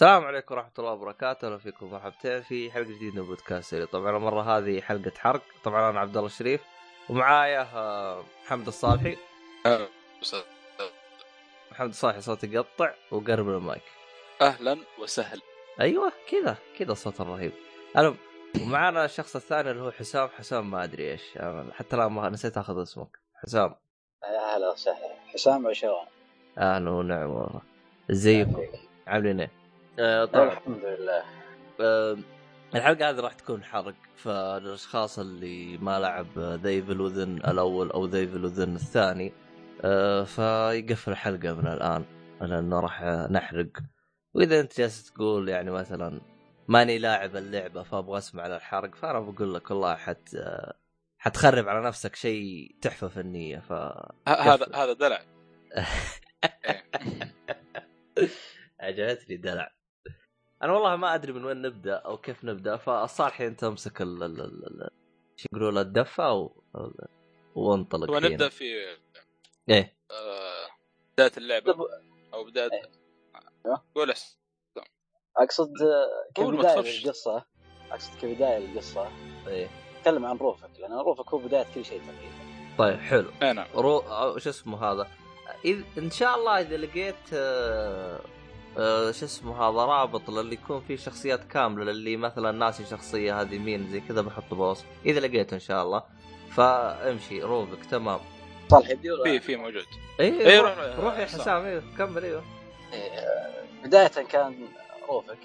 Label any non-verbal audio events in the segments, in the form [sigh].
السلام عليكم ورحمة الله وبركاته، أهلا فيكم مرحبتين في حلقة جديدة من بودكاست سيري، طبعا المرة هذه حلقة حرق، طبعا أنا عبد الله الشريف ومعايا آه، محمد الصالحي. محمد الصالحي صوته يقطع وقرب المايك. أهلا وسهلا. أيوه كذا كذا الصوت الرهيب. المهم ومعانا الشخص الثاني اللي هو حسام. حسام ما أدري إيش. أنا حتى الآن ما نسيت آخذ اسمك. حسام. يا هلا وسهلا. حسام عشوان أهلا ونعم والله. إزيكم؟ عاملين إيه؟ آه طبعا. الحمد لله. آه، الحلقة هذه راح تكون حرق فالأشخاص اللي ما لعب The Evil Within الأول أو The Evil Within الثاني آه، فيقفل الحلقة من الآن لأنه راح نحرق. وإذا أنت جالس تقول يعني مثلا ماني لاعب اللعبة فأبغى أسمع على الحرق فأنا بقول لك والله حت آه، حتخرب على نفسك شيء تحفة فنية ف هذا هذا دلع. [laughs] عجبتني دلع. أنا والله ما أدري من وين نبدأ أو كيف نبدأ فالصالحي انت امسك ال ال ال ال- شو يقولوا له الدفة و... وانطلق ونبدا. في إيه. آه، بداية اللعبة. أو بداية أيوه. قول أحسن. أقصد آه، كبداية تخافش. للقصة. أقصد كبداية للقصة. إيه. اتكلم عن روفك لأن روفك هو بداية كل شيء تقريبا. طيب حلو. أي نعم. رو... شو اسمه هذا؟ إذ... إن شاء الله إذا لقيت آه... شو اسمه هذا رابط للي يكون فيه شخصيات كاملة للي مثلا ناسي شخصية هذه مين زي كذا بحطه بوصف. إذا لقيته إن شاء الله. فامشي روبك تمام. صالح. يبدي ولا في في موجود. إيه, إيه، روح, روح- روح يا حسام. إيه كمل أيوه بداية كان روفك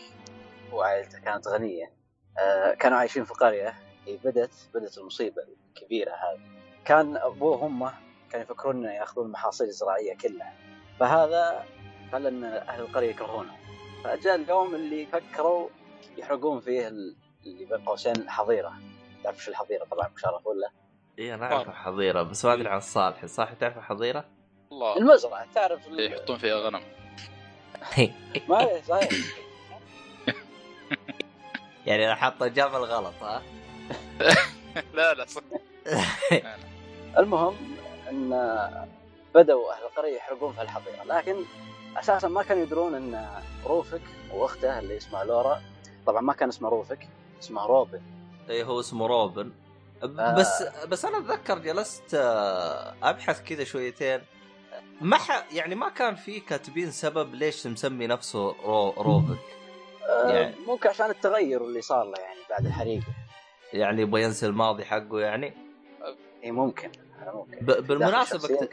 وعائلته كانت غنية. آه، كانوا عايشين في قرية. هي بدت بدت المصيبة الكبيرة هذه. كان ابوه وامه كانوا يفكرون إنه يأخذون المحاصيل الزراعيه كلها. فهذا خلى إن أهل القرية يكرهونه. فجاء اليوم اللي فكروا يحرقون فيه ال- اللي بين قوسين الحظيره تعرف شو الحظيرة؟ طبعا مشرف ولا؟ إيه أنا أعرف حظيره بس ما أدري عن صالح صالح تعرف حظيره؟ الله. المزرعة تعرف ال- يحطون فيها غنم. [laughs] ما صحيح. [laughs] يعني أنا حاطة جمل غلط ها؟ [laughs] لا لا صح. المهم إن بدأوا أهل القرية يحرقون في الحظيرة لكن أساسا ما كانوا يدرون إن روفك وأخته اللي اسمها لورا طبعا ما كان اسمه روفك اسمه روبن. إيه هو اسمه روبن. آه. بس بس أنا أتذكر جلست آه، أبحث كذا شويتين. ما ح... يعني ما كان في كاتبين سبب ليش مسمي نفسه رو... Ruvik آه، يعني- ممكن عشان التغير اللي صار له يعني بعد الحريق. يعني يبغى ينسى الماضي حقه يعني. اي ممكن. بالمناسبة اكت...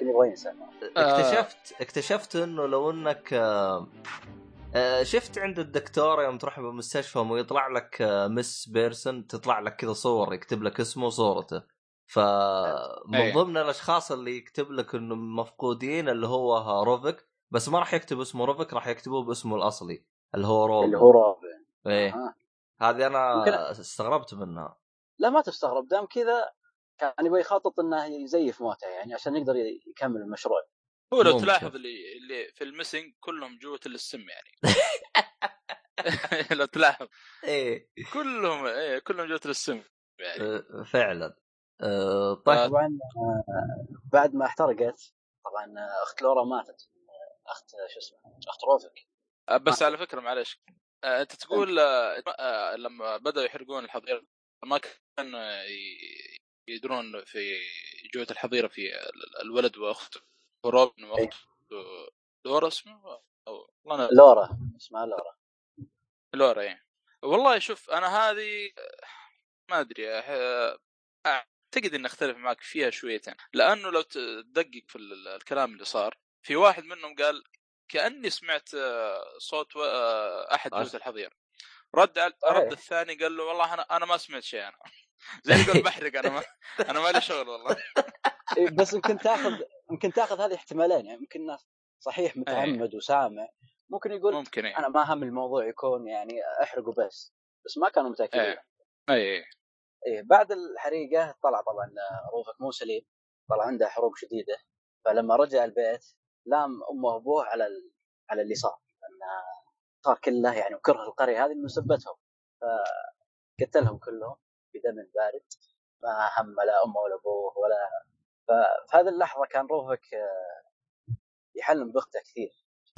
اكتشفت اكتشفت انه لو انك آه، آه، شفت عند الدكتور يوم تروح بالمستشفى ويطلع لك آه، missing person تطلع لك كذا صور يكتب لك اسمه وصورته. فمن أيه. ضمن الأشخاص اللي يكتب لك إنه مفقودين اللي هو روفك بس ما راح يكتب اسمه روفك راح يكتبوه باسمه الأصلي اللي هو روبن اللي هو روبن إيه. آه. هذه أنا ممكن- استغربت منها. لا ما تستغرب. دام كذا كان يبغى يخطط إنه يزيف موته يعني عشان يقدر يكمل المشروع. هو لو. تلاحظ اللي اللي في المسنج كلهم جوة السم يعني. [laughs] [laughs] لو تلاحظ. إيه. كلهم إيه كلهم جوة السم يعني. آه، فعلا. آه، طيب. طبعا آه، بعد ما احترقت طبعا آه، أخت لورا ماتت. أخت شو اسمه أخت روفك. بس على فكرة معلش أنت تقول آه، آه، لما بدأوا يحرقون الحظيرة ما كان يدرون في جوة الحظيرة في ال- الولد وأخته. وروبن وأخته. لورا اسمه؟ أو والله لورا. اسمها لورا. لورا يعني والله شوف أنا هذه ما أدري آه، أعتقد إني أختلف معك فيها شويتين. لأنه لو تدقق في ال- الكلام اللي صار في واحد منهم قال كأني سمعت آه، صوت آه، أحد جوز الحظيرة. رد. رد الثاني قال له والله أنا أنا ما سمعت شيء أنا. زي اللي يقول [laughs] بحرق أنا ما أنا ما لي شغل والله. إيه، [laughs] بس يمكن تاخذ يمكن تاخذ هذه احتمالين يعني ممكن الناس صحيح متعمد وسامع ممكن يقول ممكن إيه. أنا ما هم الموضوع يكون يعني أحرقه بس بس ما كانوا متأكدين. إيه. إيه إيه. بعد الحريقة طلع طبعا روفك مو سليم طلع عنده حروق شديدة فلما رجع البيت لام أمه وأبوه على ال... على اللي صار لأنه صار كله يعني وكره القرية هذه من سبتهم فقتلهم كلهم. بدم بارد ما هم لا امه ولا أبوه ولا ففي هذه اللحظة كان روفك آه، يحلم باخته كثير.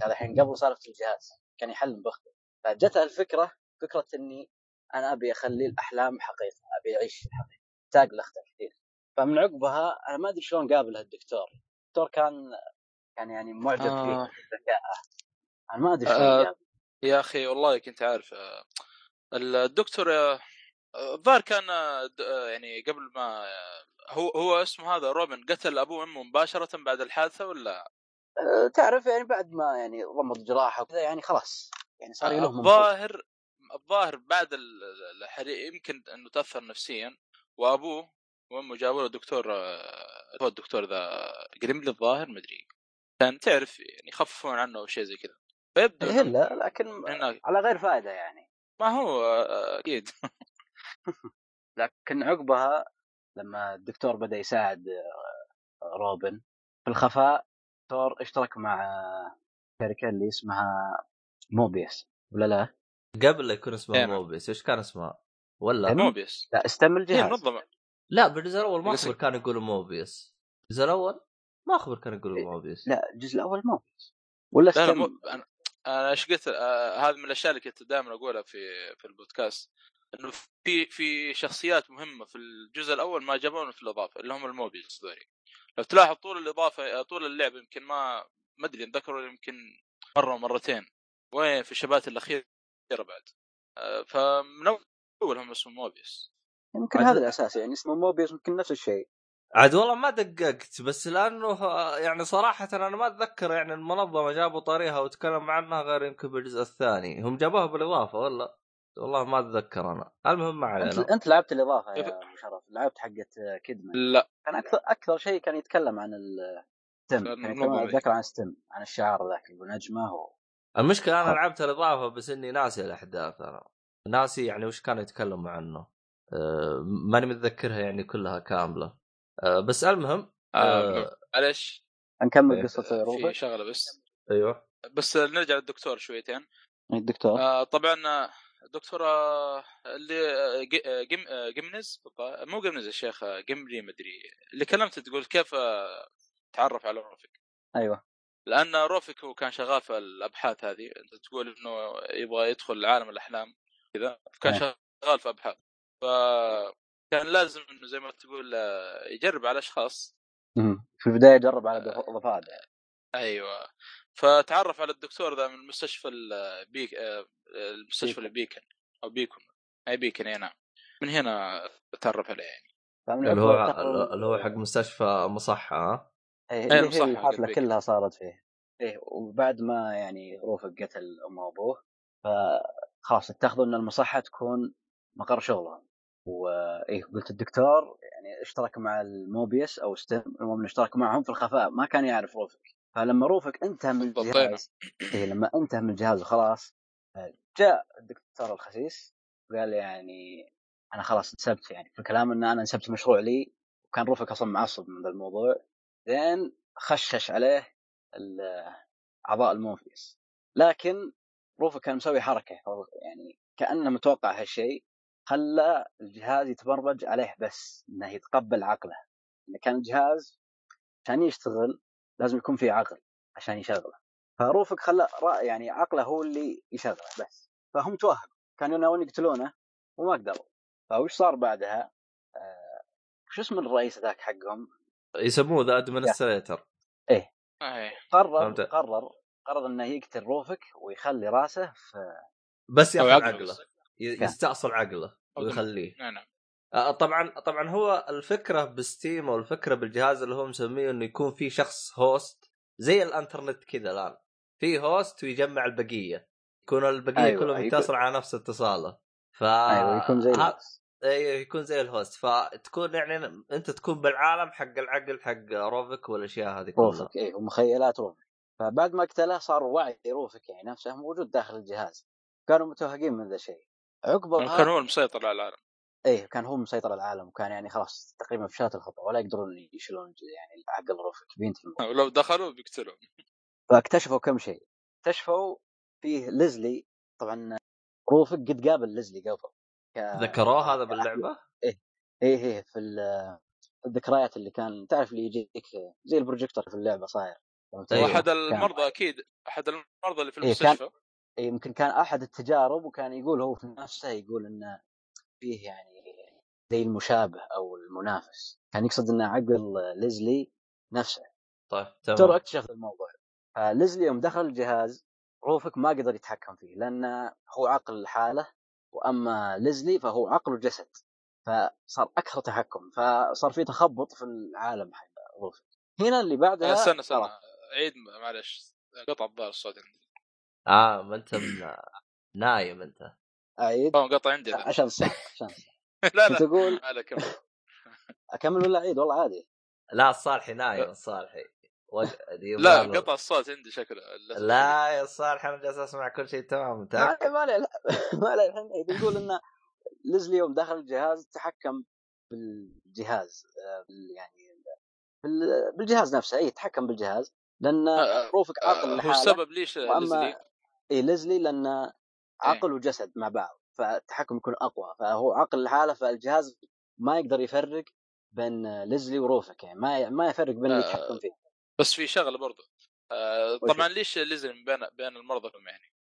هذا الحين قبل سالفه الجهاز كان يحلم بأخته. فجتها الفكرة فكرة إني أنا أبي أخلي الأحلام حقيقة أبي أعيش الحقيقة تاج لاختها كثير. فمن عقبها أنا ما أدري شلون قابل الدكتور الدكتور كان كان يعني معجب آه. فيه ذكائه أنا ما أدري شلون آه. يا أخي والله كنت عارف آه، الدكتور آه، الظاهر كان آه، آه، يعني قبل ما آه، هو هو اسمه هذا روبن قتل أبوه وأمه مباشرة بعد الحادثة ولا؟ تعرف يعني بعد ما يعني ضمت جراحه وكذا يعني خلاص يعني صار منفوخ. الظاهر الظاهر بعد ال- الحريق يمكن إنه تأثر نفسيا وأبوه وأمه جابوا له دكتور هو الدكتور ذا جريملي الظاهر مدري كان تعرف يعني يخففون عنه أو شيء زي كذا. فيبدو لا لكن على غير فائده يعني. ما هو أكيد. [laughs] لكن عقبها لما الدكتور بدأ يساعد آه، Ruvik في الخفاء الدكتور اشترك مع شركة اللي اسمها Mobius. ولا لا؟ قبل لا يكون اسمها إيه،. Mobius إيش كان اسمها؟ ولا؟ إيه، Mobius. لا STEM الجهاز منظمه لا بالجزء الأول ما أخبر كانوا يقولوا Mobius. الجزء الأول ما أخبر كانوا يقولوا إيه، Mobius. لا الجزء الأول Mobius. ولا لا لا STEM. أنا إيش قلت؟ آه هذه من الأشياء اللي كنت دائما أقولها في في البودكاست. إنه في في شخصيات مهمة في الجزء الأول ما جابونا في الإضافة اللي هم ال Mobius ذولي. لو تلاحظ طول الإضافة طول اللعبه يمكن ما ما أدري ذكروا يمكن مرة مرتين وين؟ في ال chapter ات الأخيرة بعد. آه فمن أول هم اسمه Mobius يمكن هذا الأساس يعني اسمه موبيس يمكن نفس الشيء. عاد والله ما دققت بس لأنه يعني صراحة أنا ما أتذكر يعني المنظمة جابوا طريقها وتكلم عنها غير يمكن بالجزء الثاني. هم جابوها بالإضافة ولا؟ والله ما أتذكر أنا. المهم ما انت علينا. أنت لعبت الإضافة يا شرف لعبت حقت كيدمان. لا. كان أكثر أكثر شيء كان يتكلم عن الستم كان يتكلم. اتذكر عن ستم عن الشعار ذاك ابو نجمة و... المشكلة أنا خ- لعبت الإضافة بس إني ناسي الأحداث أنا. ناسي يعني وش كانوا يتكلموا عنه. أه ماني متذكرها يعني كلها كاملة. أه بس المهم آه أه معلش نكمل إيه. قصة في Ruvik شغلة بس. أيوه. بس نرجع للدكتور شويتين. الدكتور. آه طبعا آه، دكتور آه، اللي آه، آه، جم آه، Jimenez. مو Jimenez يا شيخ آه، جمري مدري اللي كلمت تقول كيف آه، تعرف على Ruvik؟ أيوه. لأن Ruvik هو كان شغال في الأبحاث هذه. أنت تقول إنه يبغى يدخل عالم الأحلام كذا كان إيه. شغال في أبحاث. فكان لازم انه زي ما تقول آه، يجرب على أشخاص. في البداية جرب على ضف- ضفادع أيوه. فتعرف على الدكتور ذا من مستشفى البيك آه، المستشفى بيكن. البيكن أو بيكون. أي بيكن أي نعم. من هنا تعرف عليه يعني. اللي هو اللي هو حق مستشفى مصحة ها؟ إيه إيه، اللي هي المصحة الحفله حقت كلها صارت فيه. إيه وبعد ما يعني روفق قتل امه وابوه فخلاص اتخذوا إن المصحة تكون مقر شغلهم. وايه قلت الدكتور يعني اشترك مع ال Mobius أو STEM المهم اشترك معهم في الخفاء. ما كان يعرف Ruvik. فلما Ruvik انتهى من. الجهاز إيه لما انتهى من الجهاز وخلاص جاء الدكتور الخسيس وقال يعني أنا خلاص انسبت يعني في الكلام إن أنا انسبت مشروع لي وكان Ruvik أصلا معصب من ذا الموضوع زين خشش عليه ال- أعضاء الموفيس لكن روفق كان مسوي حركة يعني كأنه متوقع هالشيء خلى الجهاز يتبرمج عليه بس إنه يتقبل عقله كان الجهاز عشان يشتغل لازم يكون فيه عقل عشان يشغله فروفق خلى رأ- يعني عقله هو اللي يشغله بس فهم توهقوا كانوا ناويين يقتلونه وما قدروا فوش صار بعدها؟ آه شو اسم الرئيس ذاك حقهم؟ يسموه The Administrator اي قرر فهمت. قرر قرر إنه يقتل Ruvik ويخلي رأسه في بس يأخذ عقله كان. يستأصل عقله. ويخليه نعم نعم طبعا طبعا هو الفكرة ب STEM أو الفكرة بالجهاز اللي هو مسميه إنه يكون في شخص host زي الانترنت كذا الآن. في host ويجمع البقية. يكون البقية أيوة، كلهم يكون- يتصل على نفس اتصاله. ف أيوه يكون زي ها-. أيوه يكون زي ال host فتكون يعني أنت تكون بالعالم حق العقل حق روفك والأشياء هذه كلها. روفك إيه ومخيلات روفك. فبعد ما قتله صار وعي روفك يعني نفسه موجود داخل الجهاز. كانوا متوهقين من ذا الشيء عقبها كان هو المسيطر على العالم. إيه كان هو مسيطر على العالم وكان يعني خلاص تقريبا فشلت الخطه ولا يقدرون يشيلون يعني عقل روفك بينتهي. ولو دخلوا بيقتلوا فاكتشفوا كم شيء. اكتشفوا فيه ليزلي طبعا روفك قد قابل ليزلي قبل. ك- ذكروه هذا باللعبة؟ إيه إيه في ال- الذكريات اللي كان تعرف اللي يجيك زي البروجيكتور في اللعبة صاير. أيوة. وأحد كان- المرضى أكيد أحد المرضى اللي في إيه، كان- المستشفى. يمكن كان أحد التجارب وكان يقول هو في نفسه يقول إنه فيه يعني زي المشابه أو المنافس. كان يقصد ان عقل ليزلي نفسه. طيب ترى اكتشف الموضوع. فليزلي يوم دخل الجهاز روفك ما قدر يتحكم فيه لأنه هو عقل لحاله وأما ليزلي فهو عقل وجسد. فصار أكثر تحكم فصار في تخبط في العالم حق روفك هنا اللي بعدها آه، استنى استنى. عيد معلش قطع الظاهر الصوت عندي آه ما أنت من... نايم أنت. اعيد هو قطع عندي. عشان الصح عشان الصح [laughs] لا لا. أقول هذا كم أكمل ولا أعيد؟ والله عادي. لا الصالحي نايم الصالحي وق... لا قطع الصوت عندي شكله لا يا الصالح أنا جالس أسمع كل شيء تمام ما متاكد عليه ما عليه لا، [laughs] ما عليه الحين. يقول ان ليزلي يوم دخل الجهاز تحكم بالجهاز آه، يعني بال- بالجهاز نفسه. اي تحكم بالجهاز لأن آه، روفك عقل هو السبب ليش ليزلي اي ليزلي لأن عقل وجسد مع بعض. فالتحكم يكون أقوى. فهو عقل لحاله فالجهاز ما يقدر يفرق بين ليزلي وروفك يعني ما ما يفرق بين اللي آه، يتحكم فيه. بس في شغلة برضو. آه، طبعا ليش ليزلي بين بين المرضى كلهم يعني؟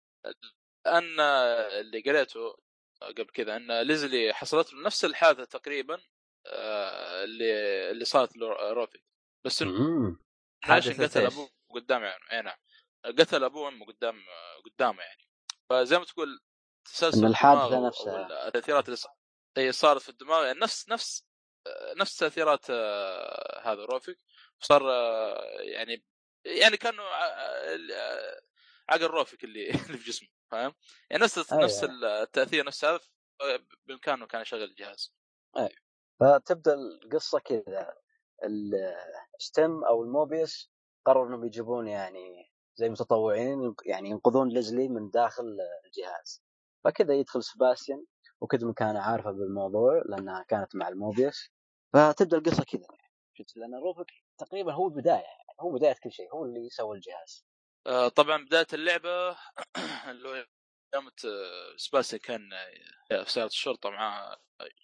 لأن اللي قريته قبل كذا إن ليزلي حصلت له نفس الحادثة تقريبا آه، اللي اللي صارت لروفي بس إنه قتل؟ أبوه قدام يعني؟ اي نعم. قتل أبوه وأمه قدام قدامه يعني. فزي ما تقول تسلسل الدماغ نفسها. التأثيرات اللي صارت في الدماغ يعني نفس نفس نفس تأثيرات آه، هذا روفيك صار آه، يعني يعني كانه آه، عقل روفيك اللي [laughs] اللي في جسمه فاهم؟ يعني نفس أيوة. نفس التأثير نفس هذا بإمكانه كان يشغل الجهاز فتبدأ القصة كذا ال STEM أو الموبيس قرروا إنهم يجيبون يعني زي متطوعين يعني ينقذون ليزلي من داخل الجهاز فكذا يدخل سباستيان وكيدمان عارفه بالموضوع لأنها كانت مع الموبيس فتبدأ القصة كذا شفت؟ لأن روفك تقريبا هو البداية يعني. هو بداية كل شيء. هو اللي سوى الجهاز. آه، طبعا بداية اللعبة [clears throat] اللي هو يوم آه، سباسي كان في سيارة الشرطة مع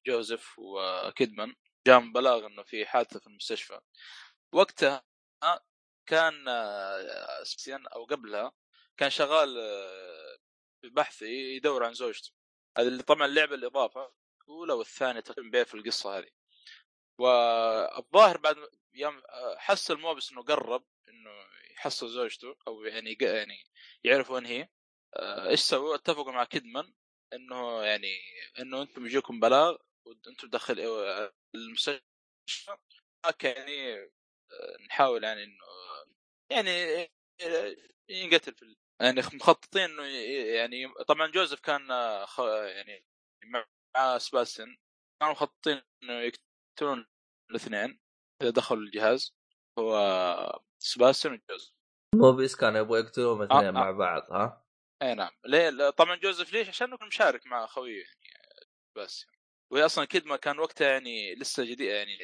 جوزيف وكيدمان. جاء بلاغ إنه في حادثة في المستشفى. وقتها كان آه، سباسيان أو قبلها كان شغال آه، بحث يدور عن زوجته. هذا اللي طبعا اللعبه الإضافة الأولى والثانية تقريبا في القصة هذه. والظاهر بعد يوم حس الموبس إنه قرب إنه يحصل زوجته أو يعني يعني يعرف وين هي. آه، إيش سووا؟ اتفقوا مع كيدمان إنه يعني إنه أنتم يجيكم بلاغ وأنتم داخل آه، المستشفى. يعني آه، نحاول يعني إنه يعني ينقتل في يعني مخططين إنه يعني طبعا جوزيف كان آه، خ- يعني مع سباستين كانوا مخططين إنه يقتلون الاثنين إذا دخلوا الجهاز هو سباستين وجوزيف. موبيس كانوا يبغوا يقتلوهم اثنين آه. مع بعض ها؟ إي نعم. ليه؟ طبعا جوزيف ليش؟ عشان كان مشارك مع خويه يعني بس وهي أصلا كدمه كان وقتها يعني لسه جديد يعني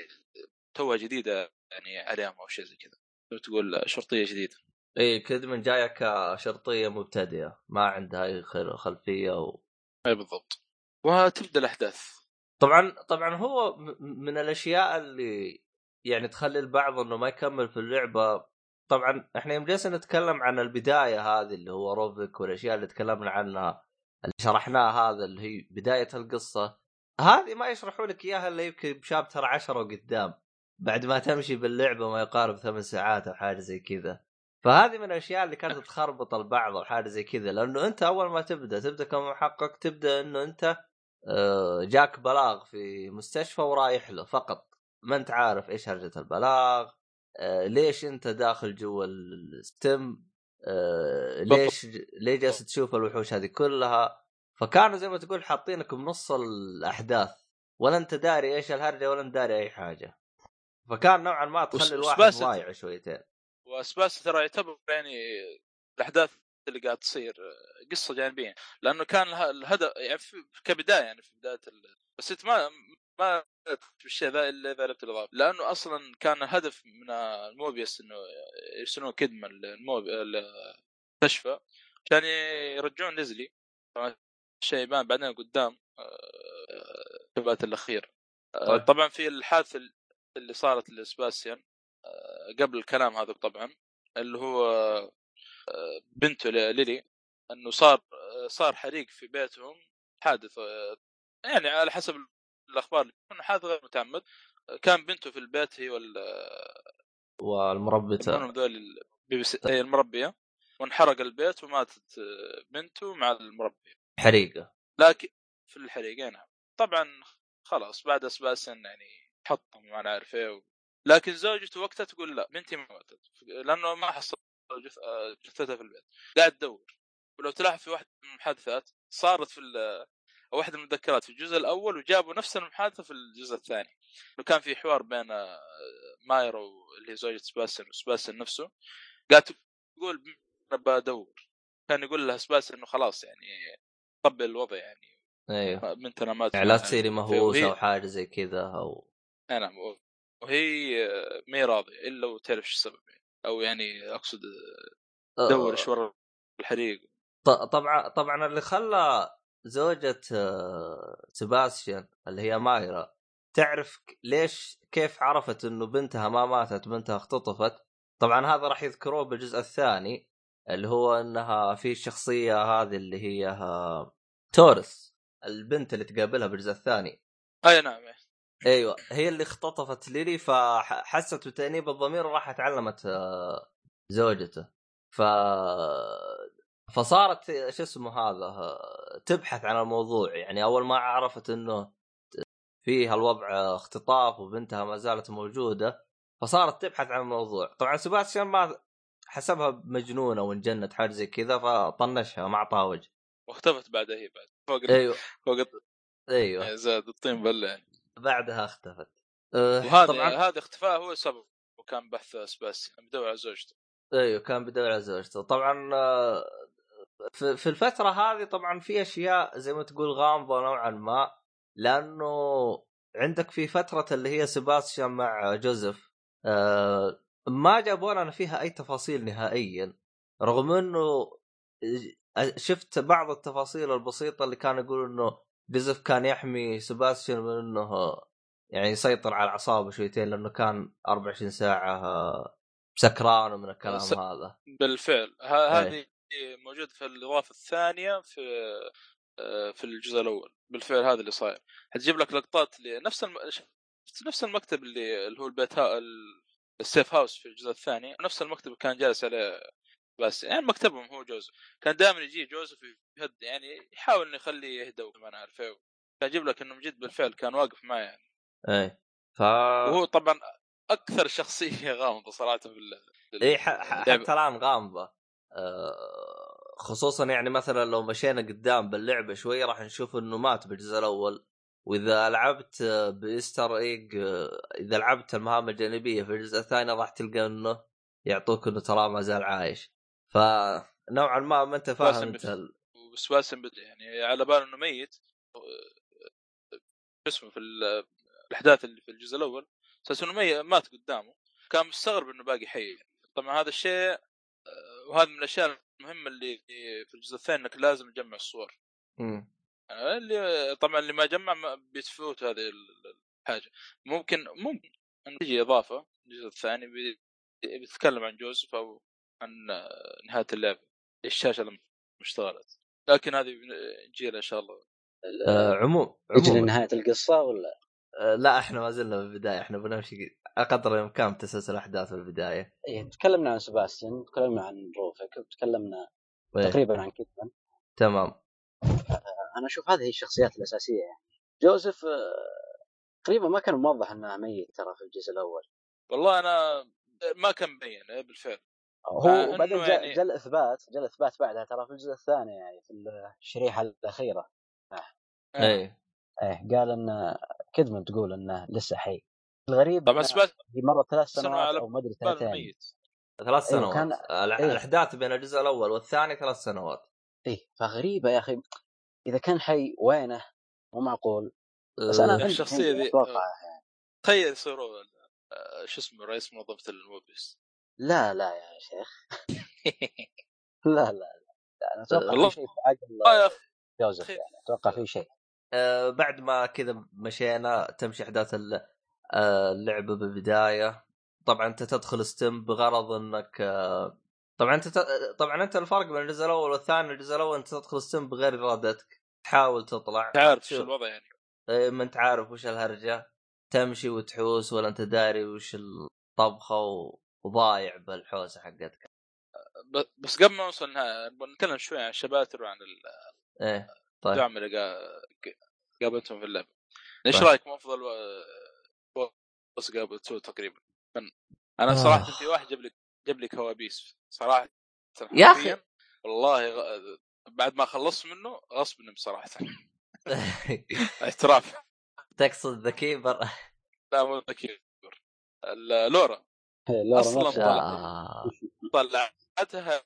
توها جديدة يعني عليهم أو شيء زي كذا. تقول شرطية جديدة. اي كدمن جاية كشرطية مبتدئة. ما عندها أي خل- خلفية و... اي بالضبط. وتبدا الأحداث. طبعا طبعا هو من الأشياء اللي يعني تخلي البعض إنه ما يكمل في اللعبة. طبعا إحنا يوم جلسنا نتكلم عن البداية هذه اللي هو روفك والأشياء اللي تكلمنا عنها اللي شرحناها هذا اللي هي بداية القصة. هذه ما يشرحوا لك إياها إلا يمكن بشابتر 10 وقدام بعد ما تمشي باللعبة ما يقارب ثمان ساعات أو حاجة زي كذا. فهذه من الأشياء اللي كانت تخربط البعض أو حاجة زي كذا لأنه أنت أول ما تبدأ تبدأ كمحقق تبدأ إنه أنت آه، جاك بلاغ في مستشفى ورايح له فقط. ما أنت عارف إيش هرجة البلاغ آه، ليش أنت داخل جوا الستم آه، ليش ليه جالس تشوف الوحوش هذه كلها؟ فكانوا زي ما تقول حاطينك بنص الأحداث. ولا أنت داري إيش الهرجة ولا أنت داري أي حاجة. فكان نوعا ما تخلي الواحد ضايع شويتين. وسباس ترى يعتبر يعني الأحداث اللي قاعد تصير قصة جانبية لأنه كان اله- الهدف يعني كبداية يعني في بداية ال... بس إنت ما ما بالشيء ذا إلا إذا لعبت الاضافه لأنه أصلا كان الهدف من الموبيس إنه يرسلون كدمة الموب... المستشفى عشان يرجعون ليزلي طبعاً الشيء يبان بعدين قدام آه، الوقت الاخير آه، طيب. طبعا في الحادثة اللي صارت لسباسيان قبل الكلام هذا طبعا اللي هو آه، بنته ليلي إنه صار صار حريق في بيتهم حادث يعني على حسب الأخبار إنه حادث غير متعمد. كان بنته في البيت هي وال والمربته ذول إيه، المربية. وانحرق البيت وماتت بنته مع المربيه حريقة. لكن في الحريقه نعم. طبعا خلاص بعد سباسن يعني حطهم ما أنا عارف إيه لكن زوجته وقتها تقول لا بنتي ما ماتت لأنه ما حصل جثتها في البيت. قاعد تدور. ولو تلاحظ في واحدة من المحادثات صارت في واحدة من المذكرات في الجزء الأول وجابوا نفس المحادثة في الجزء الثاني. كان في حوار بين آه، مايرا اللي هي زوجة سباسن وسباسن نفسه. قالت تقول بدور. كان يقول لها سباسن إنه خلاص يعني قبل الوضع يعني. أيوه. بنتنا ماتت يعني لا تصيري مهووسه أو حاجة زي كذا أو نعم وهي ما راضية إلا وتعرف شو السبب يعني. أو يعني أقصد دور إيش ورا الحريق. طبعا طبعا اللي خلى زوجة آه، سباستيان اللي هي مايرا تعرف ليش كيف عرفت إنه بنتها ما ماتت بنتها اختطفت. طبعا هذا راح يذكروه بالجزء الثاني اللي هو إنها في الشخصيه هذه اللي هي آه، تورس البنت اللي تقابلها بالجزء الثاني. أي نعم أيوه هي اللي اختطفت ليلي فحست بتانيب الضمير وراحت علمت آه، زوجته. ف فصارت شو اسمه هذا آه، تبحث عن الموضوع. يعني أول ما عرفت إنه فيها الوضع اختطاف وبنتها ما زالت موجودة فصارت تبحث عن الموضوع. طبعا سباستيان ما حسبها مجنونه وانجنت حاجة زي كذا فطنشها ما أعطاها وجه. واختفت بعدها هي بعد فوق أيوه. فوق أيوه. زاد الطين بله يعني. بعدها اختفت. أه وهذا طبعا هذا اختفاء هو سبب وكان بحث سباستيان بدور على زوجته. أيوه كان بدور على زوجته. طبعا آه، في الفترة هذه طبعا في أشياء زي ما تقول غامضة نوعا ما لأنه عندك في فترة اللي هي سباستيان مع جوزيف آه ما جابوا لنا فيها أي تفاصيل نهائيا رغم إنه شفت بعض التفاصيل البسيطة اللي كان يقول إنه جوزيف كان يحمي سباستيان من إنه يعني يسيطر على اعصابه شويتين لأنه كان 24 ساعة سكران ومن الكلام س... هذا. بالفعل. ه... هذه موجود في الاضافه الثانية في آه، في الجزء الأول. بالفعل هذا اللي صاير. حتجيب لك لقطات لنفس الم... نفس المكتب اللي اللي هو البيت ها... السيف هاوس في الجزء الثاني نفس المكتب كان جالس عليه بس يعني مكتبهم هو جوزف كان دائما يجي جوزف يهد يعني يحاول إنه يخليه يهدى ما أنا عارف كان يجيب لك إنه جد بالفعل كان واقف معي يعني. إيه. ف وهو طبعا أكثر [laughs] شخصية غامضة صراحة في اي حتى الآن غامضة. آه، خصوصا يعني مثلا لو مشينا قدام باللعبة شوي راح نشوف إنه مات بالجزء الأول. وإذا لعبت بايستر إيج إذا لعبت المهام الجانبية في الجزء الثاني راح تلقى إنه يعطوك إنه ترى ما زال عايش. فنوعا ما ما أنت فاهم أنت ال... وسواسن يعني على بال إنه ميت. اسمه في الأحداث اللي في الجزء الأول. أساس إنه ميت مات قدامه. كان مستغرب إنه باقي حي. طبعا هذا الشيء وهذا من الأشياء المهمة اللي في الجزء الثاني إنك لازم تجمع الصور. امم اللي طبعا اللي ما جمع بيتفوت هذه الحاجة. ممكن ممكن ان تجي إضافة. الجزء الثاني بيتكلم عن جوزيف أو عن نهاية اللعبة. الشاشة لما اشتغلت لكن هذه نجي إن شاء الله. آه عموم نجي لنهايه القصة ولا؟ آه لا إحنا ما زلنا في البدايه إحنا بنمشي قدر الامكان تسلسل الاحداث في البدايه إيه تكلمنا عن سباستيان تكلمنا عن روفك وتكلمنا. تقريبا عن كيدمان. تمام. أنا أشوف هذه هي الشخصيات الأساسية يعني. جوزيف آه، تقريبا ما كان موضح انه ميت ترى في الجزء الأول. والله أنا ما كان مبين إيه، بالفعل. هو بعدين جاء يعني... جاء الإثبات جاء الإثبات بعدها ترى في الجزء الثاني يعني في الشريحة الأخيرة. آه. إيه. إيه. قال إن كدمن تقول إنه لسه حي. الغريب طبعا اسبات هي مرت ثلاث سنوات أو ما أدري سنتين ثلاث إيه، سنوات. كان... الاحداث إيه؟ بين الجزء الأول والثاني ثلاث سنوات. إيه فغريبة يا أخي. إذا كان حي وينه؟ مو معقول. بس أنا الشخصية ذي يعني. تخيل يصيروا آه، شو اسمه رئيس منظمة الموبيس. لا لا يا شيخ. [laughs] لا لا لا. أنا أتوقع في شيء في عقل جوزيف يعني. أتوقع في شيء. أه بعد ما كذا مشينا تمشي أحداث آه، اللعبة بالبداية. طبعا أنت تدخل ستيم بغرض إنك طبعا أنت ت... طبعا أنت الفرق بين الجزء الأول والثاني. الجزء الأول أنت تدخل السم بغير إرادتك. تحاول تطلع. تعرف شو. الوضع يعني. ما أنت عارف وش الهرجة. تمشي وتحوس ولا أنت داري وش الطبخة و... وضايع بالحوسة حقتك. بس قبل ما نوصل نبغى نتكلم شوي عن الشباتر وعن إيه طيب. الزعماء اللي قا- قابلتهم في اللعبة. إيش طيب. رأيك؟ أفضل و- بس قابلته تقريبا. من- أنا آه. صراحة في واحد جاب لي جاب لي كوابيس. صراحة يا. حرفياً والله غ... بعد ما خلصت منه غصب مني بصراحة. [laughs] اعتراف. تقصد The Keeper؟ لا مو ذكي ال- لورا. [laughs] طلع. آه. طلعتها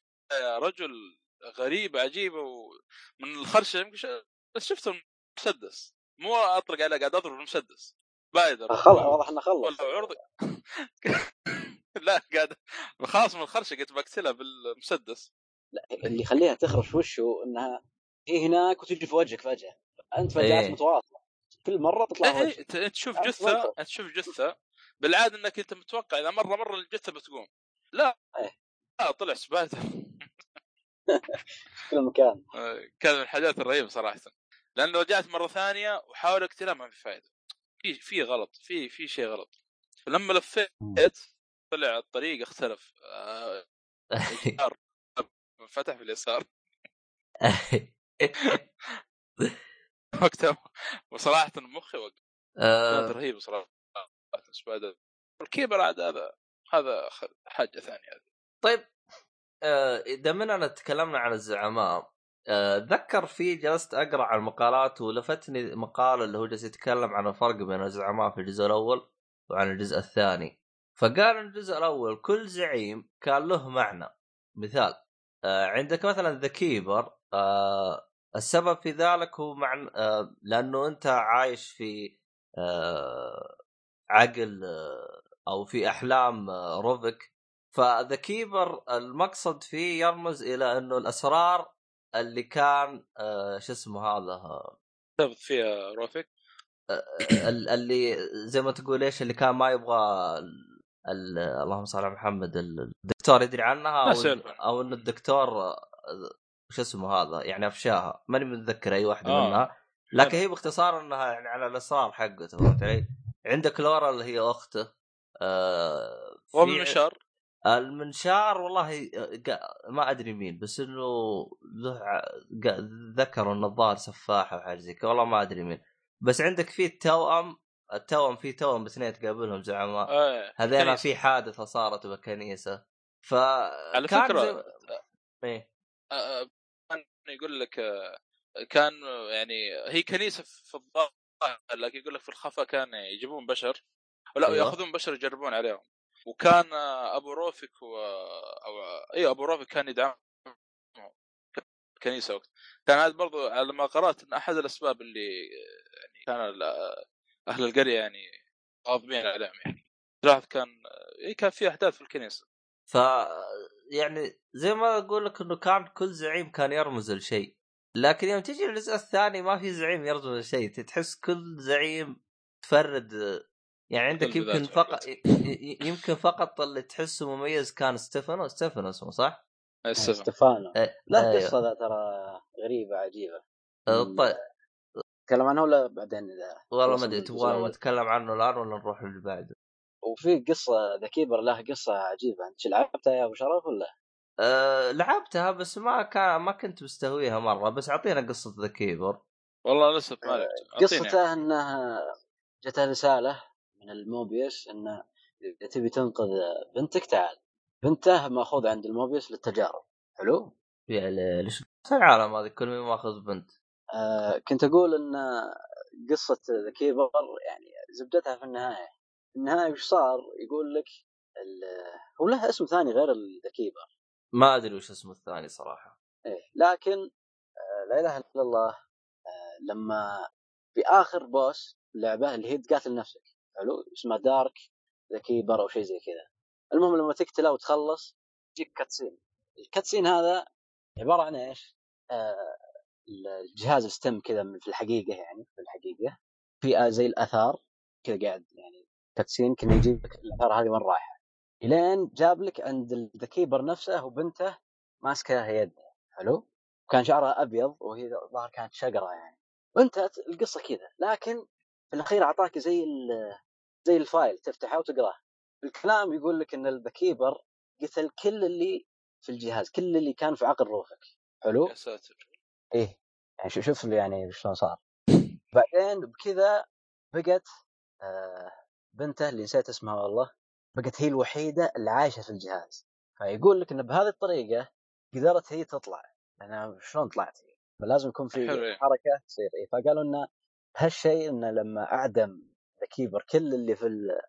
رجل غريبة عجيبة ومن الخرشة يمكن ش- بس شفت المسدس مو أطلق عليه قاعد أضرب المسدس. بايدر خل... واضح إنه خلص. عرض. [laughs] لا قاعد خلاص من الخرشة قلت بقتلها بالمسدس. لا اللي يخليها تخرش وشه إنها هي هناك وتجي في وجهك فجأة. أنت فجات إيه. متواصله كل مرة تطلع إيه، إيه، تشوف جثة تشوف جثة. بالعادة إنك أنت متوقع إذا مرة مرة الجثه بتقوم. لا إيه. لا طلع سبايدر. في [laughs] كل مكان. [laughs] كان من الحاجات الرهيبة صراحة. لأن لو جات مرة ثانية وحاول اقتلها ما في فائده في في غلط في في شيء غلط. فلما لفيت طلع الطريق اختلف. آه، [laughs] فتح في اليسار. وقتها وصراحة مخي وقف آه، رهيبة صراحة. spider ال Keeper عاد هذا هذا حاجة ثانية. هذه طيب آه، دام اننا تكلمنا عن الزعماء آه، اتذكر في جلست أقرأ عن المقالات ولفتني مقال اللي هو جالس يتكلم عن الفرق بين الزعماء في الجزء الأول وعن الجزء الثاني. فقال الجزء الأول كل زعيم كان له معنى. مثال آه، عندك مثلا The Keeper آه، السبب في ذلك هو مع آه، لأنه أنت عايش في آه، عقل آه، أو في أحلام آه، روفك ف The Keeper المقصد فيه يرمز إلى إنه الأسرار اللي كان آه شو اسمه هذا ثبت فيها روفيك ال- اللي زي ما تقول إيش اللي كان ما يبغى ال- ال- اللهم صل على محمد ال- الدكتور يدري عنها أو. أو انه الدكتور شو اسمه هذا يعني أفشاها ماني متذكر أي واحدة آه. منها لكن هي باختصار إنها يعني على الأسرار حقته فهمت علي؟ عندك لورا اللي هي أخته آه والمنشار المنشار والله قا- ما أدري مين بس إنه له ذكروا إنه الظاهر سفاحه وحاجة زي كذا والله ما أدري مين. بس عندك في التوأم التوأم في توأم باثنين تقابلهم زعماء. آه. في حادثة صارت بالكنيسه ف على كان فكرة، زي... إيه. آه، كان يقول لك آه، كان يعني هي كنيسة في الظاهر. لكن يقول لك في الخفا كان يجيبون بشر لا أيوة. يأخذون بشر يجربون عليهم. وكان أبو روفك و... أو اي أبو روفك كان يدعم الكنيسه وقت. كان هذا برضو على ما قرأت إن أحد الأسباب اللي يعني كان أهل القرية يعني غاضبين عليهم يعني. صراحة كان اي كان في أحداث في الكنيسة. ف يعني زي ما أقول لك إنه كان كل زعيم كان يرمز لشيء. لكن يوم تجي الجزء الثاني ما في زعيم يرمز لشيء تحس كل زعيم تفرد يعني عندك كل يمكن فقط يمكن فقط اللي تحسه مميز كان ستيفانو ستيفانو اسمه صح؟ ستيفانو إيه، لا أيوه. قصه ذا ترى غريبة عجيبة آه، طيب تكلم عنها ولا بعدين إذا والله ما أدري تبغى؟ نتكلم عنه الآن ولا نروح للي بعده؟ وفي قصة The Keeper له قصة عجيبة أنت لعبتها يا أبو شرف ولا؟ أه لعبتها بس ما كان ما كنت مستهويها مرة بس أعطينا قصة The Keeper. والله لسه ما لعبت أعطيني. قصته انه جته رسالة من الموبيوس انه إذا تبي تنقذ بنتك تعال. بنته ماخوذ عند الموبيوس للتجارب حلو؟ يا ليل إيش العالم هذه كل مين مأخذ بنت؟ آه كنت أقول إن قصة The Keeper يعني زبدتها في النهاية. في النهاية وش صار؟ يقول لك هو له اسم ثاني غير The Keeper. ما أدري وش اسمه الثاني صراحة. إيه لكن آه لا إله إلا الله آه لما في اخر boss لعبة اللي هي تقاتل نفسك حلو؟ اسمها Dark The Keeper أو شيء زي كذا. المهم لما تقتله وتخلص يجيك cutscene. ال cutscene هذا عبارة عن إيش؟ آه الجهاز STEM كذا في الحقيقة يعني في الحقيقة. في آه زي الآثار كذا قاعد يعني cutscene كان يجيب الآثار هذه وين رايحة. إلين جاب لك عند The Keeper نفسه وبنته ماسكة يد. حلو؟ كان شعرها أبيض وهي ظهر كانت شقره يعني. وانتهت القصة كذا لكن في الأخير أعطاك زي زي ال file تفتحه وتقراه. الكلام يقول لك إن The Keeper قتل كل اللي في الجهاز كل اللي كان في عقل روفك حلو؟ يا ساتر. إيه. يعني شوف شوف يعني شلون صار. بعدين بكذا بقت آه بنته اللي نسيت اسمها والله. بقت هي الوحيدة اللي عايشة في الجهاز. فيقول لك إن بهذه الطريقة قدرت هي تطلع. أنا شلون طلعت هي؟ لازم يكون في حلو، إيه. حركة تصير. إيه فقالوا إن هالشيء إنه لما أعدم ذا كيبر كل اللي في ال-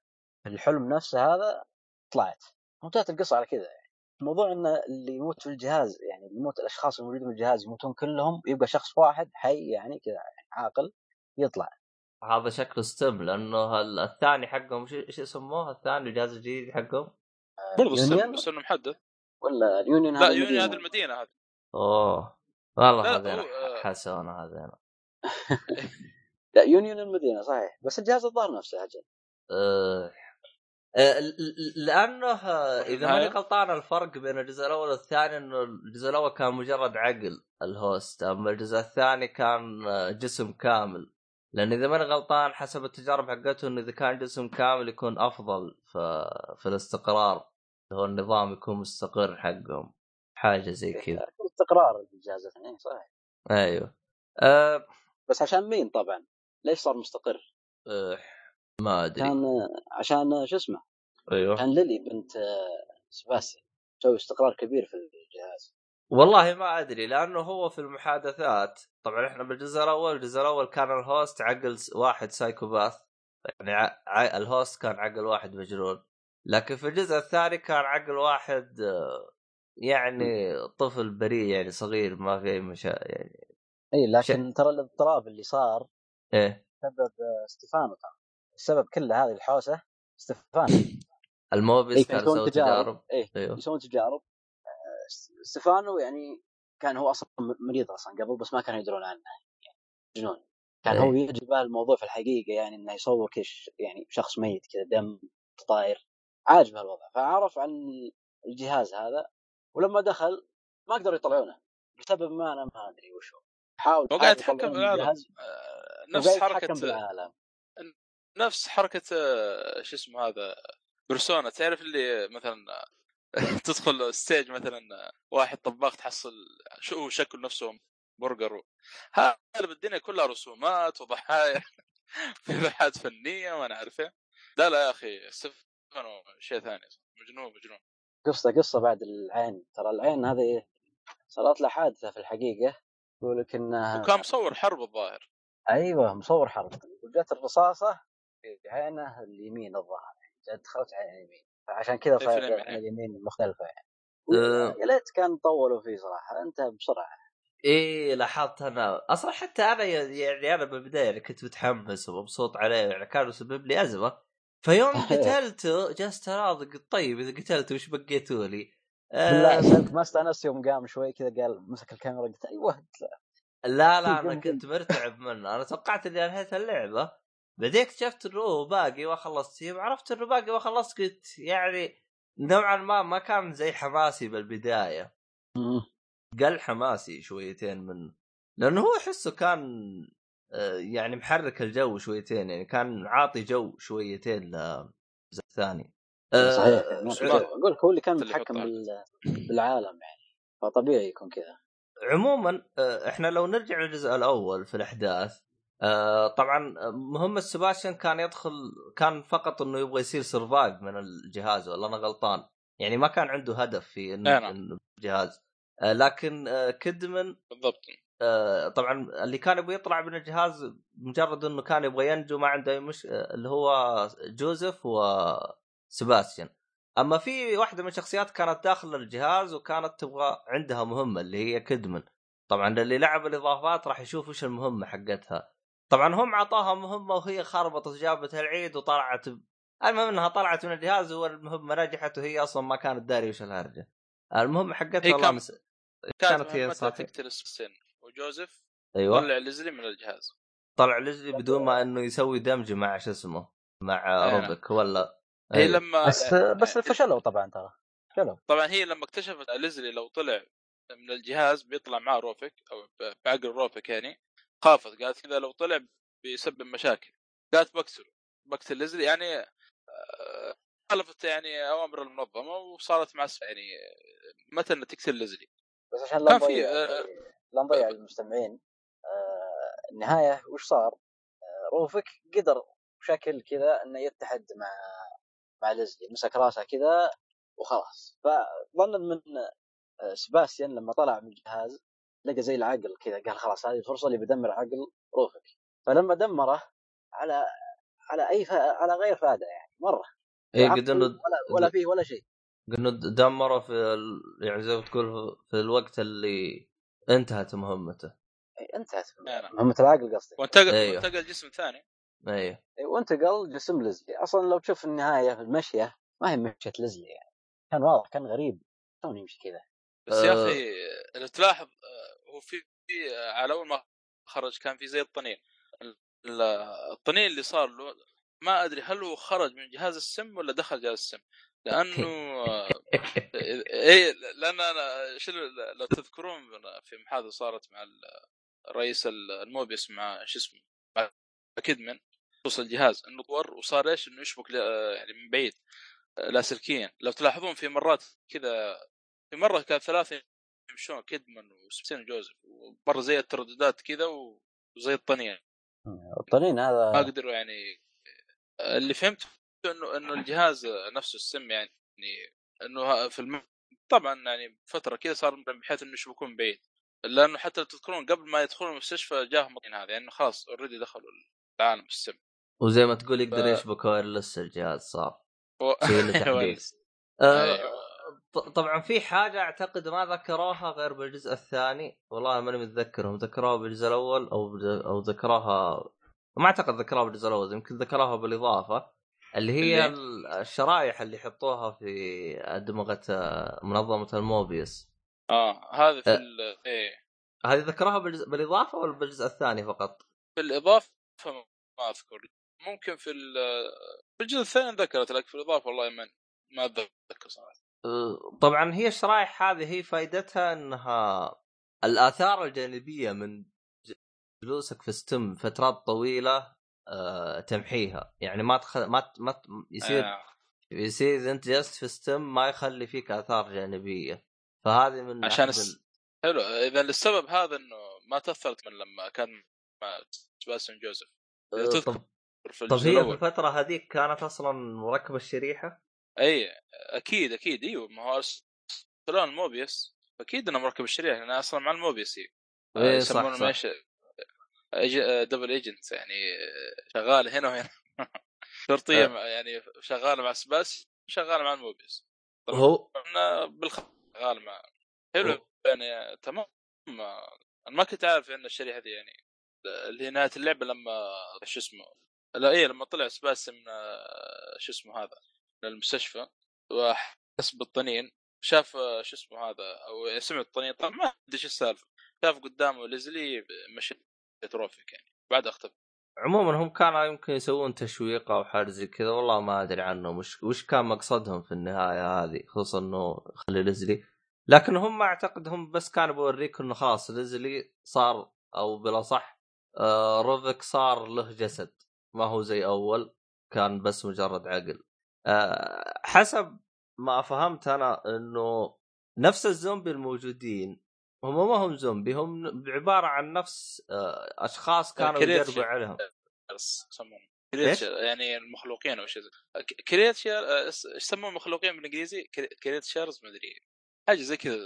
في الحلم نفسه هذا طلعت. وانتهت القصة على كذا. يعني الموضوع إن اللي يموت في الجهاز يعني يموت الأشخاص الموجودين في الجهاز يموتون كلهم يبقى شخص واحد حي يعني كذا يعني عاقل يطلع. هذا شكله STEM لأنه ال- الثاني حقهم شو إيش يسموه؟ الثاني الجهاز الجديد حقهم؟ برضو السن Union؟ بس إنه محدد. ولا ال Union لا هذا Union المدينة. هذه المدينة هذه. أوه والله هذين هو- آه. حسونا هذين [laughs] لا Union المدينة صحيح. بس الجهاز الظاهر نفسه أجل أه ل- ل- لأنه إذا ماني؟ غلطان الفرق بين الجزء الأول والثاني إنه الجزء الأول كان مجرد عقل ال host أما الجزء الثاني كان آه، جسم كامل. لأن إذا ماني غلطان حسب التجارب حقته انه إذا كان جسم كامل يكون أفضل في في الاستقرار. هو النظام يكون مستقر حقهم. حاجة زي كذا. [laughs] استقرار الجهاز الاثنين صحيح. أيوه. أه بس عشان مين طبعا؟ ليش صار مستقر؟ أه ما أدري. كان عشان شو اسمه؟ أيوه. كان ليلي بنت آه، سباستيان. تسوي استقرار كبير في الجهاز. والله ما أدري لأنه هو في المحادثات طبعا إحنا بالجزء الأول الجزء الأول كان ال host عقل واحد psychopath يعني ع... ع... ال host كان عقل واحد مجنون لكن في الجزء الثاني كان عقل واحد آه، يعني طفل بريء يعني صغير ما في أي مشا يعني اي لكن ترى الاضطراب اللي صار إيه. سبب آه، ستيفانو ترى. السبب كل هذه الحوسة ستيفانو [coughs] ال Mobius إيه، كان يسوون يسوي تجارب. إيه أيوه. يسوون تجارب. ستيفانو يعني كان هو أصلا م- مريض أصلا قبل بس ما كانوا يدرون عنه. يعني جنون كان إيه. هو يجي بال الموضوع في الحقيقة يعني إنه يصور كش يعني شخص ميت كذا دم طاير. عاجبه الوضع فعرف عن الجهاز هذا ولما دخل ما قدروا يطلعونه. لسبب ما أنا ما أدري وش هو حاول هو قاعد يتحكم بالعالم الجهاز آه، نفس حركة بالعالم نفس حركة آه، شو اسمه هذا Persona تعرف اللي مثلا [laughs] تدخل stage مثلا واحد طباخ تحصل شو شكل نفسه؟ برجر هذا بالدنيا كلها رسومات وضحايا [laughs] في لوحات فنية وأنا عارف إيه. لا لا يا أخي ستيفانو شيء ثاني. مجنون مجنون. قصة قصة بعد العين. ترى العين هذه صارت له حادثة في الحقيقة. يقول لك إنها وكان مصور حرب الظاهر. أيوه مصور حرب. وجت الرصاصة في عينه اليمين الظاهر. جت دخلت عين اليمين. فعشان كذا صار اليمين، عين اليمين مختلفه يعني. أه. يا ليت كان طولوا فيه صراحة انتهى بسرعة. إيه لاحظت أنا. أصلا حتى أنا يعني أنا بالبداية يعني كنت متحمس ومبسوط عليه يعني كان يسبب لي أزمة. فيوم [laughs] قتلته جلست اناظر طيب إذا قتلته وش بقيتوا لي؟ آه. سألت ما استأنست يوم قام شوي كذا قال مسك الكاميرا قلت أيوه لا لا أنا كنت مرتعب منه. أنا توقعت إني أنهيت اللعبة. بعدين اكتشفت إنه هو باقي ما خلصت يوم عرفت إنه باقي ما خلصت قلت يعني نوعا ما ما كان زي حماسي بالبداية. قل حماسي شويتين من لأنه هو احسه كان آه، يعني محرك الجو شويتين يعني كان عاطي جو شويتين للجزء الثاني آه، صحيح يعني سؤال. أقول لك هو اللي كان متحكم. بالعالم يعني فطبيعي يكون كذا عموما آه، إحنا لو نرجع للجزء الأول في الأحداث آه، طبعا مهمة سباستيان كان يدخل كان فقط إنه يبغى يصير survive من الجهاز ولا أنا غلطان؟ يعني ما كان عنده هدف في انه. إنه الجهاز. آه، لكن آه، كيدمن بالضبط. آه، طبعا اللي كان يبغى يطلع من الجهاز مجرد إنه كان يبغى ينجو ما عنده أي مش آه، اللي هو جوزيف وسباستيان أما في واحدة من الشخصيات كانت داخل الجهاز وكانت تبغى عندها مهمة اللي هي كدمن طبعا اللي لعب الإضافات راح يشوف وش المهمة حقتها. طبعا هم عطاها مهمة وهي خربطت جابت العيد وطلعت ب... المهم إنها طلعت من الجهاز والمهمة نجحت وهي أصلا ما كانت داري وش الهرجة المهمه حقتها هي والله كان- مس... كانت هي صحيح. تقتل السن وجوزيف أيوه طلع ليزلي من الجهاز طلع ليزلي بدون ما إنه يسوي دمج مع شو اسمه مع أي نعم. روبك ولا هي أيوه. لما بس بس فشلوا طبعا ترى فشلوا طبعا هي لما اكتشفت ليزلي لو طلع من الجهاز بيطلع معاه روفك أو بعقل روفك يعني خافت قالت كذا لو طلع بيسبب مشاكل. قالت بقتله بقتل ليزلي يعني آه، خالفت يعني أوامر المنظمة وصارت مع يعني متى إنها تقتل ليزلي بس عشان لا نضيع آه، لا نضيع المستمعين آه، النهاية وش صار؟ روفك قدر بشكل كذا إنه يتحد مع مع ليزلي مسك راسها كذا وخلاص. فظنا من سباستيان لما طلع من الجهاز لقى زي العقل كذا قال خلاص هذه الفرصة اللي بدمر عقل روفك فلما دمره على على أي ف... على غير فائدة يعني مرة. اي قد انه ولا ولا فيه ولا شيء. قد انه دمره في ال... يعني زي ما تقول في الوقت اللي انتهت مهمته. إيه، انتهت نعم. مهمة العقل قصدي. وانتقل أيوه. وانتقل جسم ثاني. أيوه. إيه، وانتقل جسم ليزلي أصلا لو تشوف النهاية في المشية ما هي مشية ليزلي يعني. كان واضح كان غريب. شلون يمشي كذا؟ بس يا آه. أخي لو تلاحظ آه، هو في في- آه، على أول ما خرج كان في زي الطنين. ال- الطنين اللي صار له ما أدري هل هو خرج من جهاز السم ولا دخل جهاز السم. لأنه اي لأن أنا شو لو تذكرون في محادثة صارت مع ال- رئيس الموبيس مع شو اسمه مع كيدمن خصوص الجهاز إنه طور وصار إيش؟ إنه يشبك يعني من بعيد. لاسلكيا لو تلاحظون في مرات كذا في مرة كان ثلاثة يمشون كيدمان وسبتين وجوزيف ومره زي الترددات كذا وزي الطنين. الطنين هذا ما قدروا يعني اللي فهمته إنه إنه الجهاز نفسه السم يعني إنه في الم... طبعا يعني فترة كذا صار بحيث إنه يشبكون بعيد. لأنه حتى لو تذكرون قبل ما يدخلون المستشفى جاهم هذا يعني خلاص اوريدي دخلوا العالم السم. وزي ما تقول يقدر ف- يشبك وايرلس الجهاز صار و... [laughs] آه، طبعا في حاجة أعتقد ما ذكروها غير بالجزء الثاني والله ماني متذكر هم ذكروها بالجزء الأول أو أو ذكروها ما أعتقد ذكروها بالجزء الأول يمكن ذكروها بالإضافة اللي هي اللي؟ ال- الشرائح اللي يحطوها في أدمغة آه، منظمة الموبيوس آه هذا في. ال... إيه هذه ذكروها بالجزء بالإضافة ولا بالجزء الثاني فقط؟ في الإضافة ما أذكر ممكن في ال... في الجزء الثاني ذكرت لك في الإضافة والله ما ما أتذكر صراحة طبعا هي الشرائح هذه هي فائدتها إنها الآثار الجانبية من جلوسك في ستم فترات طويلة آه، تمحيها. يعني ما تخ... ما ت- ما ت- يصير آه. يصير إذا أنت جلست في ستم ما يخلي فيك آثار جانبية. فهذه من عشان الس- ال- حلو. إذا السبب هذا إنه ما تأثرت من لما كان مع سباستيان جوزيف. آه، تذكر طب في طب هي في الفترة هذيك كانت أصلا مركبه الشريحة؟ أي أكيد أكيد. إيوه ما هو ارسلون ال Mobius أكيد إنه مركب الشريحة لأن أصلا مع ال Mobius هي إيه، يسمونه صح، صح. أج- double agent يعني شغال هنا وهنا. [laughs] شرطية آه. مع- يعني شغاله مع سباس شغاله مع ال Mobius. طبعا هو بالخ شغال مع. حلو. يعني تمام. أنا ما كنت عارف إن الشريحة دي يعني اللي هي نهاية اللعبة لما شو اسمه لا إيه لما طلع سباس من آه، شو اسمه هذا. المستشفى وحس بالطنين شاف شو اسمه هذا أو سمع الطنين طبعا ما أدري إيش السالفة شاف قدامه ليزلي مشي روفيك يعني بعد اختفى. عموما هم كانوا يمكن يسوون تشويق أو حاجة زي كذا والله ما أدري عنهم وش وش كان مقصدهم في النهاية هذه خصوصا إنه خلي ليزلي لكن هم أعتقد هم بس كانوا بوريك إنه خلاص ليزلي صار أو بلا صح آه روفك صار له جسد ما هو زي أول كان بس مجرد عقل. آه حسب ما فهمت أنا إنه نفس الزومبي الموجودين هم ما هم زومبي هم عبارة عن نفس آه أشخاص كانوا كريت يجربوا عليهم. يعني المخلوقين أو شيء زي ك- creature آه، إيش يسمون المخلوقين بالإنجليزي؟ crea- creatures ما أدري حاجة زي كذا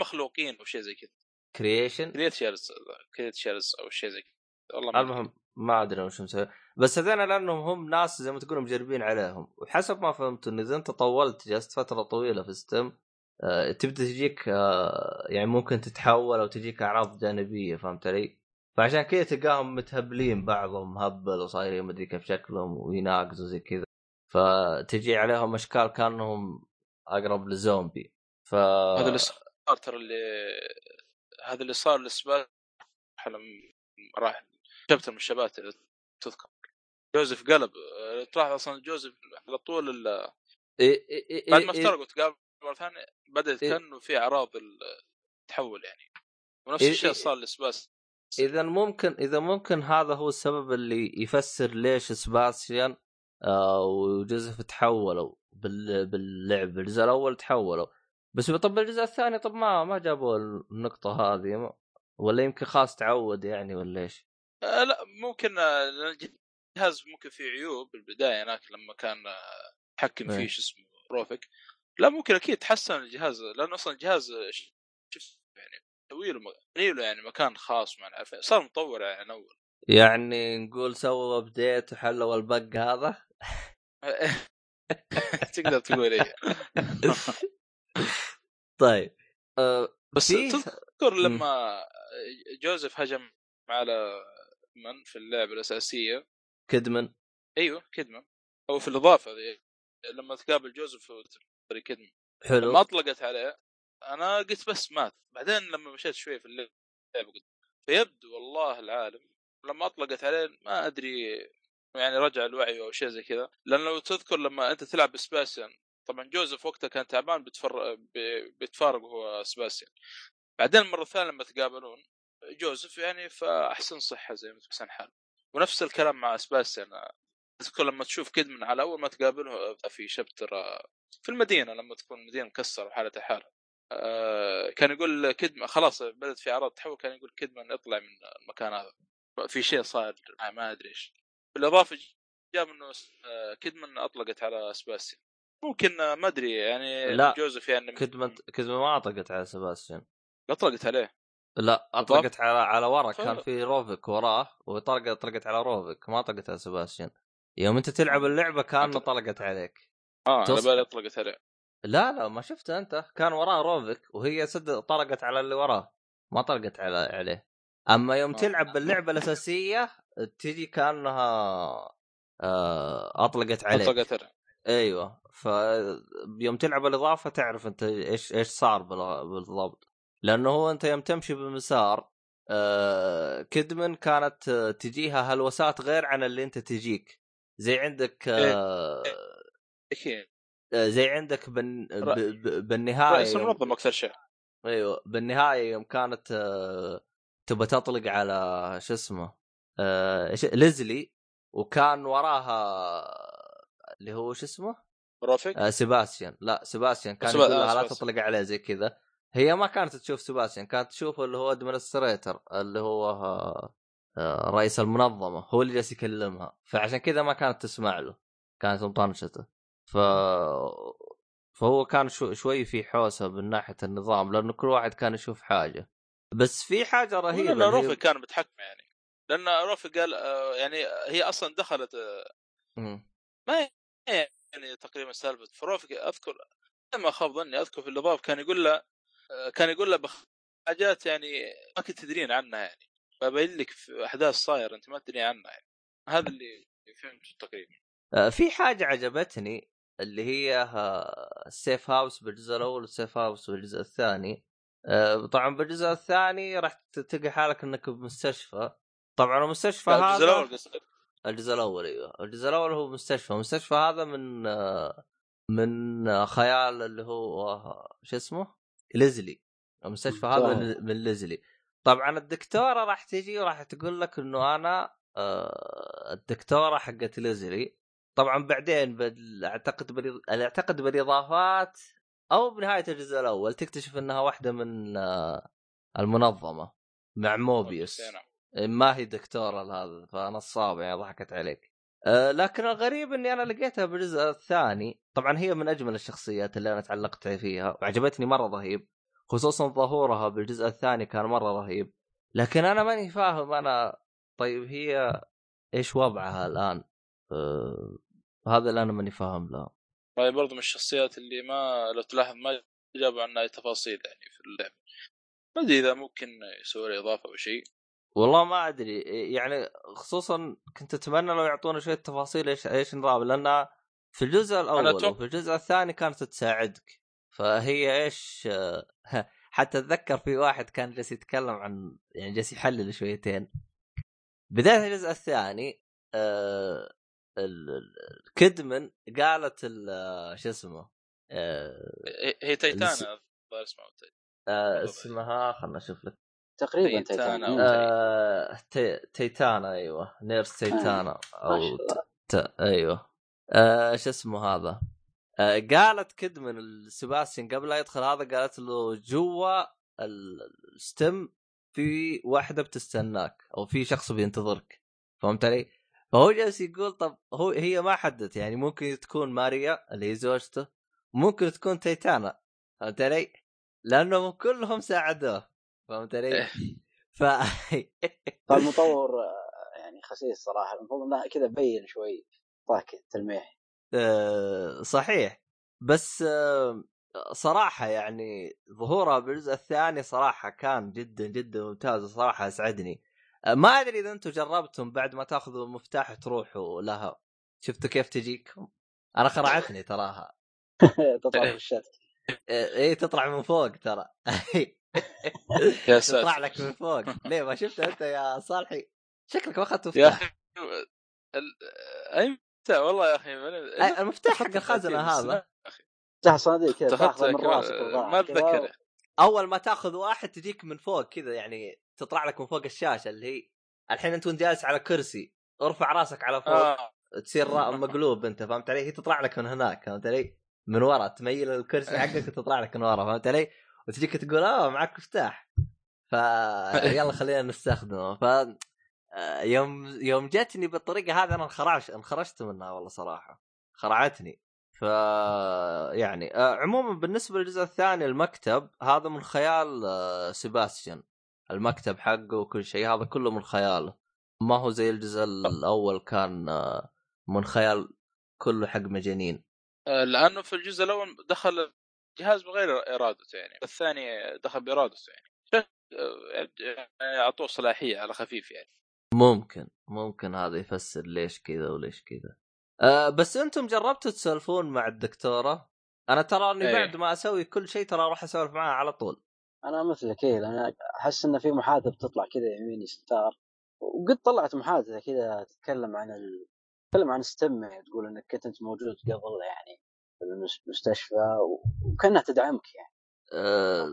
مخلوقين أو شيء زي كذا. creation? creatures creatures أو شيء زي كذا. والله ما. المهم ما أدري وش مسوي. بس هذول لأنهم هم ناس زي ما تقول مجربين عليهم. وحسب ما فهمت انه إذا أنت طولت جلست فترة طويلة في STEM آه تبدأ تجيك آه يعني ممكن تتحول أو تجيك أعراض جانبية فهمت علي؟ فعشان كذا تلقاهم متهبلين بعضهم مهبل وصايرين مدري كيف شكلهم ويناقزوا زي كذا. فتجي عليهم أشكال كأنهم أقرب لزومبي. ف هذا اللي صار ترى اللي هذا اللي صار لسباق لما راح شابتر من الشبات تذكر. جوزيف قلب آه، تلاحظ أصلا جوزيف على طول ال- إيه إيه إيه بعد ما إيه افترقوا تقابلوا مرة ثانية بدأت إيه. كأنه في أعراض التحول يعني ونفس إيه الشيء إيه. صار لسباس إذا ممكن إذا ممكن هذا هو السبب اللي يفسر ليش سباسيان آه وجوزيف تحولوا بال... باللعب بالجزء الأول تحولوا بس طب الجزء الثاني طب ما ما جابوا النقطة هذه ما... ولا يمكن خلاص تعود يعني ولا إيش؟ آه لا ممكن آه، الجهاز ممكن فيه عيوب بالبداية هناك لما كان آه، حكم إيه. فيه شو اسمه روفك لا ممكن أكيد تحسن الجهاز لأنه أصلا الجهاز آه، شوف يعني مسوي له يعني مكان خاص ما نعرف صار مطور يعني عن أول. يعني نقول سووا ابديت وحلوا البق هذا؟ [laughs] تقدر تقول إيه. [laughs] طيب آه بس تذكر لما جوزيف هجم على من في اللعبة الأساسية؟ كدمن أيوه كدمه أو في الإضافة ذي لما تقابل جوزيف وتري كدمه حلو. لما أطلقت عليه أنا قلت بس مات. بعدين لما مشيت شوي في اللعبة قلت فيبدو والله العالم. لما أطلقت عليه ما أدري يعني رجع الوعي أو شيء زي كذا. لأن لو تذكر لما أنت تلعب بسباسيان طبعا جوزيف وقتها كان تعبان بتفر... ب- بيتفارق هو سباسيان. بعدين المره الثانية لما تقابلون جوزيف يعني في احسن صحة زي ما تقول أحسن حال. ونفس الكلام مع سباسيان تذكر لما تشوف كد من على أول ما تقابله في شابتر في المدينة لما تكون المدينة مكسرة وحالتها حاله آه، كان يقول كدمان خلاص بدأت في أعراض تحول كان يقول كدمان اطلع من المكان هذا. في شيء صار آه، ما أدري إيش. بالإضافة جاء إنه آه، كدمان أطلقت على سباستيان ممكن آه، ما أدري يعني لا، جوزيف يعني كدمن كدمن ما أطلقت على سباستيان. أطلقت عليه. لا أطلقت على على ورا كان في روفك وراه وطلقت طلقت على روفك ما طلقت على سباستيان. يوم أنت تلعب اللعبة كان طلقت عليك. آه أنا تص- بالي اطلقت عليه. لا لا ما شفته أنت. كان وراه روفك وهي سد طلقت على اللي وراه ما طلقت على عليه. أما يوم آه. تلعب باللعبة الأساسية تجي كأنها آه، أطلقت عليك. أطلقت عليه أيوه. فيوم تلعب الإضافة تعرف أنت إيش إيش صار بال- بالضبط. لأنه هو أنت يوم تمشي بمسار آه كدمن كانت آه، تجيها هلوسات غير عن اللي أنت تجيك. زي عندك آه أكيد آه، زي عندك بن بالنهاية رئيس المنظمه أكثر شيء. أيوه بالنهاية يوم كانت آه، تبى تطلق على شو اسمه آه، ليزلي وكان وراها اللي هو شو اسمه؟ رافق آه سيباستيان. لا سيباستيان كان يقول آه، لها لا. تطلق عليه زي كذا. هي ما كانت تشوف سيباستيان كانت تشوف اللي هو administrator اللي هو آه، رئيس المنظمة هو اللي جالس يكلمها. فعشان كذا ما كانت تسمع له كانت مطنشته ف فهو كان شو شوي في حوسة من ناحية النظام لأنه كل واحد كان يشوف حاجة. بس في حاجة رهيبة لأن اللي هي- روفي كان متحكم يعني. لأن روفي قال آه، يعني هي أصلا دخلت آه،. ما يعني تقريبا سالفة. فروفي أذكر ما خاب ظني أذكر في الاضافه كان يقول له كان يقول له بخ- حاجات يعني ما كنت تدرين عنها يعني. فبين لك أحداث صايرة أنت ما تدري عنها يعني. هذا اللي فهمته تقريبا. آه، في حاجة عجبتني اللي هي آه، السيف هاوس بالجزء الأول والسيف هاوس بالجزء الثاني. آه، طبعا بالجزء الثاني راح تلقى حالك إنك بمستشفى. طبعا المستشفى لا، الجزء هذا الأول قصدك؟ الجزء الأول أيوه. الجزء الأول هو مستشفى. المستشفى هذا من آه، من آه، خيال اللي هو آه، شو اسمه؟ ليزلي المستشفى هذا. من- من ليزلي طبعا الدكتورة راح تجي وراح تقول لك إنه أنا آه، الدكتورة حقت ليزلي طبعا بعدين أعتقد بالإض... أعتقد بالإضافات أو بنهاية الجزء الأول تكتشف إنها واحدة من آه، المنظمة مع موبيوس نعم. ما هي دكتورة هذا فنصاب يعني ضحكت عليك لكن الغريب إني أنا لقيتها بالجزء الثاني. طبعا هي من أجمل الشخصيات اللي أنا تعلقت فيها. وعجبتني مرة رهيب. خصوصا ظهورها بالجزء الثاني كان مرة رهيب. لكن أنا ماني فاهم أنا طيب هي إيش وضعها الآن؟ أه هذا اللي أنا ماني فاهم له. هاي برضو من الشخصيات اللي ما لو تلاحظ ما جابوا عنها تفاصيل يعني في اللعبة. ما أدري إذا ممكن يسوي إضافة أو شيء. والله ما أدري يعني خصوصا كنت أتمنى لو يعطونا شوية تفاصيل إيش إيش نظام لأن في الجزء الأول وفي الجزء الثاني كانت تساعدك. فهي إيش [laughs] حتى أتذكر في واحد كان جالس يتكلم عن يعني جالس يحلل شويتين. بداية الجزء الثاني آه، كدمن قالت ال- شو اسمه آه، هي- الس- اسمها تايتانا. آه، اسمها خلنا نشوف لك. تقريبا تيتانا تيتانا أو- مم. آه، تي- تيتانا أيوه nurse تيتانا ما أو. ت... ت... أيوه آه، شو اسمه هذا آه، قالت كدمن سباستيان قبل لا يدخل هذا قالت له جوا ال- ال STEM في واحدة بتستناك أو في شخص بينتظرك فهمت علي؟ فهو جالس يقول طب هو هي ما حدت يعني ممكن تكون ماريا اللي هي زوجته ممكن تكون تيتانا فهمت علي؟ لأنهم كلهم ساعدوه فهمت علي؟ إيه. ف [laughs] فالمطور يعني خسيس صراحة. المفروض انه كذا بين شوي. طاك تلميح. آه، صحيح. بس آه، صراحة يعني ظهورها بالجزء الثاني صراحة كان جدا جدا ممتاز وصراحة أسعدني. آه، ما أدري إذا أنتم جربتم بعد ما تأخذوا المفتاح تروحوا لها. شفتوا كيف تجيكم؟ أنا خرعتني تراها. [laughs] تطلع في الشات. آه، إيه تطلع من فوق ترى. [laughs] [laughs] يا تطلع ساتر لك من فوق. ليه ما شفت أنت يا صالحي؟ شكلك ما أخذت يا مفتاح أخي ال- أي متى والله يا أخي المفتاح حق الخزنة هذا. تفتح صناديق كذا تاخذه من راسك ما. أتذكر. أول ما تاخذ واحد تجيك من فوق كذا يعني تطلع لك من فوق الشاشة اللي هي الحين أنت وأنت جالس على كرسي. ارفع راسك على فوق. آه. تصير مقلوب أنت فهمت علي؟ هي تطلع لك من هناك فهمت علي؟ من ورا تميل الكرسي حقك وتطلع لك من ورا فهمت علي؟ وتجيك تقول آه معك مفتاح. ف [laughs] يلا خلينا نستخدمه. ف آه، يوم يوم جتني بالطريقة هذه أنا انخرعش انخرجت منها والله صراحة. خرعتني. ف يعني آه، عموما بالنسبة للجزء الثاني المكتب هذا من خيال آه، سيباستيان. المكتب حقه وكل شيء هذا كله من خياله. ما هو زي الجزء الأول كان من خيال كله حق مجانين. لأنه في الجزء الأول دخل جهاز بغير ارادته يعني الثاني دخل بإرادته يعني. آه، يعني اعطوه صلاحية على خفيف يعني. ممكن ممكن هذا يفسر ليش كذا وليش كذا. أه بس أنتم جربتوا تسولفون مع الدكتورة؟ أنا ترى إني إيه. بعد ما أسوي كل شيء ترى أروح أسولف معاها على طول. أنا مثلك إيه لأن أحس إن في محادثة بتطلع كذا يمين يسار. وقد طلعت محادثة كذا تتكلم عن ال... تتكلم عن ستم يعني تقول إنك كنت أنت موجود قبل يعني. المستشفى. وكأنها تدعمك يعني أه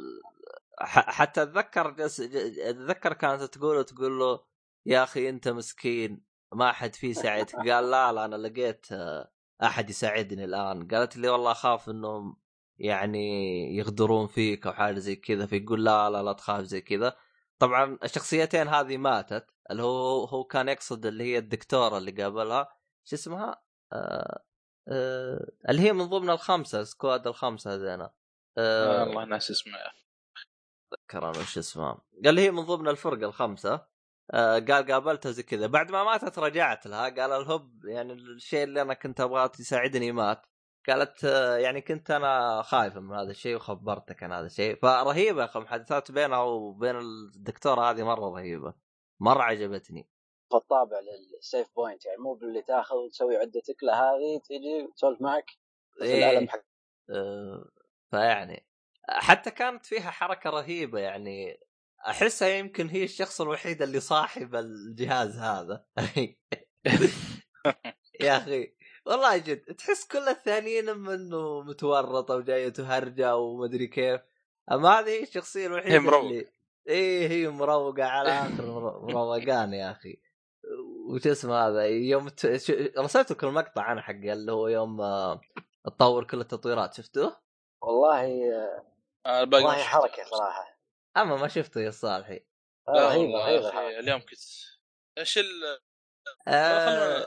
حتى أتذكر جس... أتذكر كانت تقول تقول له يا أخي أنت مسكين ما حد فيه يساعدك [laughs] قال لا لا أنا لقيت آه، أحد يساعدني الآن قالت لي والله أخاف إنهم يعني يغدرون فيك أو حاجة زي كذا فيقول لا لا لا تخاف زي كذا طبعا الشخصيتين هذه ماتت اللي هو هو كان يقصد اللي هي الدكتورة اللي قابلها شو اسمها؟ آه آه اللي هي من ضمن الخمسة سكواد الخمسة هذينا. آه. آه الله ناس اسمه. يا أخي. اتذكر أنا وش اسمها قال هي من ضمن الفرقه الخمسة. آه قال قابلتها زي كذا. بعد ما ماتت رجعت لها. قال الهب يعني الشيء اللي أنا كنت ابغاه يساعدني مات. قالت آه يعني كنت أنا خايفه من هذا الشيء وخبرتك عن هذا الشيء. فرهيبة يا أخي المحادثات بينها وبين الدكتورة هذه مرة رهيبة. مرة عجبتني. فالطابع للسيف بوينت يعني مو باللي تاخذ وتسوي عدتك لا هذه تجي تسولف معك في إيه. العالم حق آه، فيعني حتى كانت فيها حركة رهيبة يعني أحسها يمكن هي الشخص الوحيد اللي صاحب الجهاز هذا [laughs] يا أخي والله جد تحس كل الثانيين اما إنه متورطة وجاية تهرجة ومدري كيف أما هذه هي الشخصية الوحيدة هي مروقة. اللي إيه هي مروقة على آخر مرو- مروقان يا أخي وش اسمه هذا يوم ت... ش... رسلت لكم المقطع أنا حق اللي هو يوم آه، تطور كل التطويرات شفتوه؟ والله آه، والله. حركة صراحة أما ما شفته يا صالحي لا رهيبة رهيبة. اليوم كنت إيش ال آه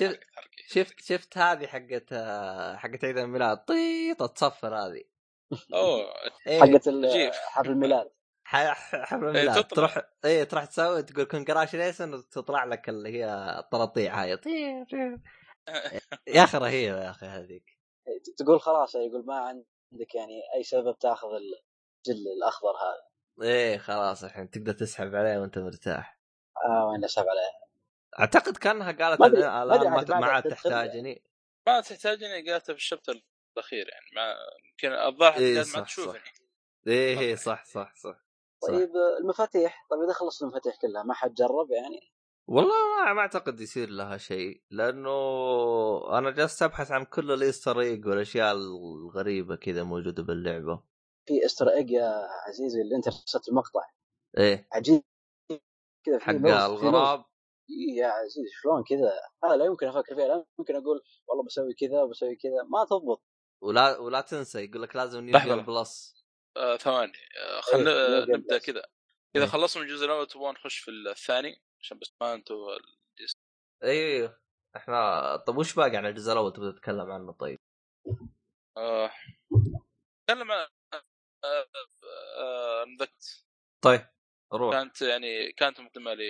شفت-. شفت شفت هذه حقت آه، حقت عيد الميلاد طيط تصفر هذه أوه إيه حقت. حفل الميلاد ح- ح- حفل الميلاد تطلع. تروح إيه تروح تسوي تقول كونجراشليشن وتطلع لك اللي هي الطراطيع هاي. يا أخي رهيبة يا أخي هذيك. تقول خلاص يقول ما عندك يعني أي سبب تاخذ الجل الأخضر هذا. إيه خلاص الحين تقدر تسحب عليه وأنت مرتاح. آه وين أسحب عليه؟ أعتقد كأنها قالت ما ما ما, عاد تحتاجني. ما تحتاجني قالتها في الشابتر الأخير يعني. ما يمكن الظاهر إيه، ما تشوفني. إيه إيه صح صح صح. طيب المفاتيح. طيب إذا خلصت المفاتيح كلها ما حد جرب يعني؟ والله ما, ما أعتقد يصير لها شيء لأنه أنا جالس أبحث عن كل الإيستر إيج والأشياء الغريبة كذا موجودة باللعبة. في Easter egg يا عزيزي اللي أنت رسلت المقطع. إيه. عجيب. كذا في حق. الغراب. إيه يا عزيزي شلون كذا؟ هذا لا يمكن أفكر فيها. لا يمكن أقول والله بسوي كذا وبسوي كذا. ما تضبط. ولا ولا تنسى يقول لك لازم new plus آه ثواني. آه إيه، آه game نبدأ. كذا إذا إيه. خلصنا من الجزء الأول تبغون نخش في الثاني؟ عشان بس ما أنتم أيوه إحنا طب وش باقي عن الجزء الأول تبغى تتكلم عنه طيب؟ آه، نتكلم عن آه، آه، طيب روح. كانت يعني كانت مقدمة ل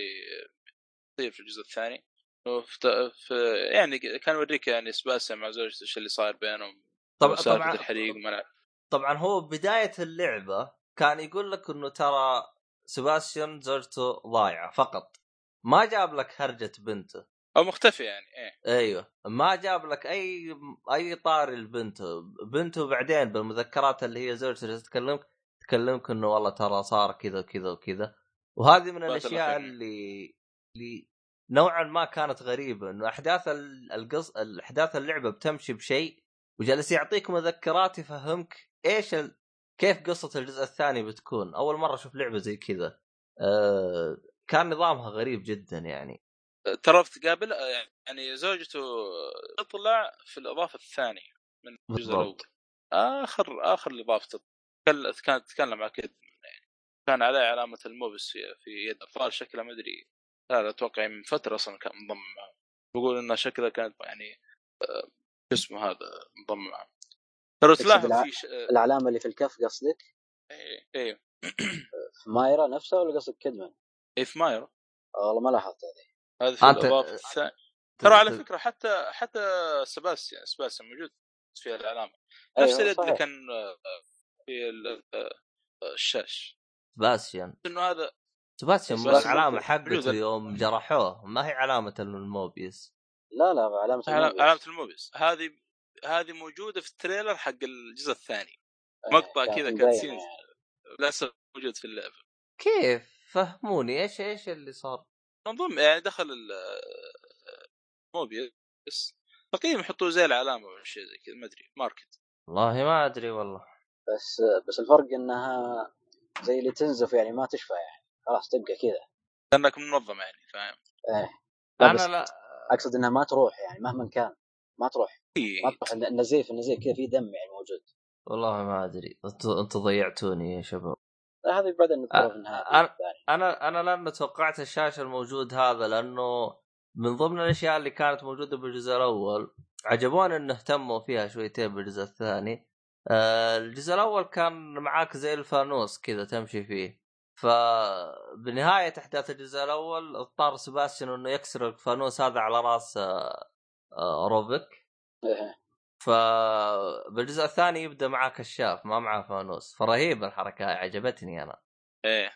تصير في الجزء الثاني. وفت- في يعني كان يوريك يعني سباسيا مع زوجته إيش اللي صاير بينهم طبعا طبعا الحريق ومنع طبعا هو بداية اللعبة كان يقول لك إنه ترى سباستيان زوجته ضايعة فقط. ما جاب لك هرجة بنته. أو مختفي يعني إيه. أيوه. ما جاب لك أي أي طاري لبنته بنته بعدين بالمذكرات اللي هي زوجته تكلمك تكلمك إنه والله ترى صار كذا وكذا وكذا. وهذه من الأشياء. اللي اللي نوعا ما كانت غريبة إنه أحداث ال- القص الاحداث اللعبة بتمشي بشيء وجالس يعطيك مذكرات يفهمك إيش ال... كيف قصة الجزء الثاني بتكون؟ أول مرة أشوف لعبة زي كذا. أه... كان نظامها غريب جدا يعني. ترى تقابل يعني زوجته تطلع في الإضافة الثانية من الجزء الأول. آخر آخر الإضافة كانت تتكلم مع كذا. يعني كان عليه علامة الموبس في, في يد الظاهر شكله ما أدري. لا أتوقع من فترة أصلا كان منضم معه. بقول انها شكلها كانت يعني آه، شو اسمه هذا منضم معه. تلاحظ الع- في ش... العلامه اللي في الكف قصدك؟ إيه إيه. في [clears throat] مايرا نفسها ولا قصدك كدمن؟ إيه في مايرو آه، والله ما لاحظت هذه. هذه في أنت- الأضافة الثانية. ترى على فكرة حتى حتى سباستيان سباستيان موجود فيها العلامه نفس أيوة، اليد اللي. كان في ال- الشاش. سباستيان. انه هذا؟ سباستيان بس موجود. حقته يوم جرحوه. ما هي علامة الموبيس. لا لا علامة علامه الموبس. علامة الموبيس. هذه هذه موجودة في ال trailer حق الجزء الثاني. آه، مقطع كانت كذا cutscene يعني. للأسف موجود في اللعبة. كيف؟ فهموني إيش إيش اللي صار؟ منظم يعني دخل ال- موبيس تقريبا يحطوه زي العلامة ولا شيء زي كذا ما أدري marked. والله ما أدري والله. بس بس الفرق إنها زي اللي تنزف يعني ما تشفى يعني. خلاص تبقى كذا. لأنك منظم يعني فاهم؟ إيه. لا أنا لا أقصد إنها ما تروح يعني مهما كان. ما تروح. إيه. ما تروح النزيف النزيف كذا في دم يعني موجود. والله ما أدري. أنتوا أنتوا ضيعتوني يا شباب. هذه بعدين أنا- أنا أنا لأنه توقعت الشاشة الموجود هذا لأنه من ضمن الأشياء اللي كانت موجودة بالجزء الأول عجبوني انه اهتموا فيها شويتين بالجزء الثاني. الجزء الأول كان معاك زي الفانوس كذا تمشي فيه. فبنهاية أحداث الجزء الأول اضطر سباستيان إنه يكسر الفانوس هذا على رأس روبك. إيه. فبالجزء الثاني يبدأ معاه كشاف ما معاه فانوس. فرهيب الحركة عجبتني أنا. إيه.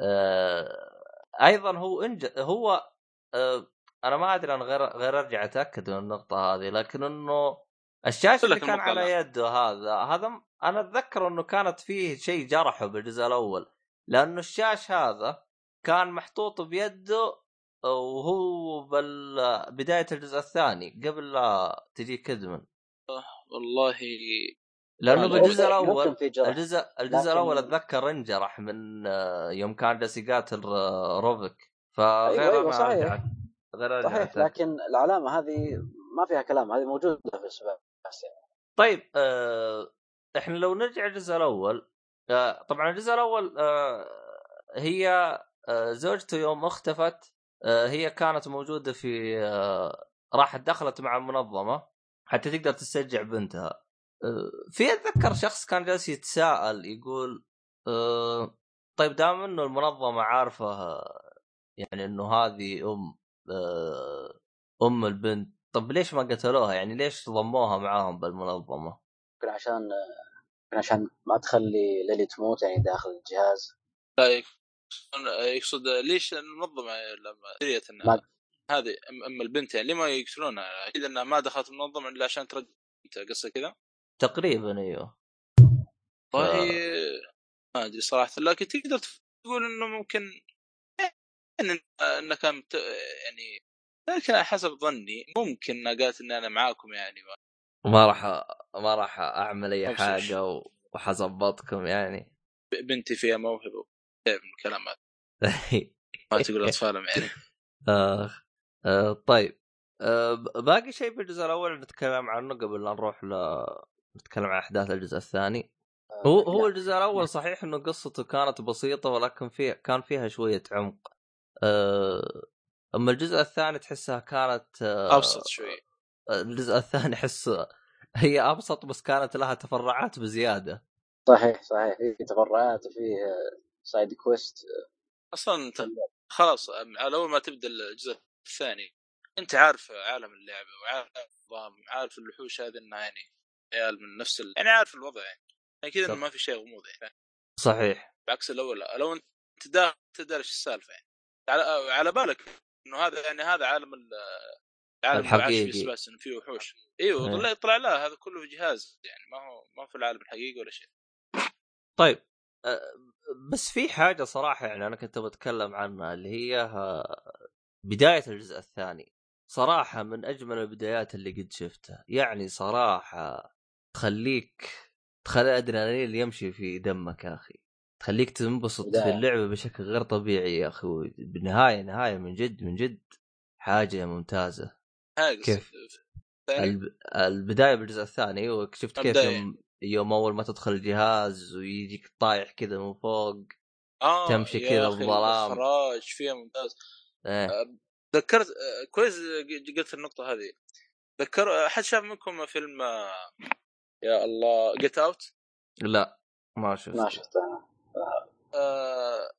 آه أيضا هو انج هو آه أنا ما أدري أنا غير غير أرجع أتأكد من النقطة هذه لكن إنه الشاشه اللي كان المقطع على يده هذا هذا أنا أتذكر إنه كانت فيه شيء جرحه بالجزء الأول لأنه الشاش هذا كان محطوط بيده وهو بال بداية الجزء الثاني قبل لا تجي كدمن والله لأنه بالجزء الأول الجزء الجزء الأول أتذكر انجرح من يوم كان جالس يقاتل آه، روفك أيوة، فغير أيوة، أنا صحيح. غير صحيح. لكن العلامة هذه ما فيها كلام هذه موجودة في سباستيان طيب آه إحنا لو نرجع الجزء الأول آه طبعا الجزء الأول آه هي آه زوجته يوم اختفت. هي كانت موجودة في آه راحت دخلت مع المنظمه حتى تقدر تسترجع بنتها. آه في أتذكر شخص كان جالس يتساءل يقول آه طيب دام إنه المنظمة عارفة آه، يعني إنه هذه أم آه أم البنت طب ليش ما قتلوها؟ يعني ليش ضموها معاهم بالمنظمة؟ يمكن عشان يمكن عشان ما تخلي ليلي تموت يعني داخل الجهاز. لا يقصد- ليش المنظمه لما دريت إنها هذه أم- أم البنت يعني ليه ما يقتلونها؟ أكيد إنها ما دخلت المنظمة إلا عشان ترد انت قصه كذا؟ تقريبا أيوه والله ما أدري صراحة لكن تقدر تقول إنه ممكن ان انه كان مت- يعني لكن حسب ظني ممكن إنها قالت إني أنا معاكم يعني ما راح ما راح أعمل أي. حاجة وحظبطكم يعني بنتي فيها موهبة من الكلام هذا [laughs] ما تقول اطفالهم يعني آه. آه. طيب آه. باقي شيء بالجزء الأول نتكلم عنه قبل لا نروح ل نتكلم عن أحداث الجزء الثاني هو هو لا. الجزء الأول صحيح إنه قصته كانت بسيطة ولكن فيها كان فيها شوية عمق آه. أما الجزء الثاني تحسها كانت آه. أبسط شوي الجزء الثاني أحس هي أبسط بس كانت لها تفرعات بزيادة صحيح صحيح في تفرعات وفيه سايد كويست أصلا أنت خلاص على أول ما تبدأ الجزء الثاني أنت عارف عالم اللعبة وعارف النظام عارف الوحوش هذه إنها يعني عيال من نفس ال... يعني عارف الوضع يعني. يعني كذا. ما في شيء غموض يعني. صحيح. بعكس الأول لو أنت داخل تدري إيش السالفة يعني. على على بالك إنه هذا يعني هذا عالم ال- العالم الحقيقي. بس إنه فيه وحوش. أيوه إيه. طلع لا هذا كله في جهاز يعني ما هو ما هو في العالم الحقيقي ولا شيء. طيب. آه، بس في حاجة صراحة يعني أنا كنت بتكلم عنها اللي هي آه، بداية الجزء الثاني صراحة من أجمل البدايات اللي قد شفتها يعني صراحة تخليك تخلي الأدرينالين يمشي في دمك يا أخي تخليك تنبسط في. اللعبة بشكل غير طبيعي يا أخي بالنهاية نهاية من جد من جد حاجة ممتازة كيف؟ الب... البداية بالجزء الثاني أيوه شفت كيف. يوم يوم أول ما تدخل الجهاز ويجيك طايح كذا من فوق آه تمشي كذا أخي بظلام. الاخراج فيها ممتاز. إيه. ذكرت آه، كويس قلت النقطة هذه. ذكر أحد شاف منكم فيلم آه، يا الله Get Out لا ما شفت ما شفته. أنا آه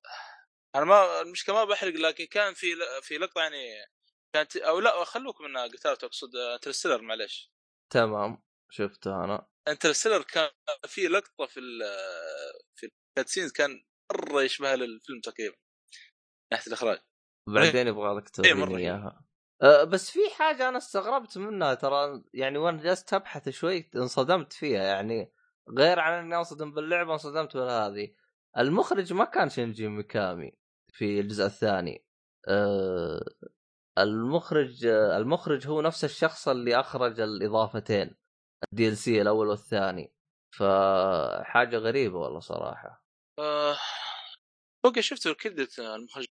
أنا ما المشكلة ما بحرق لكن كان في في لقطة يعني كانت أو لا خلوك من Get Out أقصد Interstellar معلش تمام شفته أنا. Interstellar كان في لقطة في ال في ال cutscenes كان مرة يشبه للفيلم تقريبا ناحية الإخراج. بعدين يبغى لك إيه، توريني. إياها. أه بس في حاجة أنا استغربت منها ترى يعني وأنا جالس أبحث شوي انصدمت فيها يعني غير عن إني أنصدم باللعبة انصدمت بهذه المخرج ما كان شينجي ميكامي في الجزء الثاني. أه المخرج المخرج هو نفس الشخص اللي أخرج الإضافتين. ال DLC الأول والثاني. فحاجة غريبة والله صراحة. آه أوكي شفت كدت المخرج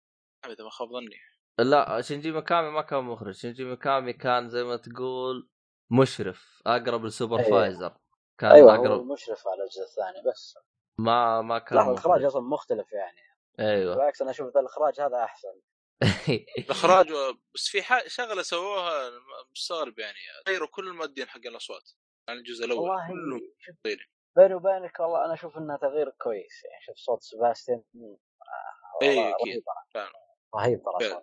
إذا ما خاب ظني. لا شينجي ميكامي ما كان مخرج. شينجي ميكامي كان زي ما تقول مشرف أقرب لل supervisor. كان أيوه هو أقرب المشرف على الجزء الثاني بس. ما ما كان لا الإخراج. أصلا مختلف يعني. أيوه. بالعكس أنا أشوف الإخراج هذا أحسن. [laughs] الإخراج بس في شغلة سووها مستغرب يعني. غيروا كل المؤدين حق الأصوات. عن الجزء الأول. والله كله شوف غير. بيني وبينك والله أنا أشوف إنه تغيير كويس. يعني شوف صوت سباستيان آه، إيه، أكيد. رهيب. ترى.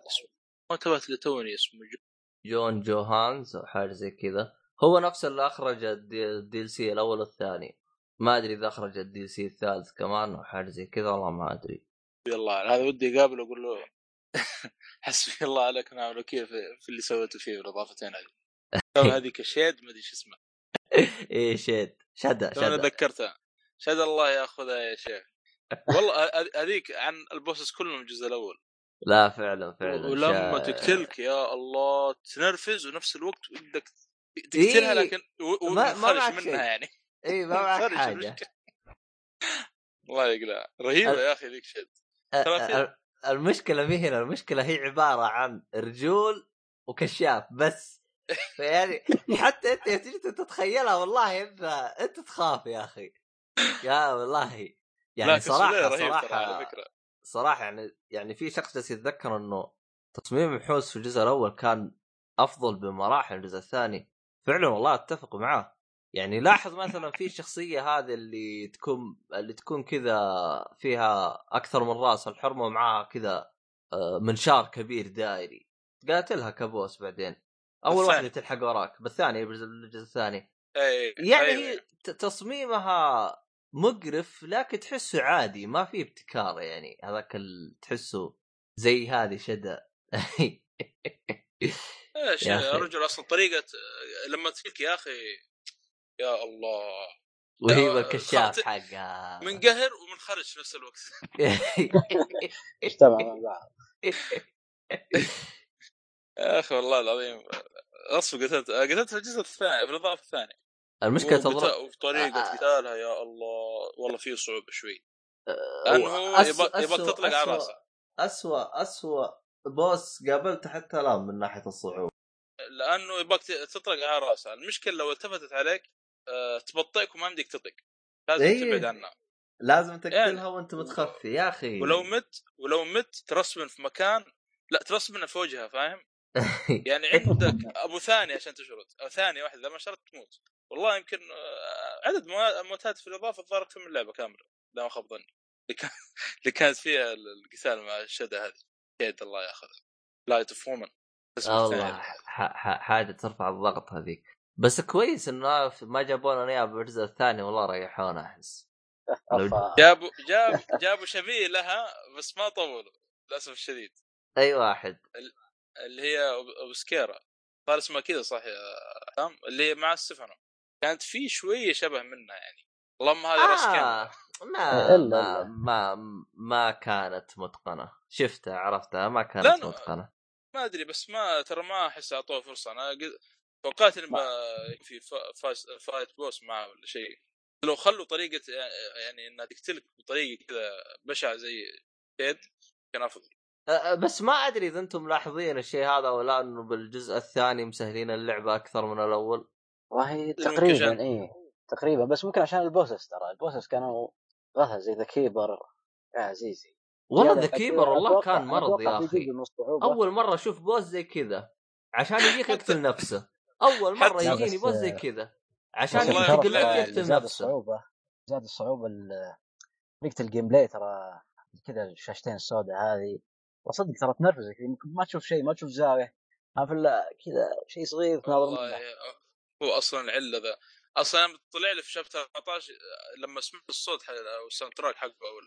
ما انتبهت لتوني اسمه جو- جون جوهانز أو حاجة زي كذا. هو نفس اللي أخرج ال DLC الأول والثاني. ما أدري إذا أخرج ال DLC الثالث كمان أو حاجة زي كذا والله ما أدري. حسبي الله هذا ودي أقابله واقول له [laughs] حسبي الله عليك نعم الوكيل في, في اللي سويته فيه بالاضافتين [laughs] هذه هذيك Shade ما أدري إيش اسمه. [laughs] إيه Shade شدا تو أنا ذكرتها شهد الله ياخذها يا شيخ. والله هذيك عن ال bosses كلهم الجزء الأول. لا فعلا فعلا. ولما شا- تقتلك يا الله تنرفز ونفس الوقت ودك تقتلها إيه. لكن و- ما- ما منها شيء. يعني. اي ما [laughs] معك حاجة. الله يقلع. رهيبة ال- يا أخي ذيك شد المشكلة مي هنا المشكلة هي عبارة عن رجول وكشاف بس. [laughs] يعني حتى أنت تجي تتخيلها والله انت أنت تخاف يا أخي. يا والله. يعني صراحة صراحة صراحة يعني يعني في شخص جالس يتذكر إنه تصميم الحوس في الجزء الأول كان أفضل بمراحل الجزء الثاني. فعلا والله أتفق معاه. يعني لاحظ مثلا في الشخصيه هذه اللي تكون اللي تكون كذا فيها أكثر من رأس الحرمة ومعاها كذا آه، منشار كبير دائري. قاتلها كابوس بعدين. أول الثاني. واحدة تلحق وراك بالثاني بالجزء الجزء الثاني اي يعني أيوة. هي ت- تصميمها مقرف لكن تحسه عادي ما في ابتكار يعني هذاك تحسه زي هذه شدا [laughs] إيش يا. رجل أصلا طريقة لما تجيك يا أخي يا الله وهي الكشاف. حقها منقهر ومنخرج في نفس الوقت اجتمع مع بعض يا أخي والله العظيم أصلا قتلت قتلت في الجزء الثاني في الاضافه الثانية المشكلة تضرب. وطريقة آه. قتالها يا الله والله في صعوبة شوي. آه، لأنه هو أس- يبغى تطلق على رأسه. اسوء اسوء بوس قابلته حتى الآن من ناحية الصعوبة. لأنه يبغاك تطلق على رأسه. المشكلة لو التفتت عليك آه، تبطئك وما يمديك تطق. لازم إيه. تبعد عنها لازم تقتلها يعني- وأنت متخفي. يا أخي. ولو مت ولو مت ترسبن في مكان لا ترسبن في وجهها فاهم؟ [laughs] يعني عندك أبو ثاني عشان تشرد. أو ثانية واحدة لما شرد تموت. والله يمكن آه، عدد مو- موتات في الإضافة الظاهر أكثر من اللعبة كاملة لا ما خاب ظني. [laughs] اللي كان- اللي كانت فيها القتال مع الشدة هذه. يد الله ياخذها light of woman والله حاجة ترفع الضغط هذيك. بس كويس انه ما جابوا لنا اياها بالجزء الثاني والله ريحونا أحس. جابوا جاب [laughs] جابوا شبيه لها بس ما طولوا. للأسف الشديد. أي واحد. اللي هي Obscura. صار اسمها كذا صح يا سام اللي هي مع ستيفانو. كانت في شوية شبه منها يعني. اللهم هذه راس آه ما ما. ما ما كانت متقنة. شفتها عرفتها ما كانت لا. متقنة. ما أدري بس ما ترى ما أحس اعطوه فرصة. أنا قد- توقعت إنه في فايت بوس معه ولا شيء. لو خلوا طريقة يعني إنها تقتلك بطريقة كذا بشعة زي كيد كان أفضل. بس ما أدري إذا أنتم ملاحظين الشيء هذا ولا إنه بالجزء الثاني مسهلين اللعبة أكثر من الأول. والله تقريبا إيه تقريبا بس ممكن عشان ال bosses ترى ال bosses كانوا غثى زي the Keeper. يا عزيزي والله the Keeper والله كان مرض يا أخي. أول مرة أشوف boss زي كذا عشان يجيك يقتل نفسه. أول مرة يجيني boss زي كذا عشان يقتل زاد نفسه. الصعوبة زاد الصعوبة ال- طريقة ال gameplay ترى كذا الشاشتين السوداء هذه. وصدق ترى تنرفزك ممكن ما تشوف شيء ما تشوف زاوية. ما في كذا شيء صغير تناظر منه. هو أصلا العلة ذا. أصلا طلع لي في chapter 14 لما سمعت الصوت حق أو ال soundtrack حقه أو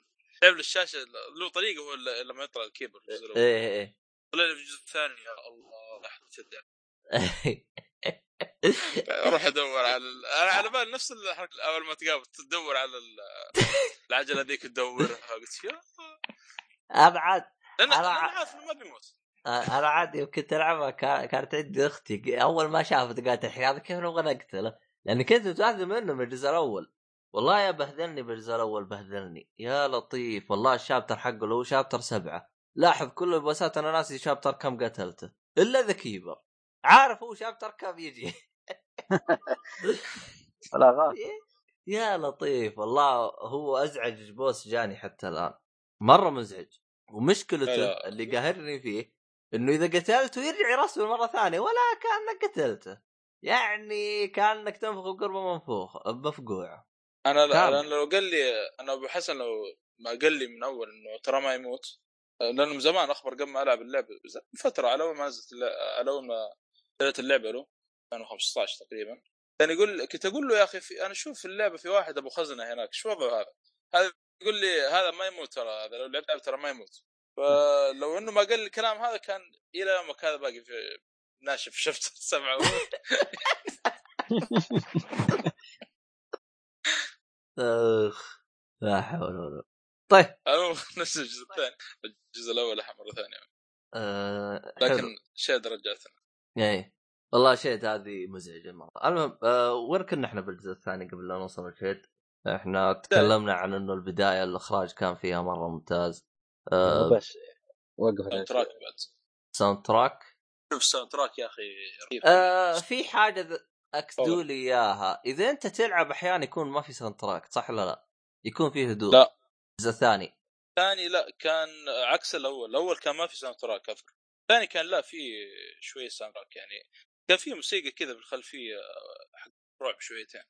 لعب لي الشاشة له طريقة هو لما يطلع ال Keeper الأول. إيه إيه. طلع لي في الجزء الثاني يا الله لحظه إيه. [laughs] أروح أدور على ال... أنا على بالي نفس الحركة أول ما تقابل تدور على ال... العجلة ذيك تدورها قلت يا أنا عاد لأن أنا- أنا عارف انه ما بيموت أنا عاد يوم كنت العبها كا- كانت عندي أختي أول ما شافت قالت الحين هذا كيف نبغى نقتله؟ لاني كنت متاكد منه من الجزء الأول. والله يا بهدلني بالجزء الأول بهدلني يا لطيف. والله الشابتر حقه اللي هو شابتر سبعة. لاحظ كل البوسات أنا ناسي شابتر كم قتلته. إلا ذا كيبر. عارف هو شابتر كم يجي. [laughs] ولا غلط. يا لطيف. والله هو أزعج بوس جاني حتى الآن. مرة مزعج. ومشكلته لا. اللي قاهرني فيه إنه إذا قتلته يرجع يرسل مرة ثانية ولا كأنك قتلته يعني كأنك تنفخ قربة منفوخ مفقوعه أنا لا لو قال لي أنا أبو حسن لو ما قال لي من أول إنه ترى ما يموت لأنه من زمان أخبر قبل ما ألعب اللعبه فترة على اول ما نزلت على اول ما نزلت اللعبه له 2015 تقريبا كان يقول كنت أقول له يا أخي في أنا أشوف في اللعبة في واحد أبو خزنة هناك شو وضعه هذا؟ هذا يقول لي هذا ما يموت ترى هذا لو لعبت لعبة ترى ما يموت. فلو إنه ما قال الكلام هذا كان إلى يومك هذا باقي في ناشف شفت؟ [laughs] سبعة أخ لا حول ولا. طيب. [laughs] نفس الجزء الثاني. الجزء الأول مرة ثانية. حلو. لكن شيد رجعتنا إيه. والله شيت هذه مزعجة مرة. المهم آه وين كنا إحنا بالجزء الثاني قبل لا نوصل لشيت إحنا تكلمنا عن إنه البداية الإخراج كان فيها مرة ممتاز. آه بس وقف ساوند تراك بعد. ساوند تراك شوف الساوند تراك يا أخي رهيب. آه في حاجة ذ- أكدوا. لي إياها. إذا أنت تلعب أحيانا يكون ما في soundtrack صح ولا لا؟ يكون فيه هدوء. لا. الجزء الثاني الثاني لا كان عكس الأول. الأول كان ما في soundtrack اذكر الثاني كان لا في شوية soundtrack يعني. كان في موسيقى كذا بالخلفية حق رعب شويتين.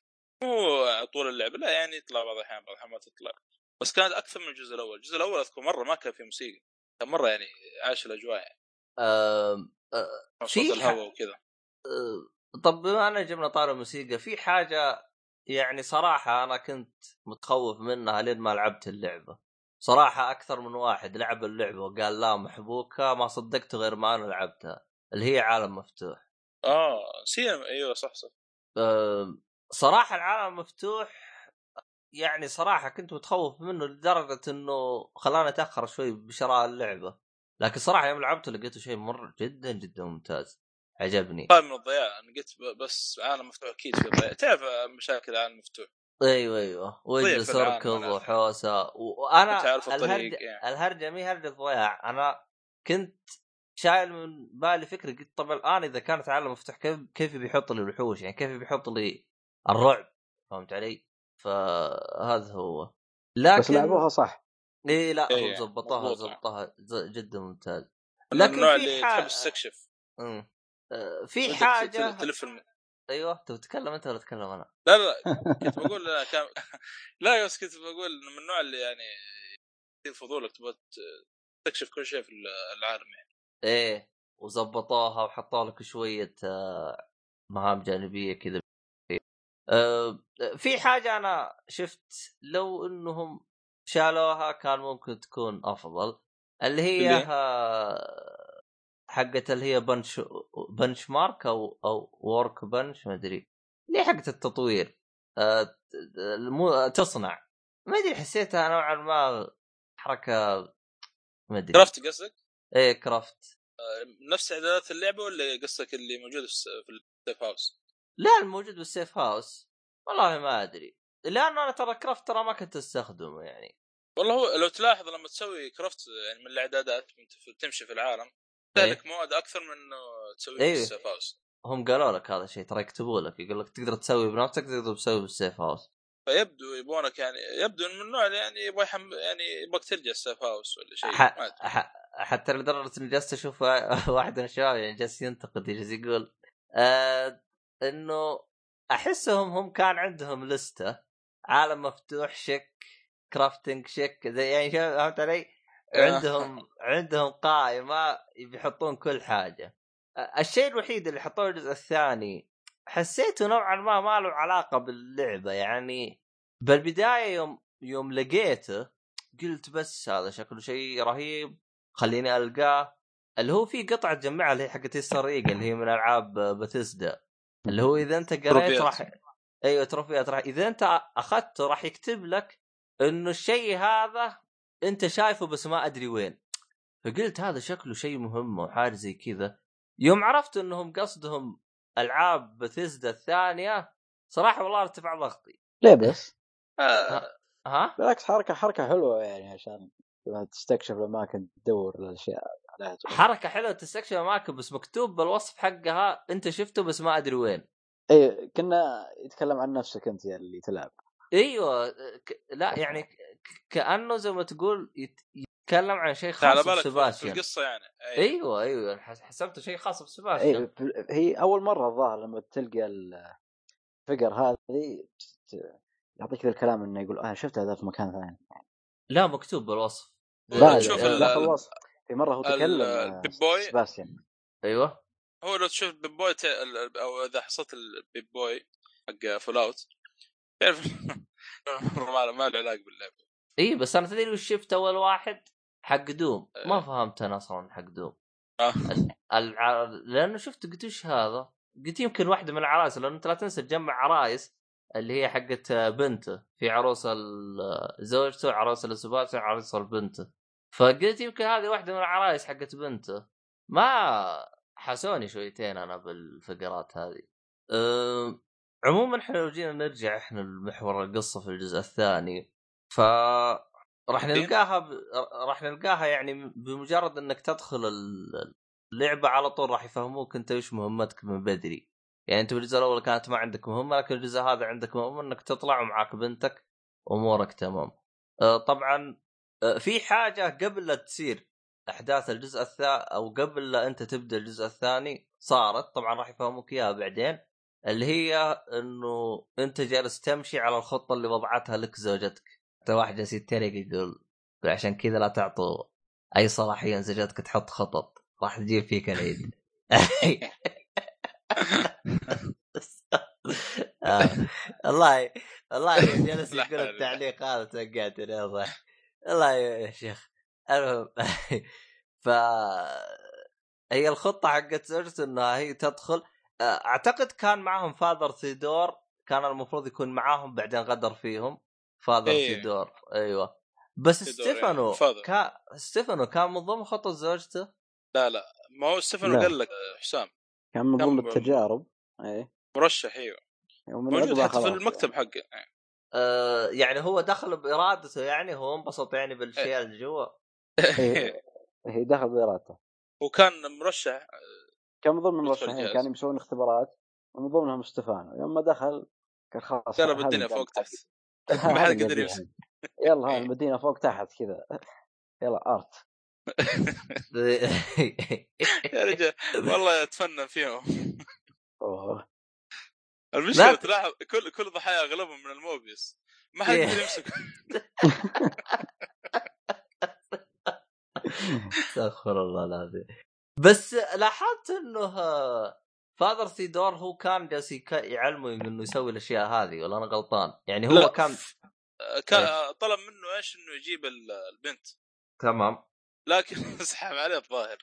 مو طول اللعبه لا يعني يطلع بعض الأحيان بعض الأحيان ما تطلع. بس كانت أكثر من الجزء الأول. الجزء الأول أذكر مرة ما كان في موسيقى. كان مرة يعني عاش الأجواء يعني. آه في الهواء وكذا. آه طب بما أن جبنا طاري الموسيقى في حاجة يعني صراحة أنا كنت متخوف منها لين ما لعبت اللعبة. صراحة أكثر من واحد لعب اللعبة وقال لا محبوكة ما صدقته غير ما أنا لعبتها اللي هي عالم مفتوح. آه سينما أيوه صح صح. آه، صراحة العالم مفتوح يعني صراحة كنت متخوف منه لدرجة إنه خلاني أتأخر شوي بشراء اللعبة. لكن صراحة يوم لعبته لقيته شيء مره جدا جدا ممتاز. عجبني. طيب من الضياع أنا قلت بس عالم مفتوح أكيد في ضياع تعرف مشاكل العالم المفتوح أيوه أيوه. واجلس اركض. وحوسة. وأنا الهرجه يعني. الهرجة مي هرجه ضياع أنا كنت شايل من بالي فكرة قلت طب الآن إذا كانت عالم مفتوح كيف كيف بيحط لي الوحوش؟ يعني كيف بيحط لي الرعب فهمت علي؟ فهذا هو لكن بس لعبوها صح إي لا إيه، هم ظبطوها مضبوطة. ظبطوها ز- جدا ممتاز من لكن النوع في اللي حا- تحب تستكشف. آه، في حاجة تلف الم... أيوه تبي تتكلم أنت ولا أتكلم أنا؟ لا لا [laughs] كنت بقول لا كان [laughs] لا بس كنت بقول إنه من النوع اللي يعني يصير فضولك تبغى تستكشف كل شيء في العالم يعني إيه وظبطوها وحطوا لك شوية آه، مهام جانبية كذا في حاجة أنا شفت لو إنهم شالوها كان ممكن تكون أفضل اللي هي؟ آه، حقت اللي هي بنش بنش مارك أو أو ورك بنش ما أدري اللي حقت التطوير آه، تصنع ما أدري حسيتها نوعا ما حركة ما أدري كرافت قصدك؟ إيه كرافت نفس اعدادات اللعبة ولا قصدك اللي موجود في الس- في السيف هاوس؟ لا الموجود بالسيف هاوس. والله ما أدري. لأن أنا ترى كرافت ترى ما كنت أستخدمه يعني. والله هو لو تلاحظ لما تسوي كرافت يعني من الإعدادات تمشي في العالم تهلك مواد أكثر من إنه تسويه إيه. في السيف هاوس. هم قالوا لك هذا الشيء ترى يكتبوا لك يقول لك تقدر تسوي بنفسك تقدر تسوي بالسيف هاوس. فيبدو يبونك يعني يبدو من النوع اللي يعني يبغى يحم... يعني يبغاك ترجع السيف هاوس ولا شيء ح... حتى لدرجة إني جالس أشوف [laughs] واحد من الشباب يعني جالس ينتقد جالس يقول آه إنه أحسهم هم كان عندهم لستة عالم مفتوح شك كرافتنج شك زي يعني فهمت علي؟ عندهم عندهم قائمة بيحطون كل حاجة. آه، الشيء الوحيد اللي حطوه الجزء الثاني حسيته نوعا ما ما له علاقة باللعبة يعني بالبداية يوم يوم لقيته قلت بس هذا شكله شيء رهيب خليني ألقاه. اللي هو في قطعة تجمعها اللي هي حقت السريقه اللي هي من ألعاب باتيسدا اللي هو إذا أنت قريت. راح أيوه تروفيات راح إذا أنت اخذته راح يكتب لك إنه الشيء هذا أنت شايفه بس ما أدري وين. فقلت هذا شكله شيء مهم وحاجة زي كذا. يوم عرفت إنهم قصدهم ألعاب باتيسدا الثانية صراحة والله ارتفع ضغطي. ليه بس؟ آه. ها؟ بالعكس حركه حركة حلوة يعني عشان لما تستكشف الأماكن تدور الاشياء تروح. حركة حلوة تستكشف اماكن بس مكتوب بالوصف حقها أنت شفته بس ما أدري وين. إيه كنا يتكلم عن نفسك أنت يا اللي تلعب. أيوه ك... لا يعني ك... كأنه زي ما تقول يت... يتكلم عن شيء على خاص بالك في- بسباستيان القصة يعني. أي. أيوه أيوه حس- حسبته شيء خاص بسباستيان إيه هي أول مرة الظاهر لما تلقى الفقر هذه ت- يعطيك ذا الكلام إنه يقول أنا شفت هذا في مكان ثاني. لا مكتوب بالوصف. لا تشوف لا, لا في مرة هو تكلم آه، ال Pip-Boy. سباستيان أيوه هو لو تشوف Pip-Boy ت... ال- أو إذا حصلت ال Pip-Boy حق Fallout تعرف ما ما له علاقة باللعبه إي بس أنا تدري وش شفت أول واحد حق Doom ما إيه. فهمت أنا أصلا حق Doom آه. الع... لأنه شفت قلت وش هذا؟ قلت يمكن واحدة من العرايس لأنه أنت لا تنسى تجمع عرايس اللي هي حقت بنته في عروس ال- زوجته عروس السباسي عروس بنته فقلت يمكن هذه واحدة من العرايس حقت بنته. ما حسوني شويتين أنا بالفقرات هذه. أم... عموما إحنا لو جينا نرجع إحنا لمحور القصة في الجزء الثاني ف راح نلقاها ب... راح نلقاها يعني بمجرد إنك تدخل ال- اللعبة على طول راح يفهموك أنت وش مهمتك من بدري. يعني أنت بالجزء الأول كانت ما عندك مهمة لكن الجزء هذا عندك مهمة إنك تطلع ومعاك بنتك امورك تمام. آه، طبعا في حاجة قبل لا تصير أحداث الجزء الثاني أو قبل لا أنت تبدأ الجزء الثاني صارت طبعا راح يفهموك إياها بعدين اللي هي إنه أنت جالس تمشي على الخطة اللي وضعتها لك زوجتك حتى واحد جالس يتريق يقول عشان كذا لا تعطوا أي صلاحية زوجتك تحط خطط راح تجيب فيك العيد [laughs] آه. والله والله يوم جلس لا يقول التعليق هذا توقعت يا صح والله يا شيخ. المهم [laughs] ف هي الخطة حقت زوجته إنها هي تدخل. أعتقد كان معهم فاذر ثيدور كان المفروض يكون معاهم بعدين غدر فيهم. Father إيه. ثيودور أيوه. بس يعني ستيفانو فاضل. كا... ستيفانو كان من ضمن خطة زوجته؟ لا لا. ما هو ستيفانو. قال لك حسام. كان من ضمن التجارب. إيه. مرشح أيوه. موجود حتى في المكتب حقه. إيه. آه يعني هو دخل بإرادته يعني هو انبسط يعني بالاشياء اللي جوا إيه. هي دخل بإرادته وكان مرشح كان من ضمن المرشحين. كانوا يسوون اختبارات ومن ضمنهم ستيفانو يوم ما دخل كان خلاص قلب الدنيا فوق تحت [laughs] ما حد قدر. يمسك. يلا ها إيه. [laughs] المدينة فوق تحت كذا يلا أرت [laughs] يا رجال والله أتفنن فيهم. المشكلة لا. تلاحظ كل كل ضحايا أغلبهم من الموبيس ما حد إيه. يقدر يمسك [laughs] استغفر الله العظيم بس لاحظت إنه فادر ثيدور هو كان جالس يعلمه إنه يسوي الأشياء هذه ولا أنا غلطان؟ يعني هو لا. كان كان طلب منه إيش إنه يجيب ال- البنت تمام لكن [laughs] سحب عليه الظاهر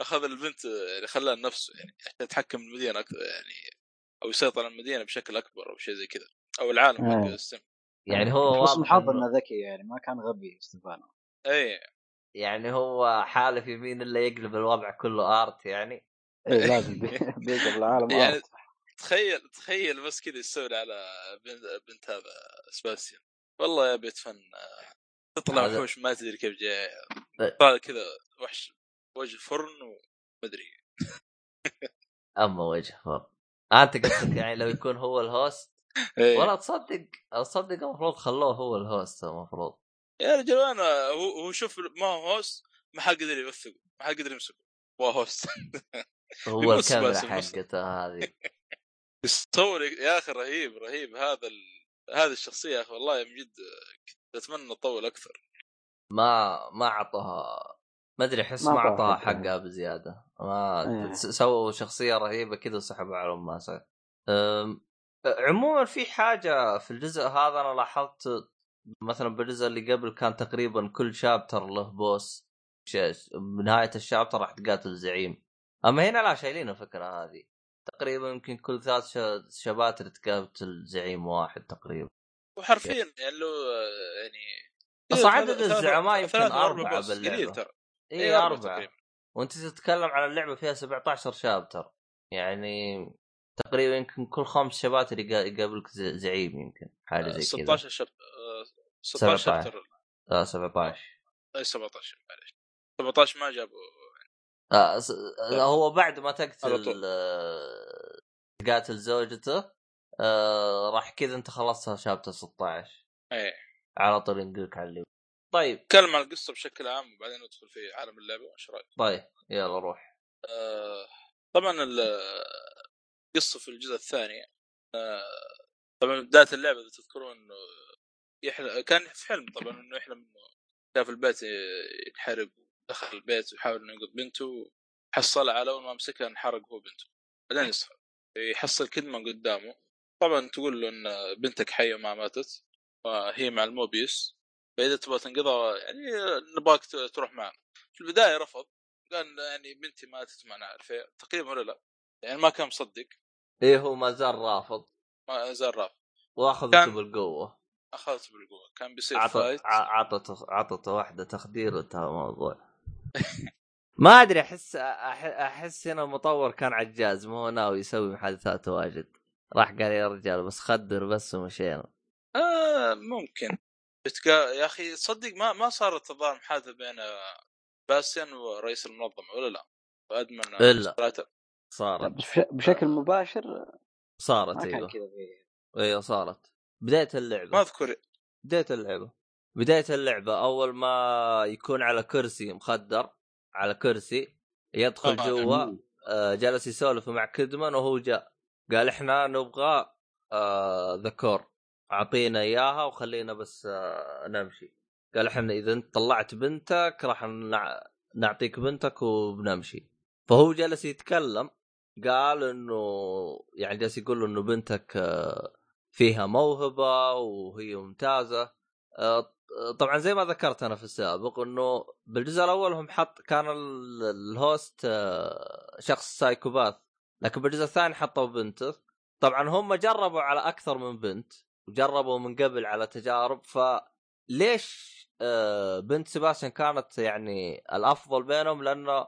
أخذ البنت يعني خلاها لنفسه يعني عشان يتحكم المدينة أكثر يعني أو يسيطر على المدينة بشكل أكبر أو شيء زي كذا أو العالم حق إيه. السم. يعني هو واضح حظ إنه- إنه ذكي يعني ما كان غبي ستيفانو. اي يعني هو حالف يمين الا يقلب الوضع كله art يعني؟ اي [laughs] لازم بي- [laughs] بيقلب العالم [laughs] يعني art. تخيل تخيل بس كذا يستولي على بنت, هذا سباستيان. والله يا بيت فن تطلع وحوش ما تدري كيف جاي. طالع كذا وحش وجه فرن ومدري أما وجه فرق أنت قصدك يعني لو يكون هو ال host إيه. ولا تصدق تصدق المفروض خلوه هو ال host المفروض. يا رجال أنا هو هو شوف ما هو host ما حد قدر يوثقه ما حد قدر يمسكه. هو host [laughs] هو الكاميرا. حقته هذه. تصور يا أخي رهيب رهيب. هذا ال... هذه الشخصية يا أخي والله من جد أتمنى تطول أكثر. ما ما اعطوها ما أدري أحس ما اعطوها حقها. بزيادة. ما. س- سووا شخصية رهيبة كذا وسحبوا على ماسك أم، عموما في حاجة في الجزء هذا أنا لاحظت مثلا بالجزء اللي قبل كان تقريبا كل شابتر له بوس بنهايه الشابتر راح تقاتل الزعيم أما هنا لا شايلين الفكرة هذه. تقريبا يمكن كل ثلاث ش- شباتر تقاتل زعيم واحد تقريبا. وحرفيا يعني يعني بس عدد الزعماء يمكن ثلاثة أو اي إيه، أربعة. أربعة. وأنت تتكلم عن اللعبة فيها 17 شابتر. يعني تقريبا يمكن كل خمس شباتر يقا- يقابلك زعيم يمكن حاجة زي كذا. 16 شب آه، 16 17. شابتر. آه 17 اي 17 معليش. 17 ما جابوا آه س- آه، هو بعد ما على تقتل طول. آه، تقاتل زوجته آه راح كذا أنت خلصتها شابتر 16 إيه. على طول ينقلك على اللي طيب. نتكلم عن القصة بشكل عام وبعدين ندخل في عالم اللعبة وايش رأيك؟ طيب يلا روح. آه، طبعا ال- القصة في الجزء الثاني آه، طبعا بداية اللعبة إذا تذكرون إنه يحلم كان في حلم طبعا إنه يحلم إنه شاف البيت ينحرق دخل البيت ويحاول إنه ينقذ بنته حصلها على أول ما مسكها انحرق هو بنته. بعدين يصحى يحصل كدمان قدامه. طبعا تقول له إن بنتك حية ما ماتت وهي مع الموبيس. فاذا تبغى تنقذها يعني نبغاك ت- تروح معنا في البداية رفض قال يعني بنتي ماتت ما نعرف. تقريبا ولا لا؟ يعني ما كان مصدق. إيه هو ما زال رافض. ما زال رافض. وأخذته كان- بالقوة. اخذت بالقوة. كان بيصير عطت فايت عطت عطت واحدة تخدير وانتهى الموضوع. ما أدري أحس أحس هنا المطور كان عجاز مو ناوي يسوي محادثات واجد. راح قال يا رجال بس خدر بس ومشينا. آه ممكن. بتقا... يا أخي تصدق ما ما صارت الظاهر محادثه بين آه، سباستيان ورئيس المنظمة ولا لا؟ Admin آه، إلا. سبرايتر. لا، صارت بش- بشكل مباشر صارت أيوه. أيوه صارت. بداية اللعبة. ما أذكر. بداية اللعبة. بداية اللعبة أول ما يكون على كرسي مخدر على كرسي يدخل آه، جوا آه، جلس يسولف مع كدمان وهو جاء. قال إحنا نبغى آه، ذكور أعطينا إياها وخلينا بس آه، نمشي. قال إحنا إذا أنت طلعت بنتك راح نع- نعطيك بنتك وبنمشي. فهو جلس يتكلم قال إنه يعني جالس يقول له إنه بنتك آه، فيها موهبة وهي ممتازة. آه، طبعا زي ما ذكرت أنا في السابق إنه بالجزء الأول هم حط كان ال- ال host شخص psychopath لكن بالجزء الثاني حطوا بنته. طبعا هم جربوا على أكثر من بنت. وجربوا من قبل على تجارب فليش آه، بنت سباستيان كانت يعني الأفضل بينهم؟ لأنه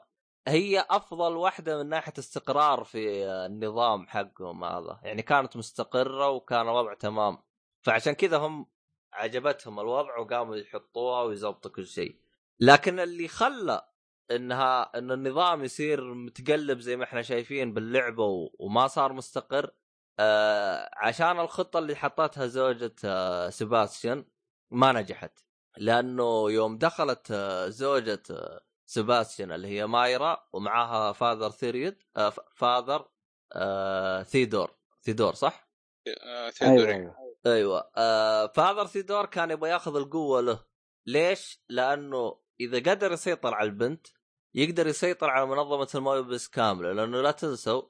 هي أفضل واحدة من ناحية استقرار في النظام حقهم هذا. يعني كانت مستقرة وكان الوضع تمام. فعشان كذا هم عجبتهم الوضع وقاموا يحطوها ويظبطوا كل شيء. لكن اللي خلى إنها إن النظام يصير متقلب زي ما إحنا شايفين باللعبة وما صار مستقر آه عشان الخطة اللي حطتها زوجة آه سباستيان ما نجحت. لأنه يوم دخلت آه زوجة آه سباستيان اللي هي مايرا ومعاها Father ثيودور آه Father آه ثيدور. ثيدور صح؟ آه، أيوه ثيودوري أيوه. أيوه. آه فاذر ثيدور كان يبغى ياخذ القوة له. ليش؟ لأنه إذا قدر يسيطر على البنت يقدر يسيطر على منظمة الموبس كاملة. لأنه لا تنسوا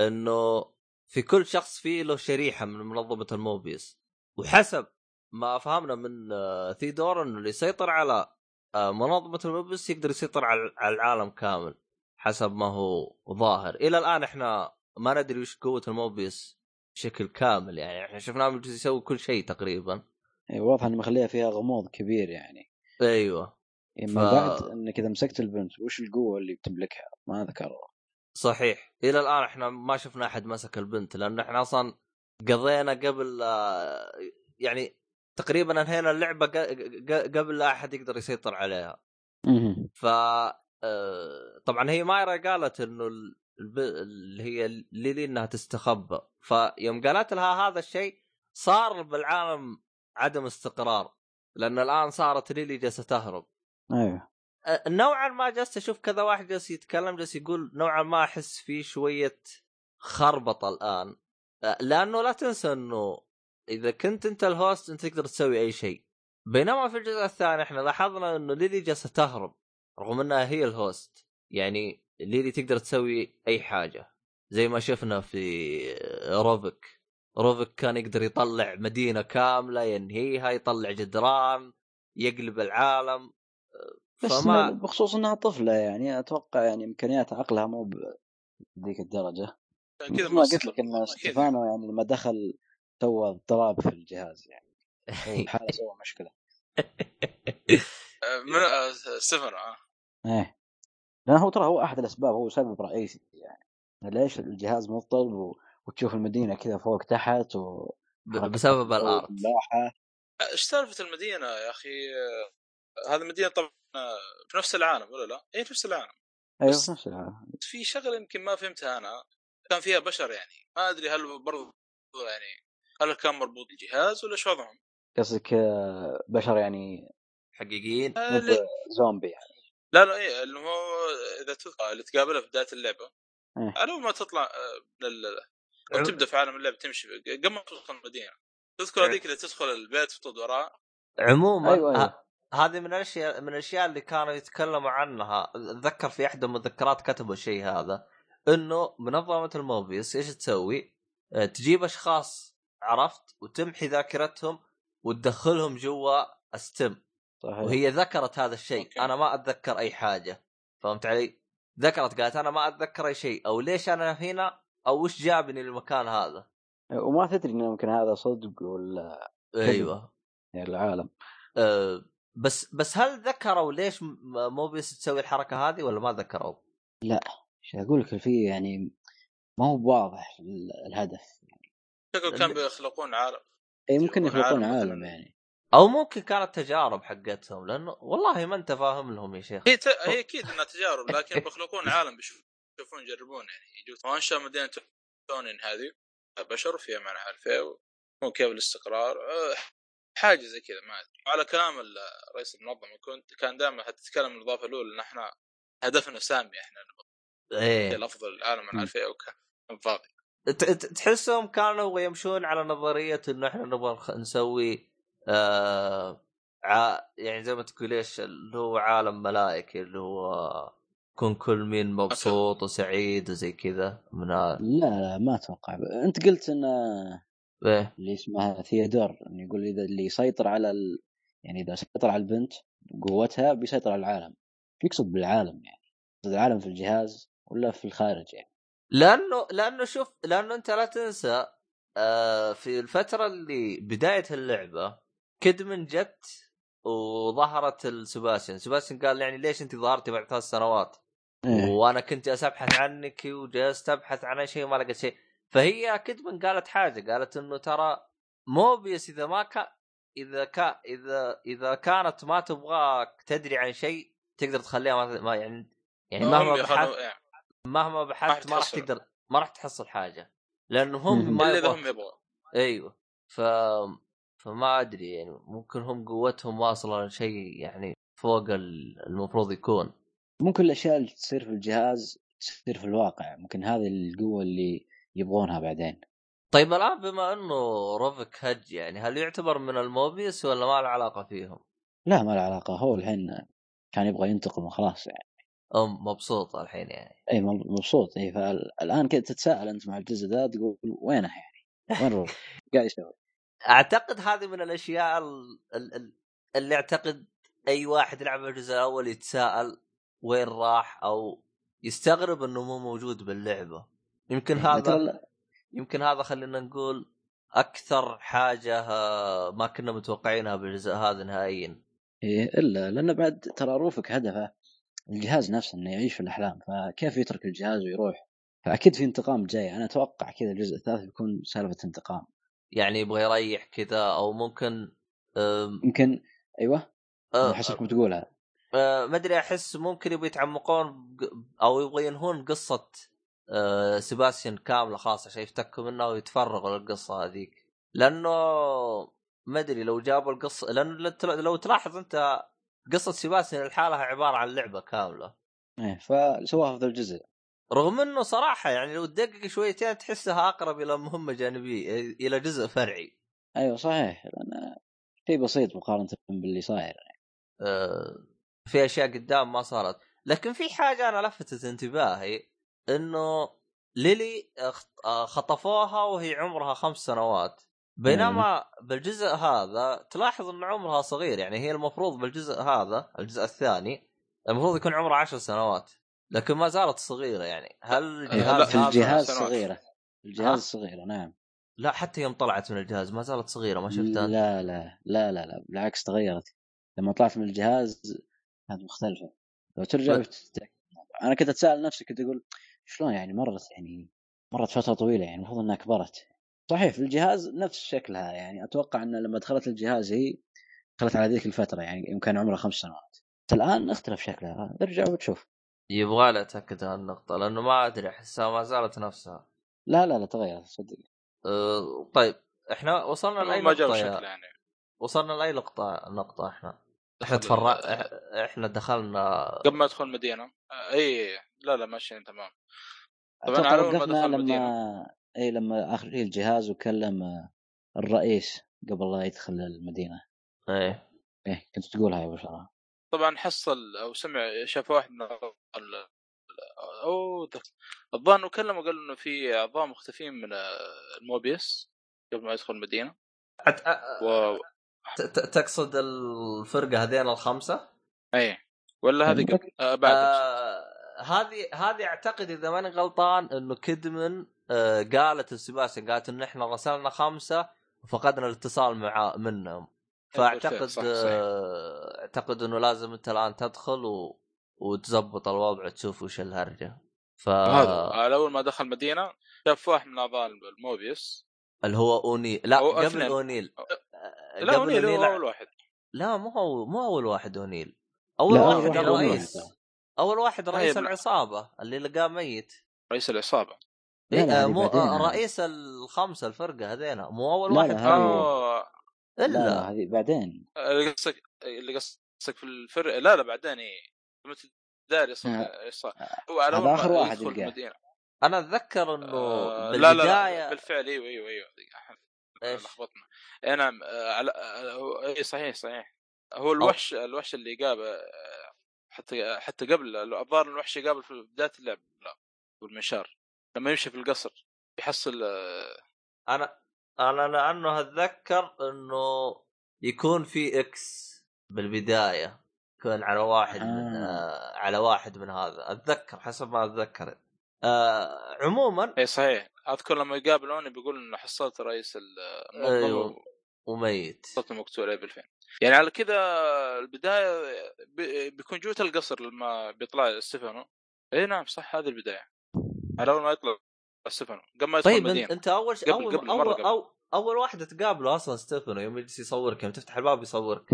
إنه في كل شخص فيه له شريحة من منظمة الموبيس. وحسب ما فهمنا من آه، ثيدور إنه اللي يسيطر على آه، منظمة الموبيس يقدر يسيطر على العالم كامل حسب ما هو ظاهر. إلى الآن إحنا ما ندري وش قوة الموبيس بشكل كامل يعني. إحنا شفناه يجوز يسوي كل شيء تقريبا. أيوة، واضح إنه مخليها فيها غموض كبير يعني. أيوه. إما ف- بعد إنك إذا مسكت البنت وش القوة اللي بتملكها؟ ما ذكروا صحيح. إلى الآن إحنا ما شفنا أحد مسك البنت لأن إحنا أصلا قضينا قبل آه، يعني تقريبا أنهينا اللعبة قبل لا أحد يقدر يسيطر عليها. ف آه، طبعا هي مايرا قالت إنه اللي هي ليلي إنها تستخبى. فيوم قالت لها هذا الشيء صار بالعالم عدم استقرار لأن الآن صارت ليلي جالسة تهرب. أيوه. نوعا ما جالس أشوف كذا واحد جالس يتكلم جالس يقول نوعا ما أحس في شوية خربطة الآن. لأنه لا تنسى أنه إذا كنت أنت ال host أنت تقدر تسوي أي شيء. بينما في الجزء الثاني إحنا لاحظنا أنه ليلي جالسة تهرب رغم أنها هي ال host. يعني ليلي تقدر تسوي أي حاجة. زي ما شفنا في روفيك روفيك كان يقدر يطلع مدينة كاملة ينهيها يطلع جدران يقلب العالم. بس فما بخصوص إنها طفلة يعني أتوقع يعني إمكانيات عقلها مو بذيك الدرجة. كذا ما قلت لك إن. ستيفانو يعني لما دخل سوى اضطراب في الجهاز يعني. [laughs] بحالة سوى مشكلة. آه، من آه، ستيفن آه. إيه. لأن هو ترى هو أحد الأسباب هو سبب رئيسي يعني. ليش الجهاز مضطرب و... وتشوف المدينة كذا فوق تحت و بسبب ال art اللوحه إيش سالفة المدينة يا أخي؟ هذه المدينة طبعا آه، في نفس العالم ولا لا؟ اي نفس العالم أيوه بس- نفس العالم. في شغلة يمكن ما فهمتها أنا كان فيها بشر يعني ما أدري هل برضو يعني هل كان مربوط الجهاز ولا إيش وضعهم؟ قصدك آه، بشر يعني حقيقيين آه، زومبي يعني لا لا إيه اللي هو إذا تذكر اللي تقابلها في بداية اللعبة إيه. على ما تطلع آه، من ال- أو تبدأ في عالم اللعبة تمشي قبل ما تدخل المدينة تذكر إيه. هذيك اللي تدخل البيت وتطرد وراها عموما أيوة، أيوة. هذه من الاشياء من الأشياء اللي كانوا يتكلموا عنها. أتذكر في احدى المذكرات كتبوا الشيء هذا إنه منظمة الموبيس إيش تسوي؟ آه، تجيب أشخاص عرفت؟ وتمحي ذاكرتهم وتدخلهم جوا الستم صحيح. وهي ذكرت هذا الشيء. أوكي. أنا ما أتذكر أي حاجة. فهمت علي؟ ذكرت قالت أنا ما أتذكر أي شيء. أو ليش أنا هنا؟ أو وش جابني للمكان هذا؟ وما تدري انه يمكن هذا صدق ولا أيوه. يعني العالم. أه بس بس هل ذكروا ليش م- موبيس تسوي الحركة هذه ولا ما ذكروا؟ إيش أقول لك في يعني ما هو واضح ال- الهدف. شكله كان بيخلقون عالم؟ اي ممكن يخلقون عالم عالم. يعني. أو ممكن كانت تجارب حقتهم لأنه والله ما أنت فاهم لهم يا شيخ. هي ت... هي أكيد إنها تجارب لكن [laughs] بيخلقون عالم بيشوف- يشوفون يجربون يعني. يجوا وانشا مدينة تونين هذه بشر فيها ما نعرف إيه مو كيف الاستقرار أه، حاجة زي كذا ما أدري. وعلى كلام رئيس المنظمه كنت كان دائما تتكلم الإضافة الأولى إن إحنا هدفنا سامي إحنا نبغى إيه. الأفضل العالم ما نعرف إيه وكان فاضي. ت- ت- تحسهم كانوا يمشون على نظرية إنه إحنا نبغى نسوي آه ع... يعني زي ما تقول إيش اللي هو عالم ملائكي اللي هو يكون كل مين مبسوط وسعيد وزي كذا من هذا لا لا ما أتوقع. أنت قلت إن إيه. اللي اسمها ثيودور انه يقول إذا اللي يسيطر على ال... يعني إذا سيطر على البنت بقوتها بيسيطر على العالم. يقصد بالعالم يعني. يقصد العالم في الجهاز ولا في الخارج يعني. لأنه لأنه شوف لأنه أنت لا تنسى آه في الفترة اللي بداية اللعبة كدمن جت وظهرت لسباستيان سباستيان. قال يعني ليش أنت ظهرتي بعد ثلاث سنوات؟ إيه. وأنا كنت جالس ابحث عنك وجلست أبحث عن أي شيء وما لقيت شيء. فهي كيدمان قالت حاجة قالت إنه ترى موبيوس إذا ما كان إذا كان إذا إذا كانت ما تبغاك تدري عن شيء تقدر تخليها ما, ما يعني يعني مهما هم بحثت يعني مهما بحثت ما راح. تقدر ما راح تحصل حاجة لأنه هم. ما إلا هم يبغوا أيوه ف فما أدري يعني ممكن هم قوتهم واصلة لشيء يعني فوق ال- المفروض يكون ممكن الأشياء اللي تصير في الجهاز تصير في الواقع ممكن هذه القوة اللي يبغونها بعدين. طيب الآن بما إنه روفك هج يعني هل يعتبر من الموبيس ولا ما له علاقة فيهم؟ لا ما له علاقة. هو الحين كان يبغى ينتقم وخلاص يعني. أم مبسوط الحين يعني. إي مب- مبسوط. إي فالان كذا تتساءل أنت مع الجزء ذا تقول وينه يعني؟ وين روح [laughs] قاعد يسوي. أعتقد هذه من الأشياء ال- ال- ال- اللي أعتقد أي واحد يلعب الجزء الأول يتساءل وين راح أو يستغرب إنه مو موجود باللعبة. يمكن هذا ترى يمكن هذا خلينا نقول أكثر حاجة آه، ما كنا متوقعينها بالجزء هذا نهائيا. إيه إلا لأنه بعد ترى روفك هدفه الجهاز نفسه إنه يعيش في الأحلام فكيف يترك الجهاز ويروح؟ فأكيد في انتقام جاي. أنا أتوقع كذا الجزء الثالث بيكون سالفة انتقام. يعني يبغى يريح كذا أو ممكن يمكن أيوه. آه، أنا احسكم تقولها. آه، ما أدري أحس ممكن يبغى يتعمقون أو يبغى ينهون قصة آه، سيباستيان كاملة خاصه عشان يفتكوا منها ويتفرغوا للقصة هذيك. لأنه ما أدري لو جابوا القصة لأنه لو- تلاحظ أنت قصة سيباستيان لحالها عبارة عن لعبة كاملة. إيه فسواها في الجزء. رغم إنه صراحة يعني لو تدقق شويتين تحسها أقرب إلى مهمة جانبية إلى جزء فرعي. أيوه صحيح لأن شيء بسيط مقارنة باللي صاير. آه، في أشياء قدام ما صارت. لكن في حاجة أنا لفتت انتباهي. إنه ليلي خطفوها وهي عمرها خمس سنوات. بينما بالجزء هذا تلاحظ إن عمرها صغير يعني هي المفروض بالجزء هذا الجزء الثاني المفروض يكون عمرها عشر سنوات. لكن ما زالت صغيرة يعني. هل الجهاز في هذا الجهاز. صغيرة. الجهاز صغيرة نعم. لا حتى يوم طلعت من الجهاز ما زالت صغيرة ما شفتها؟ لا لا لا لا لا بالعكس تغيرت. لما طلعت من الجهاز كانت مختلفة. لو ترجع الموضوع. أنا كنت أتساءل نفسي كنت أقول شلون يعني مرت يعني مرت فترة طويلة يعني المفروض إنها كبرت. صحيح في الجهاز نفس شكلها يعني أتوقع إن لما دخلت الجهاز هي دخلت على ذيك الفترة يعني يوم كان عمرها خمس سنوات. الآن اختلف شكلها ارجع وتشوف. يبغى لي اتاكد عن النقطه لأنه ما أدري أحسها ما زالت نفسها. لا لا لا تغيرت صدق. أه طيب إحنا وصلنا لأي ما جاب نقطة. يعني. وصلنا لأي نقطه نقطة إحنا؟ إحنا تفرع إحنا دخلنا قبل ما أدخل المدينة. آه، اي لا لا ماشيين تمام. طبعاً على ما وقفنا دخل لما المدينة. اي لما آخر شيء الجهاز وكلم الرئيس قبل لا يدخل المدينة. إيه. إيه كنت تقولها يا أبو شرف طبعا حصل أو سمع شاف واحد من ال- أو. الظاهر إنه كلم وقال إنه في أعضاء مختفين من الموبيس قبل ما يدخل المدينة. أت... أ- و ت- ت- تقصد الفرقة هذين الخمسة؟ اي ولا هذه قبل آه بعد آه هذه هذه أعتقد إذا ماني غلطان إنه كدمن آه قالت لسباستيان قالت انه إحنا رسلنا خمسة وفقدنا الاتصال مع منهم. فأعتقد بالفعل، صح،. آه أعتقد إنه لازم أنت الآن تدخل و... وتزبط الوضع تشوف وش الهرجة. ف هذا على أول ما دخل المدينة شاف واحد من اعضاء الموبيس اللي هو اونيل لا أو قبل اثنين. اونيل لا قبل اونيل هو أول واحد. لا مو هو مو أول واحد اونيل أول واحد أول واحد. أول واحد رئيس طيب. العصابة اللي لقاه ميت. رئيس العصابة. لا، لا، إيه آه، مو آه،. رئيس الخمسة الفرقة هذينا. مو أول لا، واحد. لا، اوه لا إلا. لا هذه بعدين. اللي قصدك اللي قصدك في الفرق لا لا بعدين اي لما داري آه. يصل هو على هذا ما واحد. المدينة. أنا أتذكر إنه آه، لا بالبدايه لا لا بالفعل إيوه إيوه إيوه؟ لخبطنا. اي نعم آه، على آه، اي صحيح صحيح. هو الوحش الوحش اللي قابل آه، حتى حتى قبل الظاهر الوحش يقابل في بداية اللعب لا والمنشار لما يمشي في القصر يحصل آه، أنا أنا لأنه أتذكر إنه يكون في إكس بالبداية يكون على واحد من آه. آه على واحد من هذا أتذكر حسب ما أتذكر آه عموما إي صحيح أذكر لما يقابلوني بيقول إنه حصلت رئيس المنظمه أيوه. وميت صوت المقتول اي بالفعل يعني على كذا البداية بي- بيكون جوة القصر لما بيطلع ستيفانو إي نعم صح هذه البداية على أول ما يطلع ستيفانو قبل ما يدخل طيب أنت, المدينة أنت أول شيء قبل- أول قبل- اول, أول, قبل. أول, أول واحدة تقابله أصلا ستيفانو يوم يجلس يصورك يوم تفتح الباب يصورك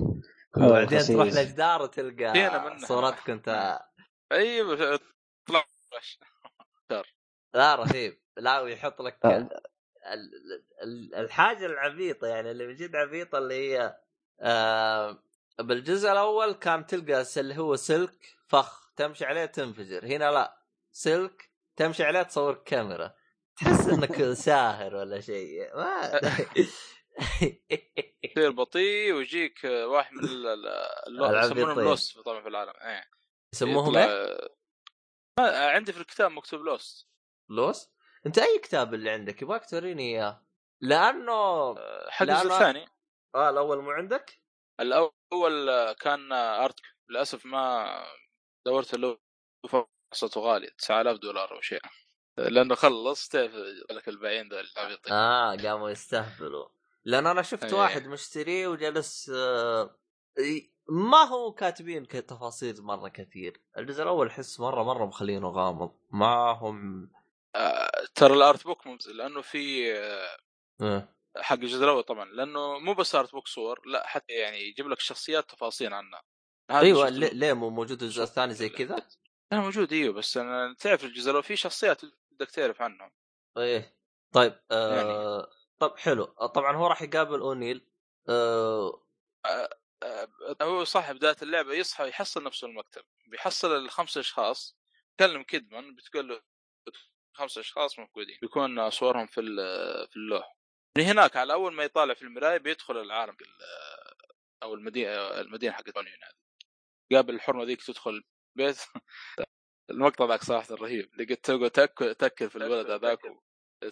وبعدين خسيس. تروح لجدار تلقى. صورتك انت [laughs] أيوه طلع [laughs] لا رهيب لا ويحط لك. ال- ال- ال- الحاجة العبيطة يعني اللي من جد عبيطة اللي هي آه بالجزء الأول كان تلقى اللي هو سلك فخ تمشي عليه تنفجر. هنا لا سلك تمشي عليه تصور كاميرا. تحس إنك [laughs] ساهر ولا شيء. ما [laughs] تصير بطيء ويجيك واحد من. يسمونهم لوست طبعا في العالم. إيه. يسموهم يطلع- إيه؟ ما- عندي في الكتاب مكتوب لوست. لوس أنت أي كتاب اللي عندك؟ يبغاك توريني إياه. لأنه حق لا، الجزء الثاني. آه الأول مو عندك؟ الأول كان أرت للأسف ما دورت له فرصته غالية 9000 دولار أو شيء لأنه خلص تعرف لك البايعين ذول العبيطين آه قاموا يستهبلوا لأن أنا شفت إيه. واحد مشتريه وجلس آه ما هو كاتبين تفاصيل مرة كثير الجزء الأول احس مرة مرة مخلينه غامض ما هم آه، ترى ال art book ممتاز لأنه في آه، آه. حق الجزء الأول طبعا لأنه مو بس art book صور لا حتى يعني يجيب لك شخصيات تفاصيل عنها. أيوه ليه, مو موجود الجزء الثاني زي كذا؟ أنا موجود أيوه بس أنا تعرف الجزء الأول في شخصيات بدك تعرف عنهم. إيه. طيب آه طب حلو. طبعا هو راح يقابل أونيل آه آه، هو صح بدايه اللعبة يصحى يحصل نفسه المكتب. بيحصل الخمس أشخاص كلم كيدمان بتقول له خمس أشخاص موجودين. بيكون صورهم في في اللوح. من هناك على أول ما يطالع في المرايه بيدخل العالم ال- أو المدينة المدينة حقت هذه قابل الحرمة ذيك تدخل البيت [laughs] المقطع ذاك صراحة رهيب. لقيت تقعد تاكل تاكل في الولد هذاك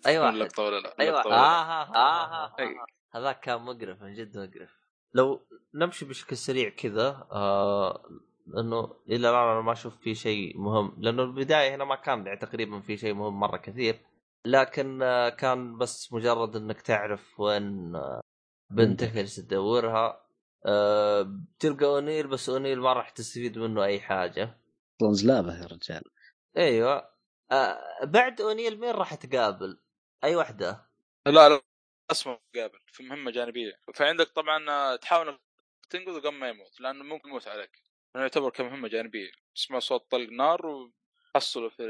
أيوه تكون لقطه ولا لا أيوه. آه. آه, آه, آه, هذاك كان مقرف من جد مقرف. لو نمشي بشكل سريع كذا آه لأنه إلى الآن أنا ما أشوف في شيء مهم. لأنه البداية هنا ما كان يعني تقريبا في شيء مهم مرة كثير. لكن آه كان بس مجرد إنك تعرف وين آه بنتك. اللي تدورها. آه بتلقى أونيل بس أونيل ما راح تستفيد منه أي حاجة. زلابه يا رجال. أيوه. بعد أونيل مين راح تقابل؟ أي واحدة؟ لا لا اسمه قابل في مهمة جانبية. فعندك طبعا تحاول إنك تنقذه قبل ما يموت لأنه ممكن يموت عليك. لأنه يعتبر كمهمة جانبية. تسمع صوت طلق نار وحصله في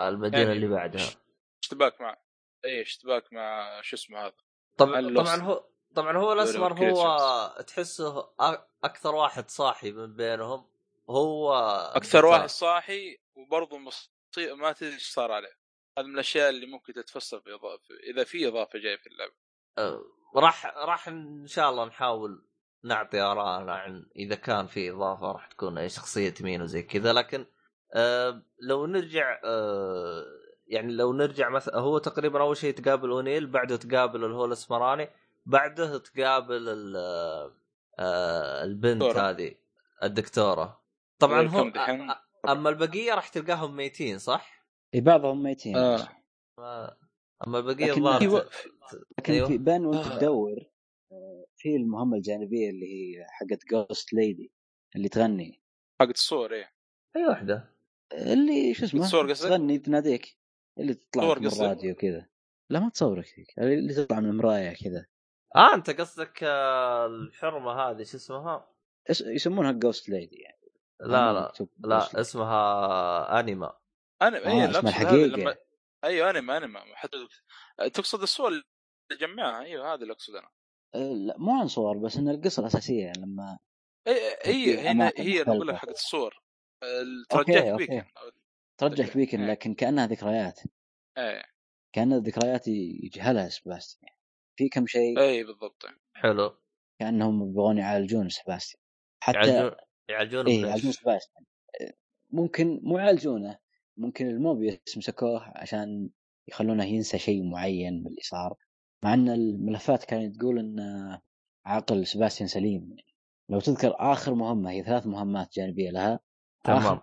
المدينة يعني اللي بعدها. اشتباك مع اي اشتباك مع شو اسمه هذا؟ طبعا. طبعا هو طبعا هو الأسمر هو تحسه أكثر واحد صاحي من بينهم. هو أكثر بتاع- واحد صاحي وبرضه مصي... ما تدري إيش صار عليه. هذا من الأشياء اللي ممكن تتفسر في إضافة إذا في إضافة جاية في اللعبة. آه، راح راح إن شاء الله نحاول نعطي ارائنا عن إذا كان في إضافة راح تكون أي شخصية مين وزي كذا. لكن آه لو نرجع آه يعني لو نرجع مثلا هو تقريبا أول شيء تقابل أونيل بعده تقابل اللي هو الأسمراني بعده تقابل ال- آه البنت دكتورة. هذه الدكتورة طبعا دحين؟ أ- أما البقية راح تلقاهم ميتين صح؟ إي بعضهم ميتين آه. ما- أما البقية لكن الظاهر. ت- لكن أيوه. في بين وأنت آه. تدور آه، في المهمة الجانبية اللي هي حقت ghost lady اللي تغني حقت الصور إيه أي واحدة اللي شو اسمه تصور قصدك؟ تغني تناديك اللي تطلع من؟ الراديو كذا لا ما تصورك ذيك اللي تطلع من المرايه كذا آه أنت قصدك آه، الحرمة هذه شو اسمها؟ اس- يسمونها ghost lady يعني لا لا مكتوب Ghost لا. اسمها انيما أنا آه، اي اسمها الحقيقي. لما أيوه انيما انيما حتى تقصد الصور اللي جمعها أيوه هذا اللي اقصد أنا آه، لا مو عن صور بس إن القصة الأساسية يعني لما اي اي في هنا أماكن هي أقول لك. حقت الصور ترجعك بيكن. ترجعك بيكن إيه. لكن كأنها ذكريات. إيه. كانها ذكريات يجهلها سباستيان. في كم شيء اي بالضبط. حلو. كأنهم يبغون يعالجون سباستيان. حتى يعالجون يعالجون إيه. يعالجون سباستيان. ممكن مو يعالجونه ممكن الموبيوس مسكوه عشان يخلونه ينسى شيء معين من اللي صار. مع إن الملفات كانت تقول إن عقل سباستيان سليم. لو تذكر آخر مهمة هي ثلاث مهمات جانبية لها. تمام.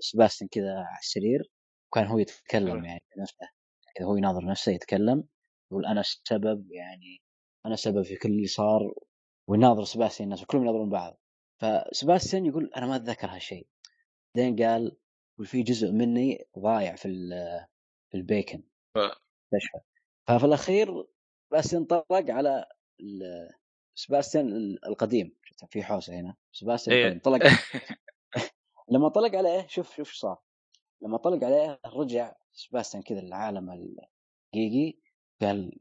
سباستيان كذا على السرير وكان هو يتكلم. يعني بنفسه كذا هو يناظر نفسه يتكلم يقول أنا السبب يعني أنا السبب في كل اللي صار ويناظر سباستيان الناس وكلهم يناظرون بعض. فسباستيان يقول أنا ما أتذكر هالشيء. بعدين قال يقول في جزء مني ضايع في في البيكن. مستشفى. ففي الأخير بس انطلق على ال- القديم في حوسة هنا. سباستيان إيه. القديم طلق [laughs] لما طلق عليه شوف شوف إيش صار لما طلق عليه رجع سباستيان كذا للعالم الحقيقي قال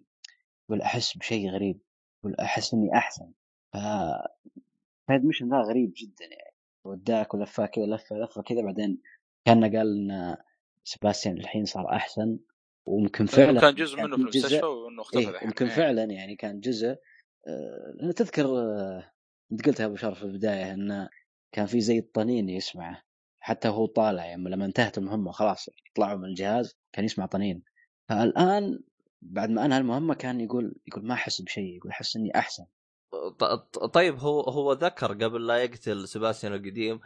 يقول أحس بشيء غريب يقول أحس إني أحسن ف هذا مش ذا غريب جدا يعني وداك ولفاه كذا لفه لفه كذا بعدين كان قال إن سباستيان الحين صار أحسن ويمكن فعلا كان جزء منه في المستشفى وإنه اختفى إيه. يمكن إيه. فعلا يعني كان جزء آه، تذكر آه، أنت قلتها أبو شرف في البداية انه كان في زي الطنين يسمعه. حتى وهو طالع يعني لما انتهت المهمة خلاص طلعوا من الجهاز كان يسمع طنين. فالآن بعد ما أنهى المهمة كان يقول يقول ما أحس بشيء يقول أحس إني أحسن. طيب هو هو ذكر قبل لا يقتل سباستيان القديم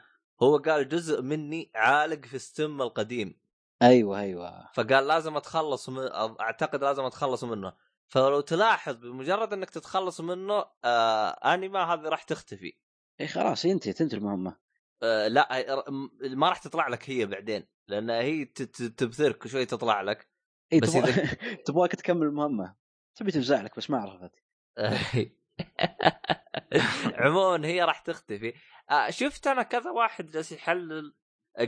هو قال جزء مني عالق في ستم القديم. أيوه أيوه. فقال لازم أتخلص من أعتقد لازم أتخلص منه. فلو تلاحظ بمجرد إنك تتخلص منه آه انيما هذه راح تختفي. اي خلاص ينتهي تنتهي المهمة. آه لا ما راح تطلع لك هي بعدين لأن هي تبثرك شوي تطلع لك. اي بس تبغى إذا- [laughs] تبغاك تكمل المهمة. تبي تفزع لك بس ما عرفت [laughs] عموما هي راح تختفي. آه، شفت أنا كذا واحد جالس يحلل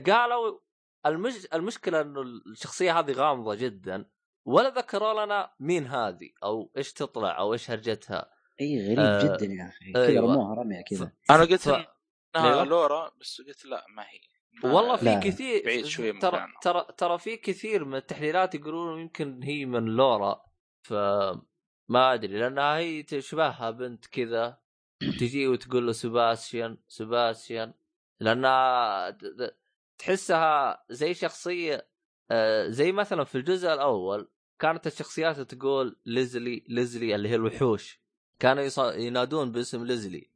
قالوا المش... المشكلة إنه الشخصية هذه غامضة جدا ولا ذكروا لنا مين هذه أو إيش تطلع أو إيش هرجتها. اي غريب آه، جدا يا أخي كذا أيوة. رموها رميه كذا أنا قلت ف- انها أيوة. لورا بس قلت لا ما هي ما- والله في لا. كثير بعيد شوي من ترى. ترى ترى في كثير من التحليلات يقولون يمكن هي من لورا ف ما أدري لأنها هي تشبهها بنت كذا تجي وتقول له سباستيان سباستيان لأنها تحسها زي شخصية آه، زي مثلا في الجزء الأول كانت الشخصيات تقول ليزلي ليزلي اللي هي الوحوش كانوا يص- ينادون باسم ليزلي.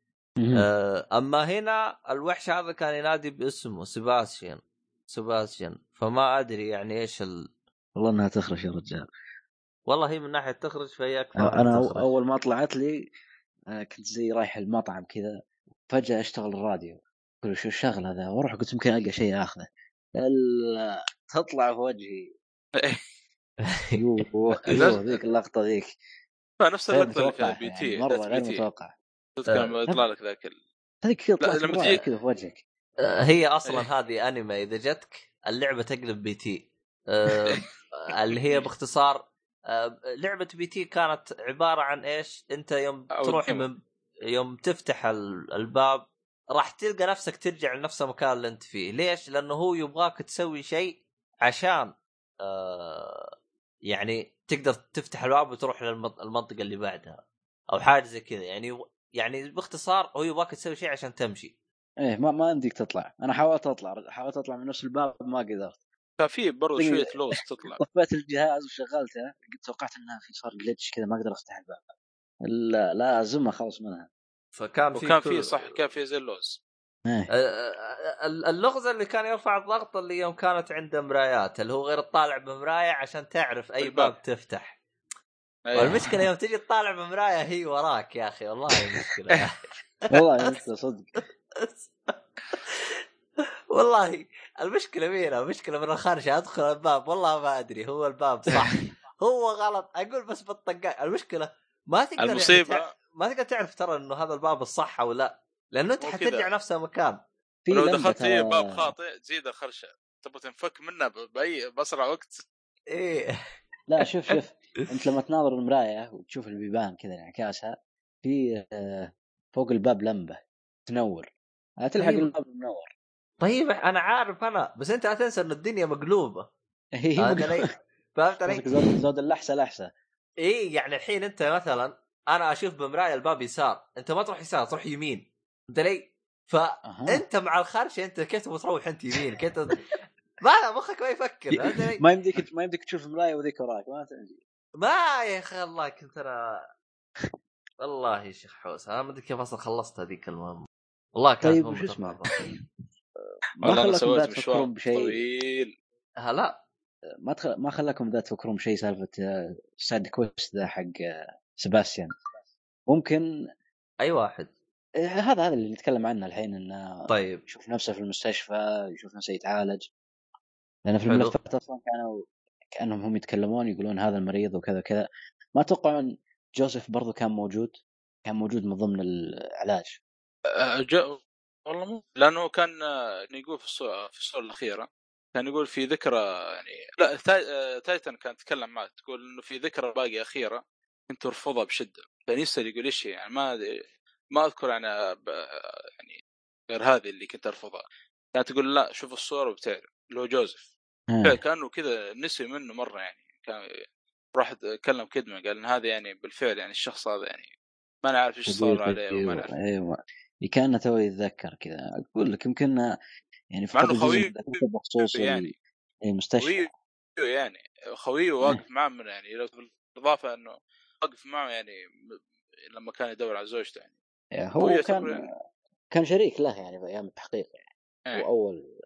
آه، أما هنا الوحش هذا كان ينادي باسمه سباستيان. سباستيان. فما أدري يعني إيش ال... والله إنها تخرع يا رجال. والله هي من ناحية تخرع فهي أكثر أنا تخرع. أول ما طلعت لي آه، كنت زي رايح المطعم كذا فجأة أشتغل الراديو. قلت شو الشغل هذا؟ وأروح قلت يمكن ألقى شيء آخذه. ال- تطلع في وجهي. [laughs] أيوه [laughs] ذيك اللقطة ذيك. فنفس غير اللقطة اللي فيها متوقع P يعني T مرة غير متوقع تذكر لما يطلع لك ذاك ال- هذيك كذا لا، طلعت لما كذا في وجهك آه، هي أصلا إيه. هذه انيما إذا جتك اللعبة تقلب PT آه، [laughs] اللي هي باختصار آه، لعبة PT كانت عبارة عن إيش؟ أنت يوم تروح. من يوم تفتح ال- الباب راح تلقى نفسك ترجع لنفس المكان اللي أنت فيه، ليش؟ لأنه هو يبغاك تسوي شيء عشان آه، يعني تقدر تفتح الباب وتروح للمنطقه اللي بعدها. أو حاجة زي كذا. يعني يعني باختصار هو يبغاك تسوي شيء عشان تمشي. إيه ما ما يمديك تطلع. أنا حاولت أطلع حاولت أطلع من نفس الباب ما قدرت. ففي برضه. شوية لوز تطلع. [laughs] طفيت الجهاز وشغلته قلت توقعت إنها في صار جلتش كذا ما أقدر أفتح الباب. لا لازم اخلص منها. فكان في وكان في صح كان في زي اللوز. ال- اللغز اللي كان يرفع الضغط اللي يوم كانت عنده مرايات اللي هو غير تطالع بمراية عشان تعرف أي الباب. باب تفتح. أيوة. والمشكلة يوم [laughs] تجي تطالع بمراية هي وراك يا أخي والله مشكلة. [laughs] والله انت صدق. [laughs] والله المشكلة مين المشكلة من الخارجه أدخل الباب والله ما أدري هو الباب صح هو غلط أقول بس بالطقاق المشكلة ما تقدر يعني المصيبة. تع- ما تقدر تعرف ترى إنه هذا الباب الصح أو لا. لأنه أنت حترجع. نفس المكان في لو دخلت فيه ترى- باب خاطئ تزيد الخرشة. تبغى تنفك منه ب- بأي بأسرع وقت. إيه. [laughs] [laughs] لا شوف شوف. أنت لما تناظر المرايه وتشوف البيبان كذا انعكاسها في آه، فوق الباب لمبة تنور. تلحق أيوة. الباب منور. طيب أنا عارف أنا بس أنت لا تنسى إن الدنيا مقلوبة. [laughs] هي فهمت علي؟ فهمت علي؟ زود اللحسة لحسة. اي يعني الحين أنت مثلا أنا أشوف بمراية الباب يسار. أنت ما تروح يسار تروح يمين. فهمت علي؟ فأنت مع الخرشه أنت كيف تبغى تروح أنت يمين؟ كيف [laughs] ما مخك ما يفكر؟ ما يمديك ما يمديك تشوف المراية وذيك وراك ما تمدي ما يا أخي الله كنت أنا والله يا شيخ حوس أنا ما أدري كيف أصلا خلصت هذيك المهمة. والله كانت طيب وش اسمه؟ ما والله أنا خلاكم سويت ذا مشوار تفكرون بشيء؟ طويل. هلا ما تخ... ما خلاكم ذا تفكرون بشيء سالفة آه، side quest ذا حق آه، سباستيان ممكن أي واحد. هذا هذا اللي نتكلم عنه الحين إنه طيب. يشوف نفسه في المستشفى يشوف نفسه يتعالج. لأن في. الملفات أصلا كانوا كأنهم هم يتكلمون يقولون هذا المريض وكذا كذا ما أتوقع إن جوزيف برضو كان موجود كان موجود من ضمن العلاج. آه، جو... والله مو لأنه كان يقول في الصورة في الصورة الأخيرة كان يقول في ذكرى يعني لا تاي... آه، تاتيانا كان تكلم معك تقول إنه في ذكرى باقي أخيرة كنت أرفضها بشدة. كان يسأل يقول إيش هي؟ يعني ما ما أذكر ب... يعني غير هذه اللي كنت أرفضها. كانت تقول لا شوف الصورة وبتعرف اللي هو جوزيف إيه. كأنه كذا نسي منه مرة يعني. كان راح كلم كدمة قال إن هذا يعني بالفعل يعني الشخص هذا يعني ما نعرف إيش صار عليه وما نعرف أيوه. كأنه تو يتذكر كذا. أقول لك يمكن يعني في اللي ذكرته بخصوص يعني. المستشفى خويه يعني خويه واقف معاه من يعني بالإضافة إنه واقف معه يعني لما كان يدور على زوجته يعني. هو خويه كان يعني كان شريك له يعني في أيام التحقيق يعني. إيه. هو أول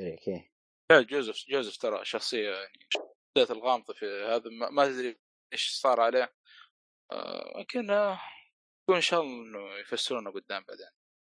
شريك إيه. لا، جوزيف جوزيف ترى شخصية يعني شخصية الغامضة في هذا ما, ما تدري إيش صار عليه. آه، لكن آه، يكون إن شاء الله إنه يفسرونه قدام بعدين.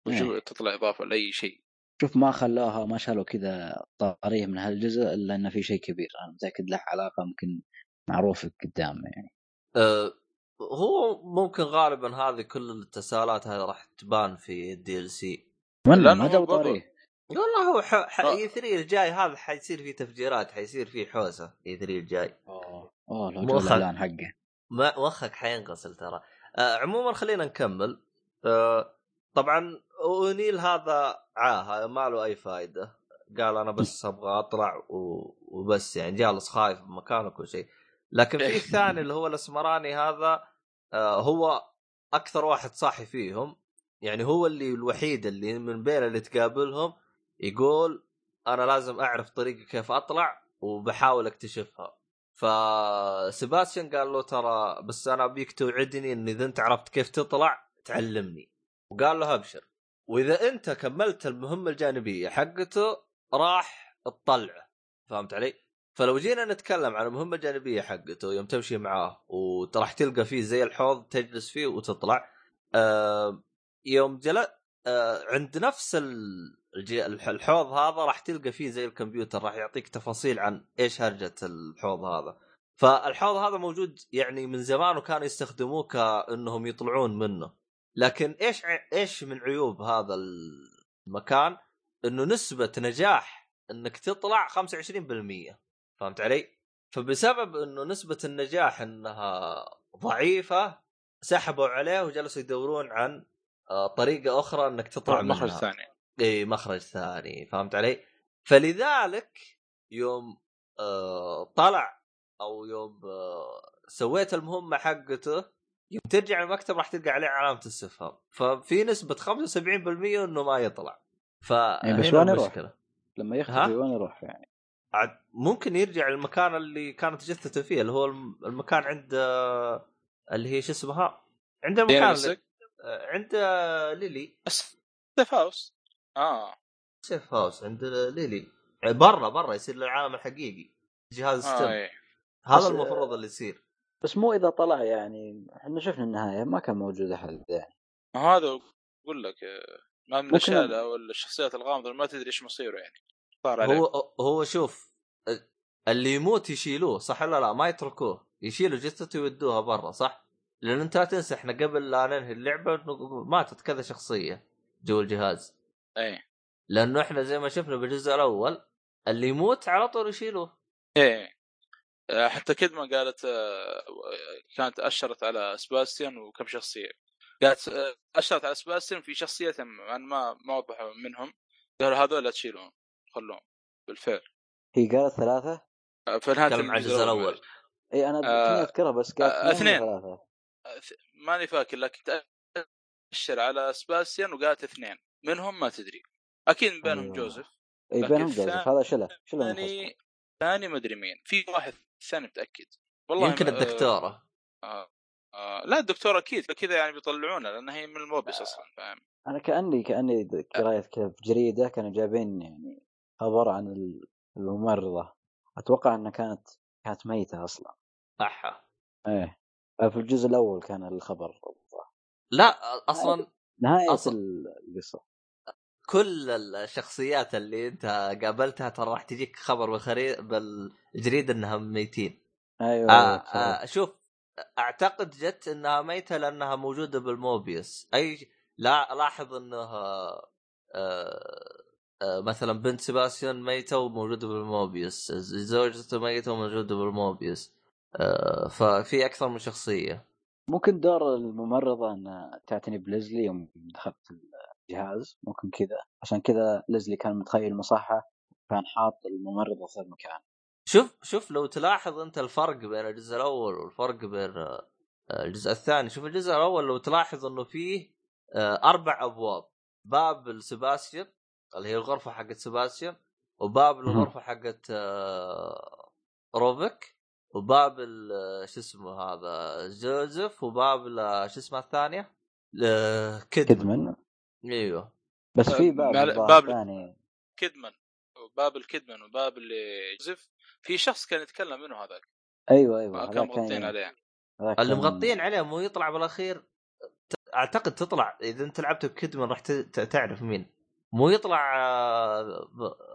ويجو- إيه. تطلع إضافة لأي شيء. شوف ما خلوها ما شالوا كذا طاريه من هالجزء إلا إنه في شيء كبير. أنا متأكد له علاقة ممكن معروف قدام يعني. أه هو ممكن غالبا هذه كل التساؤلات هذه راح تبان في ال DLC ولا ما جابوا والله هو ح... ح... E3 الجاي هذا حيصير فيه تفجيرات حيصير فيه حوسة E3 الجاي. اوه أوه لو الاعلان حقه. ما مخك حينغسل ترى. آه عموما خلينا نكمل. آه طبعا أونيل هذا عاهه ما له أي فائده قال أنا بس أبغى أطلع و... وبس يعني جالس خايف بمكانه كل شيء. لكن في الثاني اللي هو الأسمراني هذا آه هو أكثر واحد صاحي فيهم. يعني هو اللي الوحيد اللي من بين اللي تقابلهم يقول أنا لازم أعرف طريقة كيف أطلع وبحاول أكتشفها. فسباستيان قال له ترى بس أنا أبيك توعدني إن إذا أنت عرفت كيف تطلع تعلمني. وقال له أبشر. وإذا أنت كملت المهمة الجانبية حقته راح تطلعه. فهمت علي؟ فلو جينا نتكلم عن المهمه الجانبيه حقته يوم تمشي معاه وراح تلقى فيه زي الحوض تجلس فيه وتطلع آه يوم جل آه عند نفس الحوض هذا راح تلقى فيه زي الكمبيوتر راح يعطيك تفاصيل عن إيش هرجة الحوض هذا. فالحوض هذا موجود يعني من زمان وكانوا يستخدموه كأنهم يطلعون منه. لكن إيش إيش من عيوب هذا المكان؟ إنه نسبة نجاح إنك تطلع 25% فهمت علي؟ فبسبب إنه نسبة النجاح إنها ضعيفة سحبوا عليه وجلسوا يدورون عن آه، طريقة أخرى إنك تطلع مخرج منها. ثاني إي مخرج ثاني فهمت علي؟ فلذلك يوم آه طلع أو يوم آه سويت المهمة حقته يوم ترجع المكتب راح تلقى عليه علامة استفهام ففي نسبة 75% إنه ما يطلع إيه، بس فهنا وين يروح؟ لما؟ يختفي وين يروح يعني عاد ممكن يرجع المكان اللي كانت جثته فيه اللي هو الم- المكان عند آه، اللي هي شو اسمها؟ عند المكان اللي... آه، عند آه، ليلي. safe house. آه. safe house عند ليلي. برا برا يصير للعالم الحقيقي. جهاز ستيم. إيه. هذا المفروض اللي يصير. بس مو إذا طلع يعني إحنا شفنا النهاية ما كان موجود أحد يعني. ما هذا أقول لك آه، ما من ممكن- الاشياء أو الشخصيات الغامضة اللي ما تدري إيش مصيره يعني. صار عليه. هو هو شوف اللي يموت يشيلوه صح ولا لا؟ ما يتركوه. يشيلوا جثته ويودوها برا صح؟ لأن أنت لا تنسى إحنا قبل لا ننهي اللعبة ماتت كذا شخصية جوا الجهاز. إيه. لأنه إحنا زي ما شفنا بالجزء الأول اللي يموت على طول يشيلوه. إيه. حتى كدمن قالت آه، كانت أشرت على سباستيان وكم شخصية. قالت آه، أشرت على سباستيان في شخصيتين أنا ما ما وضحوا منهم. قالوا هذول لا تشيلهم خلوهم بالفعل. هي قالت ثلاثة. آه، في تكلم عن الجزء الأول. إي أنا آه، كنت اذكرها بس قالت آه، اثنين. ثلاثة آه، ماني فاكر لكن تأشر على سباستيان وقالت اثنين. منهم ما تدري. أكيد من بينهم أيوه. جوزيف. إي بينهم جوزيف. هذا شلة شلة. ثاني ثاني ما أدري مين. في واحد ثاني متأكد. والله يمكن الدكتورة. آه آه لا الدكتور أكيد كذا يعني بيطلعونه لأن هي من الموبس أصلا فاهم؟ أنا كأني كأني قريت كذا في جريده كانوا جايبين يعني خبر عن ال- الممرضة. أتوقع إنها كانت كانت ميتة أصلا. احا إيه. في الجزء الأول كان الخبر لا أصلا نهاية أصل- القصة. كل الشخصيات اللي أنت قابلتها ترى راح تجيك خبر بالخري... بالجريده انهم ميتين. أيوه آه أيوة، آه شوف أعتقد جت إنها ميتة لأنها موجودة بالموبيوس. أي لا لاحظ إنه آه مثلا بنت سباستيان ميتة وموجوده بالموبيوس زوجته ميتة وموجوده بالموبيوس آه ففي أكثر من شخصية. ممكن دور الممرضة أن تعتني بليزلي يوم دخلت الجهاز. ممكن كذا. عشان كذا ليزلي كان متخيل مصحة كان حاط الممرضة في المكان. شوف شوف لو تلاحظ أنت الفرق بين الجزء الأول والفرق بين آه، الجزء الثاني. شوف الجزء الأول لو تلاحظ إنه فيه آه، أربع أبواب. باب لسباستيان اللي هي الغرفة حقت سباستيان وباب الغرفة حقت آه، روبك وباب ال- شو اسمه هذا جوزيف وباب ل- شو اسمه الثانية؟ كدمن كدمن إيوه. بس في باب باب- ثاني كدمن وباب الكدمن وباب اللي يوسف في شخص كان يتكلم منه هذاك. أيوه أيوه كان مغطين عليه. اللي مغطين عليه مو يطلع بالاخير أعتقد تطلع. إذا أنت لعبت بكدمن راح ت- ت- تعرف مين. مو يطلع آه،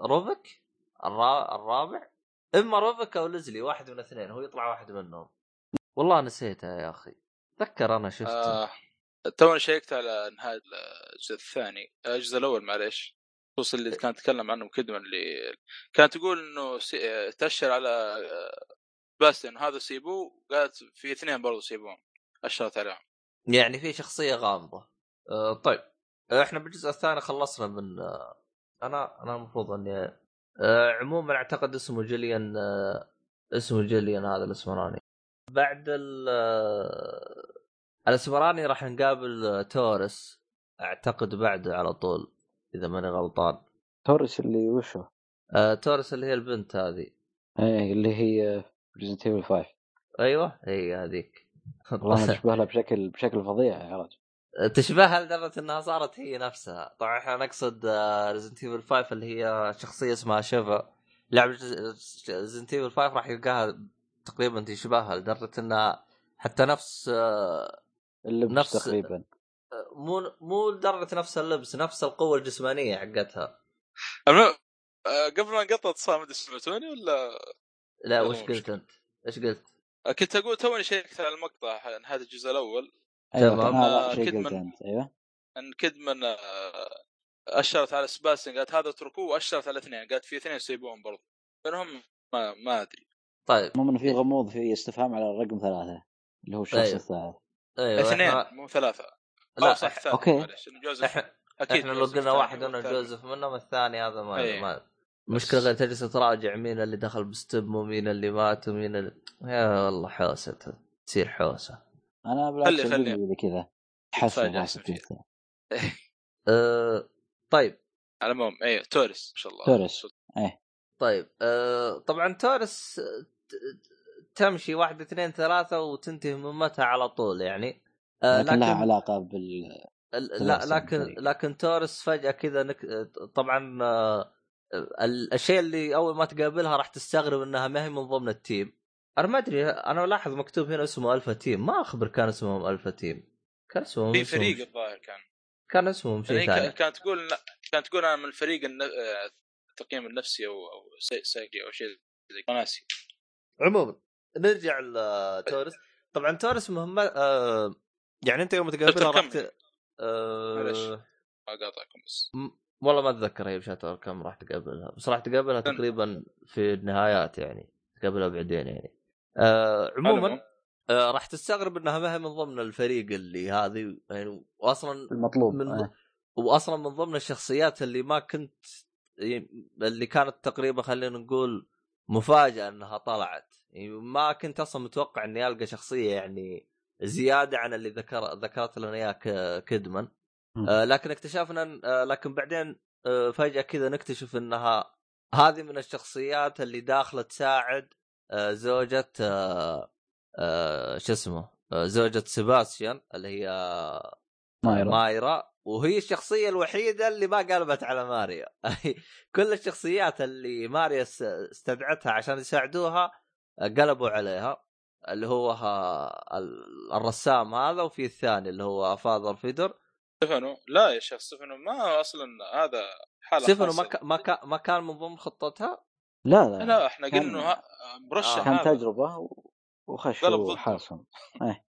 روفك الرا... الرابع إما روفك أو ليزلي واحد من الاثنين هو يطلع واحد منهم. والله نسيتها يا أخي. تذكر أنا شفته. آه توني شيكت على نهاية الجزء الثاني. الجزء الأول معليش. خصوصا اللي كان يتكلم عنه كدمن اللي كانت تقول إنه سي... تأشر على آه، سباستيان. هذا سيبوه. قالت في اثنين برضو سيبوهم. أشرت عليهم. يعني في شخصية غامضة. آه طيب. إحنا بالجزء الثاني خلصنا من آه أنا أنا المفروض إني آه عموما أعتقد اسمه جيليان آه اسمه جيليان هذا الأسمراني. بعد ال الأسمراني راح نقابل تورس أعتقد بعده على طول إذا ماني غلطان. تورس اللي وشو؟ آه تورس اللي هي البنت هذه. إيه اللي هي Resident Evil 5 أيوه هي هذيك. والله تشبه [laughs] لها بشكل بشكل فظيع يا رجل. تشبهها لدرجه إنها صارت هي نفسها طبعا إحنا نقصد Resident Evil 5 اللي هي شخصية اسمها شيفا لعبه Resident Evil 5 راح يلقاها تقريبا تشبهها لدرجة إنها حتى نفس آه، اللبس نفس- تقريبا مو مو لدرجة نفس اللبس نفس القوة الجسمانية حقتها آه، قبل ما نقطع اتصال ما أدري سمعتوني ولا لا وش قلت. أنت؟ إيش قلت؟ آه، كنت أقول توني شيكت على المقطع نهاية الجزء الأول أيوه تمام. آه، كدمن. أيوه أن كدمن آه، أشرت على سباستين قالت هذا اتركوه وأشرت على اثنين قالت في اثنين سيبوهم برضو منهم ما ما أدري طيب المهم إنه في غموض في استفهام على الرقم ثلاثة اللي هو الشخص أيوه. الثالث أيوه اثنين إحنا مو ثلاثة لا صح ثلاثة أوكي. معلش إنه جوزيف إحنا أكيد إحنا لو قلنا واحد أنا. جوزيف منهم الثاني هذا ما, أي. ما المشكلة غير تجلس تراجع مين اللي دخل ب STEM ومين اللي مات ومين اللي... يا والله حوسة تصير حوسة أنا بالعكس خلي- خلي. كذا حسن أحسن شفت شيء. أه طيب على المهم أيوه تورس ما شاء الله تورس. طيب أه طبعا تورس آه، تمشي واحد اثنين ثلاثة وتنتهي مهمتها على طول يعني أه لكن لها علاقة بال ال- لا تلعب لكن. لكن تورس فجأة كذا نك... طبعا آه، ال- الشيء اللي أول ما تقابلها راح تستغرب إنها ما هي من ضمن ال team أنا ما أدري أنا لاحظ مكتوب هنا اسمه Alpha team. ما أخبر كان اسمهم Alpha team. كان اسمهم في فريق الظاهر كان. كان اسمهم شيء ثاني. كا- كانت تقول كانت تقول أنا من الفريق الن- آه، التقييم النفسي أو أو سايكي أو شيء زي كذا. ناسي. عموما نرجع لتورس طبعا تورس مهمة آه يعني أنت يوم تقابلها راح كمل. ت... آه معلش. ما قاطعكم بس. والله ما أتذكر هي بشاتر كم راح تقابلها. بس راح تقابلها؟ تقريبا في النهايات يعني. تقابلها بعدين يعني. آه عموما. آه راح تستغرب إنها ما هي من ضمن الفريق اللي هذه يعني واصلا المطلوب من آه. واصلا من ضمن الشخصيات اللي ما كنت اللي كانت تقريبا خلينا نقول مفاجأة إنها طلعت يعني ما كنت أصلا متوقع إني ألقى شخصية يعني زيادة عن اللي ذكر ذكرت لنا إياه ك- كدمن مم. آه لكن اكتشفنا آه لكن بعدين آه فجأة كذا نكتشف إنها هذه من الشخصيات اللي داخلة تساعد زوجة آه آه شو اسمه؟ آه زوجة سيباستيان اللي هي مايرا. مايرا. وهي الشخصية الوحيدة اللي ما قلبت على ماريا. [laughs] كل الشخصيات اللي ماريا استدعتها عشان يساعدوها قلبوا عليها. اللي هو الرسام هذا وفي الثاني اللي هو Father ثيودور. ستيفانو. لا يا شيخ ستيفانو ما أصلا هذا حالة ستيفانو خاصة. ما ما كان ما كان من ضمن خطتها. لا لا, لا إحنا قلنا انه مرشح آه. كان تجربة و- وخش ضده. وحاسم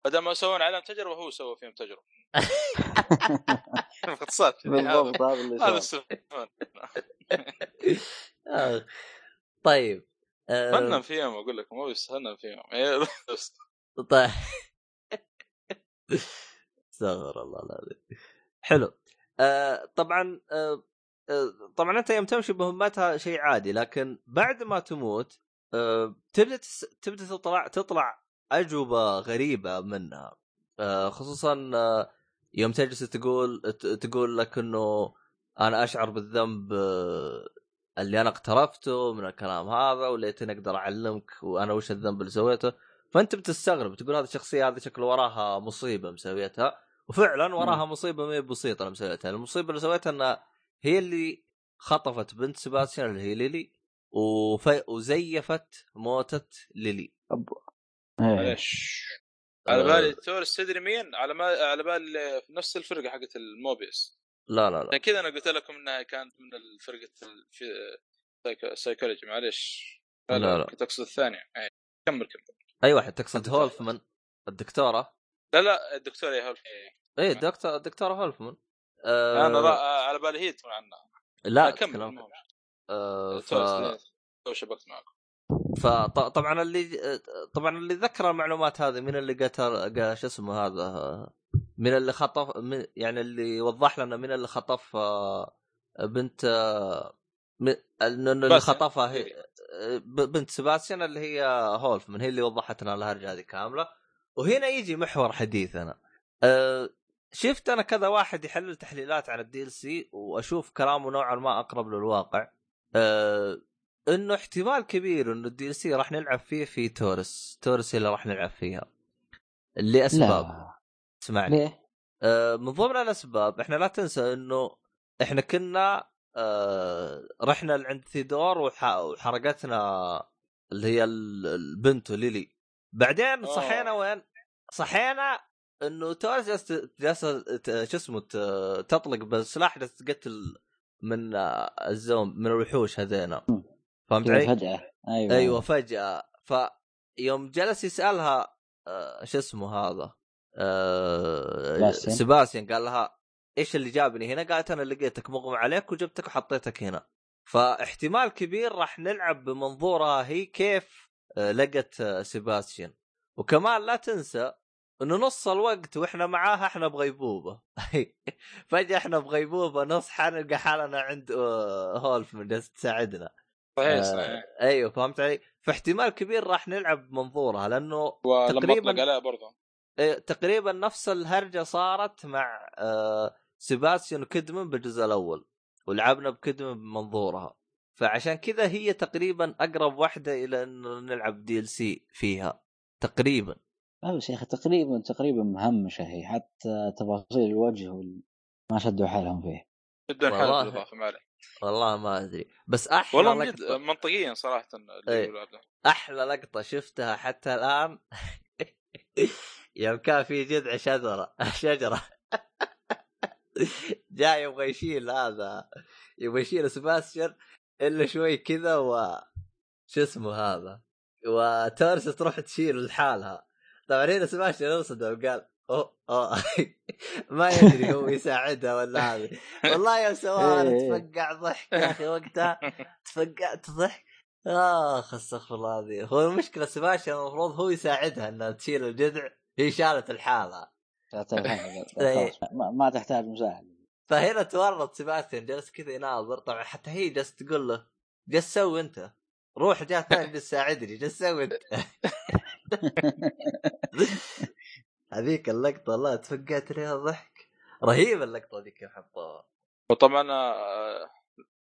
بدل ما يسوون عليهم تجربة هو سوى فيهم تجربة. [laughs] باختصار. [laughs] بالضبط هذا اللي هذا [laughs] آه. طيب آه، فنن فيهم أقول لك مو بس فنن فيهم. إيه، بس طيب. استغفر الله العظيم. حلو. آه طبعا آه آه طبعا أنت يوم تمشي بمهمتها شيء عادي لكن بعد ما تموت آه تبدأ. تبدأ تطلع تطلع أجوبة غريبة منها. آه خصوصا آه يوم تجلس تقول تقول لك إنه أنا أشعر بالذنب اللي أنا اقترفته من الكلام هذا وليتني أقدر أعلمك وأنا وش الذنب اللي سويته. فأنت بتستغرب تقول هذه الشخصيه هذه شكله وراها مصيبة مسويتها. وفعلا وراها مصيبة ما هي بسيطة اللي مسويتها المصيبة اللي سويتها انها هي اللي خطفت بنت سباستيان اللي هي ليلي وف... وزيفت موتة ليلي. إيه. معلش على آه، بالي تورس تدري مين؟ على ما على بالي في نفس الفرقة حقت الموبيوس. لا لا لا. عشان كذا أنا قلت لكم إنها كانت من الفرقه السايكولوجي معلش لا، لا. كنت أقصد الثانية. أي. كمل كمل. اي واحد تقصد هولفمان الدكتورة. لا لا الدكتور يا هولف إيه. اي الدكتور الدكتورة هولفمان. آه أنا را... على بالي هي تكون عنها لا كمل المهم. آه ف... تو شبكت معكم فطبعا اللي طبعا اللي ذكر المعلومات هذه من اللي قتل شو اسمه هذا من اللي خطف من يعني اللي وضح لنا من اللي خطف آه، بنت آه، من- إنه اللي. خطفها هي آه، ب- بنت سباستيان اللي هي هولفمان هي اللي وضحت لنا الهرجه هذه كاملة. وهنا يجي محور حديثنا. آه، شفت أنا كذا واحد يحلل تحليلات عن ال DLC وأشوف كلامه نوعا ما أقرب للواقع. آه، إنه احتمال كبير إنه ال DLC راح نلعب فيه في تورس. تورس اللي راح نلعب فيها. لأسباب. لا. اسمعني. ليه؟ آه، من ضمن الأسباب إحنا لا تنسى إنه إحنا كنا آه، رحنا لعند ثيدور وح- وحرقتنا اللي هي ال- البنت ليلي. بعدين. صحينا وين؟ صحينا انه تورس جالسه شو اسمه تطلق بالسلاح جالسه تقتل من آه، الزومبي من الوحوش هذينا. فهمت علي؟ فجأة أيوه أيوه فجأة فيوم جلس يسألها آه شو اسمه هذا آه. سباستيان قال لها إيش اللي جابني هنا؟ قالت أنا لقيتك مغمى عليك وجبتك وحطيتك هنا فاحتمال كبير راح نلعب بمنظورها هي كيف لقت سباستيان وكمان لا تنسى انه نص الوقت وإحنا معاها إحنا بغيبوبه [laughs] فجأة إحنا بغيبوبه نصحى نلقى حالنا عند آه، هولف من جالس تساعدنا. صحيح آه، صحيح. أيوه فهمت علي؟ فاحتمال كبير راح نلعب بمنظورها لأنه تقريباً- عليها برضه. إيه، تقريبا نفس الهرجة صارت مع آه، سيباستيان وكيدمن بالجزء الأول ولعبنا بكيدمن بمنظورها. فعشان كذا هي تقريبا أقرب واحدة إلى انه نلعب دي ال سي فيها تقريبا. لا بس يا أخي تقريبا تقريبا مهمشه هي حتى تفاصيل الوجه وال... ما شدوا حالهم فيه. حاجة بالإضافة ما عليه والله ما أدري. بس أحلى والله من جد لقطه منطقيا صراحة هذا. أحلى لقطة شفتها حتى الآن. [laughs] يوم كان في جذع شجرة. [laughs] شجرة. [laughs] جاي يبغى يشيل هذا. يبغى يشيل سباستيان إلا شوي كذا و شو اسمه هذا؟ وتورس تروح تشيل لحالها. طبعا هنا سباستيان انصدم وقال أوه أوه [laughs] ما يدري هو [laughs] يساعدها ولا هذه. [laughs] والله يوم سواها أنا إيه. تفقع ضحك يا أخي وقتها تفقعت ضحك آخ استغفر الله العظيم. هو المشكلة سباستيان المفروض هو يساعدها إنها تشيل الجذع هي شالت إيه. خلاص، ما, تحتاج مساعده فهنا تورط سباستيان جالس كذا يناظر. طبعا حتى هي جالس تقول له جالس سوي أنت؟ روح جاء ثاني جالس ساعدني جالس سوي أنت؟ [laughs] هذيك اللقطة والله تفقعت لها ضحك رهيبه اللقطة ذيك كيف حطوها وطبعا آه،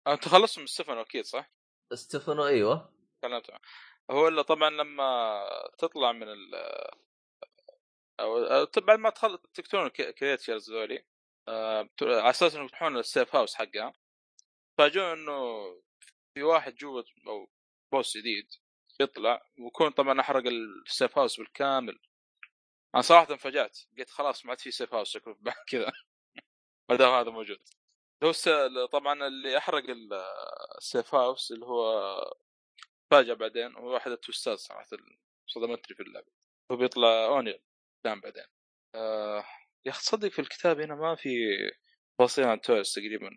أنت خلصت من ستيفانو أكيد صح؟ ستيفانو أيوه. كلمته هو اللي طبعا لما تطلع من ال أو طبعا ما تخلص تقتلون creatures ذولي آه، على أساس انهم يفتحون ال safe house حقها فجأة إنه في واحد جوا أو boss جديد. يطلع ويكون طبعا أحرق ال safe house بالكامل. أنا صراحة انفجعت. قلت خلاص ما عاد في safe house شكله بعد كذا. ما دام هذا موجود. هو. طبعا اللي أحرق ال safe house اللي هو فاجأ بعدين هو واحد ال twist ات صراحة. صدمتني في اللعبة. هو بيطلع اونيل قدام بعدين. آه... يا أخي تصدق في الكتاب هنا ما في تفاصيل عن تويس تقريبا.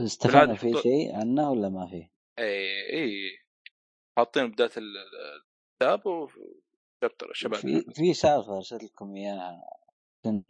استفدنا في شيء عنه ولا ما في؟ اي اي حاطين بداية الكتاب وشابتر الشباب. في في سالفة ارسلت لكم إياها كان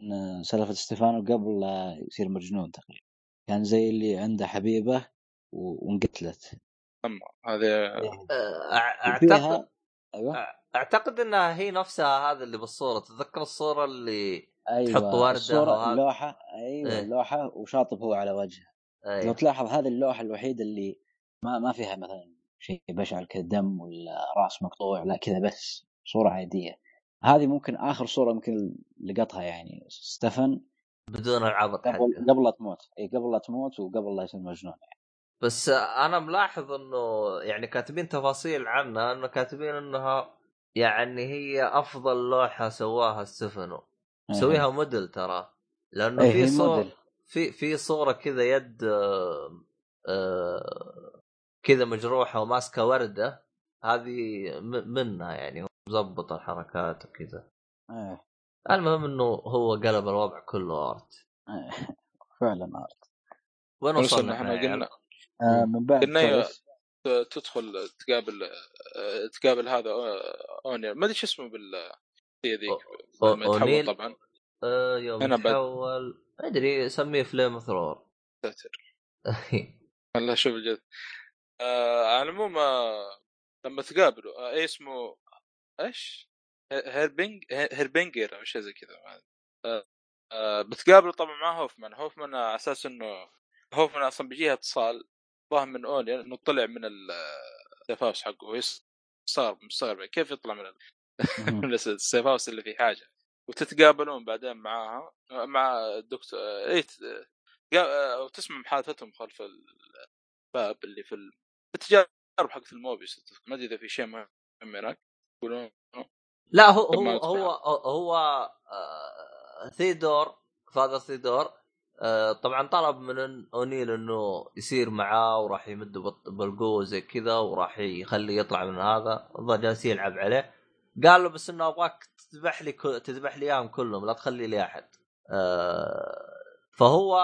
سالفة ستيفانو قبل لا يصير مجنون تقريبا. كان زي اللي عنده حبيبة وانقتلت. أما هذا آه، أعتقد أيوه. أعتقد انها هي نفسها هذا اللي بالصورة. تتذكر الصورة اللي أيوه تحط ورده الصورة اللوحة. أيوه إيه؟ اللوحة وشاطب هو على وجهه. أيوة. لو تلاحظ هذه اللوحة الوحيدة اللي ما ما فيها مثلا شيء بشع كذا دم ولا راس مقطوع لا كذا بس صورة عادية. هذه ممكن آخر صورة ممكن لقطها يعني ستفن بدون العبط قبل قبل لا تموت. إي قبل لا تموت وقبل لا يصير مجنون يعني. بس أنا ملاحظ إنه يعني كاتبين تفاصيل عنها إنه كاتبين إنها يعني هي أفضل لوحة سواها ستيفانو مسويها إيه. موديل ترى. لأنه إيه، في صور في في صورة كذا يد آه آه كذا مجروحة وماسكة وردة هذه منها يعني مظبط الحركات وكذا. إيه. المهم إنه هو قلب الوضع كله آرت. إيه [laughs] فعلا آرت. وين وصلنا إحنا؟ قلنا آه من بعد قلنا تدخل تقابل آه، تقابل هذا اونيل ما أدري شو اسمه بال ذيك يتحول طبعا. آه يوم يتحول ما أدري سميه فليم ثرور. ساتر والله [laughs] شوف الجد. آه على العموم آه لما تقابلوا آه اسمه إيش؟ هيربينج هيربينجر أو شيء زي كذا آه آه بتقابلوا طبعا مع هوفمان. هوفمان على أساس إنه هوفمان أصلا بيجيها اتصال ظاهر من اونيل إنه طلع من ال safe house حقه صار مستغرب كيف يطلع من [laughs] من السيف هاوس اللي فيه حاجة؟ وتتقابلون بعدين معاها مع الدكتور اي وتسمع محادثتهم خلف الباب اللي في التجارب حقت الموبيس ما أدري إذا في شيء مهم هناك. يقولون لا هو هو هو هو آه ثيدور فاذر ثيدور آه طبعا طلب من أونيل إنه يصير معاه وراح يمده بالقوة زي كذا وراح يخليه يطلع من هذا. جالس يلعب عليه. قال له بس إنه أبغاك تذبح لي تذبح لي إياهم كلهم لا تخلي لي أحد. آه فهو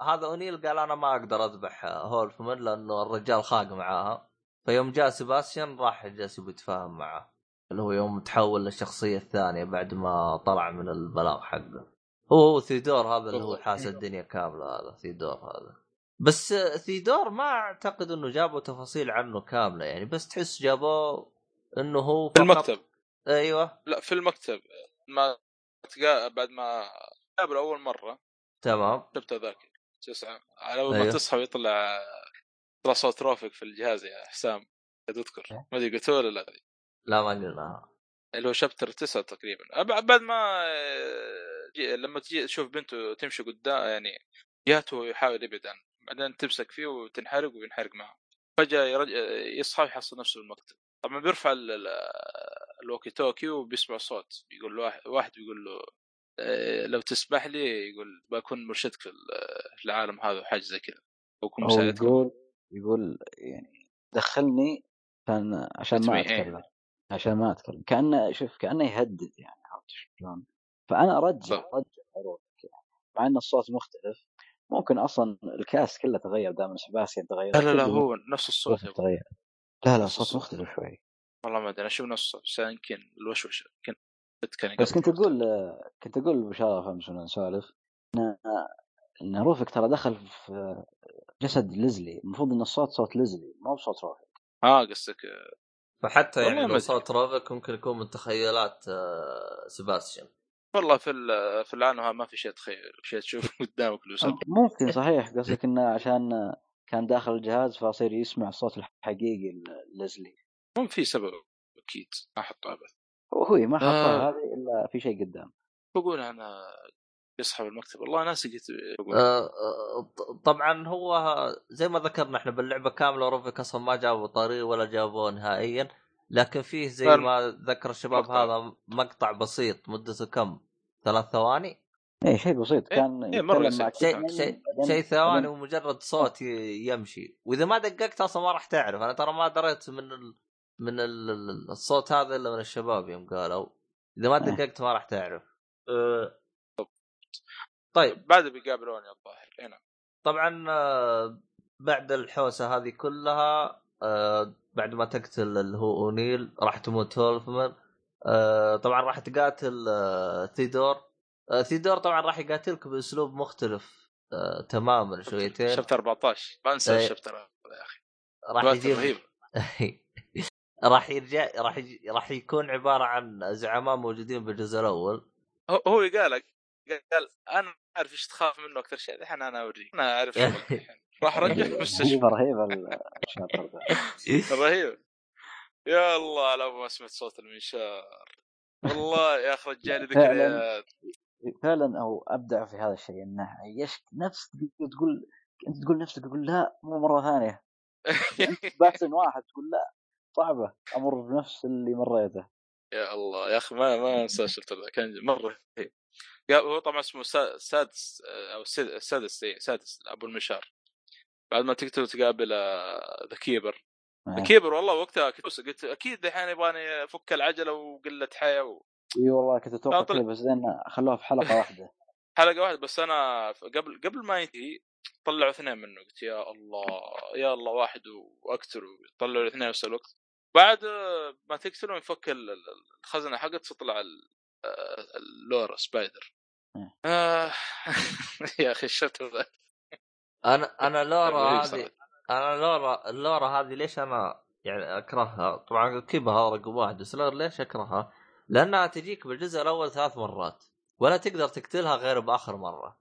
هذا أونيل قال أنا ما أقدر أذبح هولفمان لأنه الرجال خاق معاها. فيوم جاء سيباستيان راح جالس يتفاهم معاه اللي هو يوم تحول للشخصية الثانية بعد ما طلع من البلاغ حقه. هو هو ثيدور هذا اللي هو حاس الدنيا كاملة هذا ثيدور هذا. بس ثيدور ما أعتقد إنه جابوا تفاصيل عنه كاملة يعني بس تحس جابوه إنه هو في المكتب. أيوه. لا في المكتب. ما تقا... بعد ما قابل اول مرة. تمام. شفت ذاك. تسعة. على اول أيوه. ما تصحى ويطلع يطلع صوت رافق في الجهاز يا حسام تذكر. ما أدري قلت ولا لا. لا ما قلناها اللي هو شابتر تسعة تقريبا. بعد ما لما تجي تشوف بنته تمشي قدام يعني جهته يحاول يبعد عنه. بعدين تمسك فيه وتنحرق وينحرق معه. فجأة يرج... يصحى يحصل نفسه في المكتب طبعا بيرفع الوكي توكي وبيسمع صوت. بيقول له واحد, واحد بيقول له لو تسمح لي يقول بكون مرشدك في العالم هذا وحاجة زي كذا بكون مساعدك يقول يقول يعني دخلني كان عشان ما أتكلم عشان ما أتكلم كأنه شوف كأنه يهدد يعني عرفت شلون؟ فأنا أرجع أرجع حروفك يعني مع إن الصوت مختلف ممكن أصلا الكاس كله تغير دام سباسيان تغير لا لا, لا هو نفس الصوت تغير. لا لا الصوت مختلف شوي. والله ما أدري أنا أشوف نفس الصوت بس يمكن الوشوشة يمكن بس كنت أقول كنت أقول بشاره فهمت نسولف إن إن روفك ترى دخل في جسد ليزلي. المفروض ان الصوت صوت ليزلي ما هو صوت روفك آه قصدك. فحتى يعني لو صوت روفك ممكن يكون من تخيلات آه، سيباستيان والله في في العالم ما في شيء تخيل شيء تشوفه [laughs] قدامك ممكن صحيح. قصدك إنه عشان كان داخل الجهاز فصير يسمع الصوت الحقيقي ليزلي. مو في سبب أكيد ما بس هو ما حطها آه. هذه إلا في شيء قدام. بقول أنا يصحى المكتب والله ناسي قلت آه،, آه طبعا هو زي ما ذكرنا إحنا باللعبة كاملة روفيك أصلا ما جابوا طريق ولا جابوه نهائيا. لكن فيه زي ما ذكر الشباب هذا مقطع بسيط مدته كم؟ ثلاث ثواني؟ إيه شيء بسيط. إيه، كان إيه مرة شيء شيء شيء ثواني ومجرد صوت يمشي. وإذا ما دققت أصلا ما راح تعرف. أنا ترى ما دريت من ال... من ال... الصوت هذا إلا من الشباب يوم قالوا. إذا ما إيه. دققت ما راح تعرف. أه... طيب. بعد بيقابلوني الظاهر. هنا إيه، طبعا آه، بعد الحوسة هذه كلها آه، بعد ما تقتل اللي هو أونيل راح تموت هولفمان. آه، طبعا راح تقاتل ثيدور. ثيدور طبعا راح يقاتلك بأسلوب مختلف تماما شويتين. شابتر 14 ما أنسى الشابتر يا أخي. راح يجيب رهيب. [laughs] راح يرجع راح راح يكون عبارة عن زعماء موجودين بالجزء الأول. هو قال قال أنا عارف إيش تخاف منه أكثر شيء الحين أنا أوريك. أنا أعرف [laughs] راح أرجع [laughs] المستشفى رهيب [laughs] رهيب. يا الله لو ما سمعت صوت المنشار. والله يا أخي رجعني ذكريات فعلا أو أبدع في هذا الشيء إنه يشك نفس تقول أنت تقول نفسك تقول لا مو مرة ثانية. بحسن واحد تقول لا. صعبة. أمر بنفس اللي مريته. يا الله. يا أخي ما ما أنسى شفت كان مرة هو طبعا اسمه سادس أو السادس سادس أبو المشار. بعد ما تقتل تقابل ذا كيبر ذا كيبر والله وقتها قلت أكيد الحين يبغاني افك العجلة وقلة حياة و... إي والله كنت أتوقع كذا بس زين خلوها في حلقة [laughs] واحدة. حلقة واحدة. بس أنا قبل قبل ما ينتهي طلعوا اثنين منه. قلت يا الله يا الله واحد واقتله طلعوا الاثنين نفس الوقت بعد ما تقتلهم يفك الخزنة حقت تطلع اللورا سبايدر. آه [laughs] يا أخي الشفت أنا أنا [laughs] لورا هذه أنا لورا اللورا هذه ليش أنا يعني أكرهها؟ طبعا اكتبها رقم واحد بس ليش أكرهها؟ لأنها تجيك بالجزء الأول ثلاث مرات ولا تقدر تقتلها غير بآخر مرة.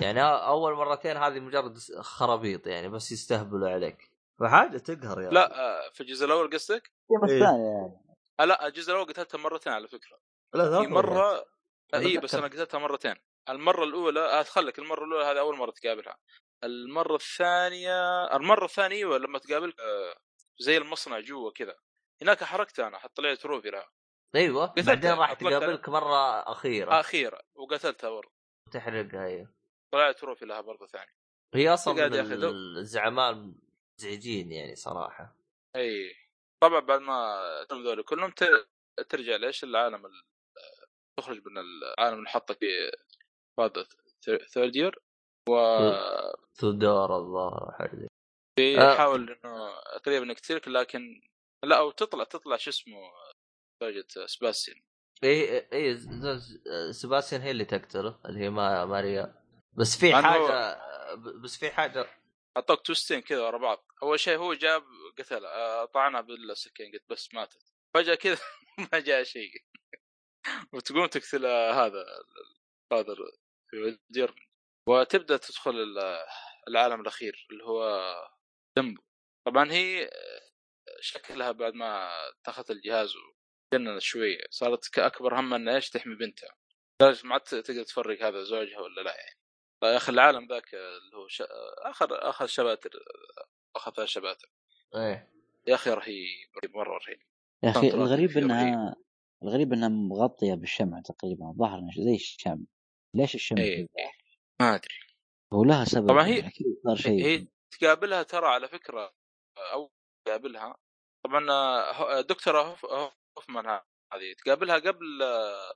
يعني أول مرتين هذه مجرد خرابيط يعني بس يستهبلوا عليك. فحاجه تقهر يعني لا آه، في الجزء الأول قصدك؟ بس إيه. يعني. آه، لا الجزء الأول قتلتها مرتين على فكرة. لا مرة اي بس أنا قتلتها مرتين. المرة الأولى آه، خليك المرة الأولى هذه أول مرة تقابلها. المرة الثانية المرة الثانية لما تقابلك زي المصنع جوا كذا. هناك حركتها أنا حط لي تروفي لها. أيوه بعدين راح تقابلك مرة أخيرة. أخيرة وقتلتها برضه. تحرقها أيوه. طلعت تروفي لها برضه ثاني هي أصلا من الزعماء المزعجين يعني صراحة. إي طبعا بعد ما ذول كلهم ترجع ليش العالم تخرج من العالم اللي حطك في هذا ثيرد يير و ثودور الظاهر حاجة يحاول إنه تقريبا يقتلك لكن لا أو تطلع تطلع شو اسمه زوجة سباستيان. إي إي سباستيان هي اللي تقتله اللي هي ماريا. بس في حاجة بس في حاجة أعطوك twist ين كذا ورا بعض. أول شيء هو جاب قتل آه، طعنها بالسكين قلت بس ماتت. فجأة كذا [laughs] ما جاء شيء. وتقوم تقتل هذا فادر جيرمن وتبدأ تدخل العالم الأخير اللي هو دمبو طبعا هي شكلها بعد ما اتخذت الجهاز وجننت شوية صارت كأكبر هم إنها إيش تحمي بنتها. لدرجة ما تقدر تفرق هذا زوجها ولا لا يعني. يا أخي العالم ذاك اللي هو ش... آخر اخذ شباتر اخذ ثلاث شباتر. إيه. يا أخي رهيب رهيب مرة رهيب يا أخي الغريب إنها الغريب إنها مغطية بالشمع تقريبا ظهر زي الشمع. ليش الشمع إيه ما أدري. هو لها سبب طبعا هي صار شيء. هي تقابلها ترى على فكرة أو تقابلها. طبعا آه، دكتور هوفمان هذه تقابلها قبل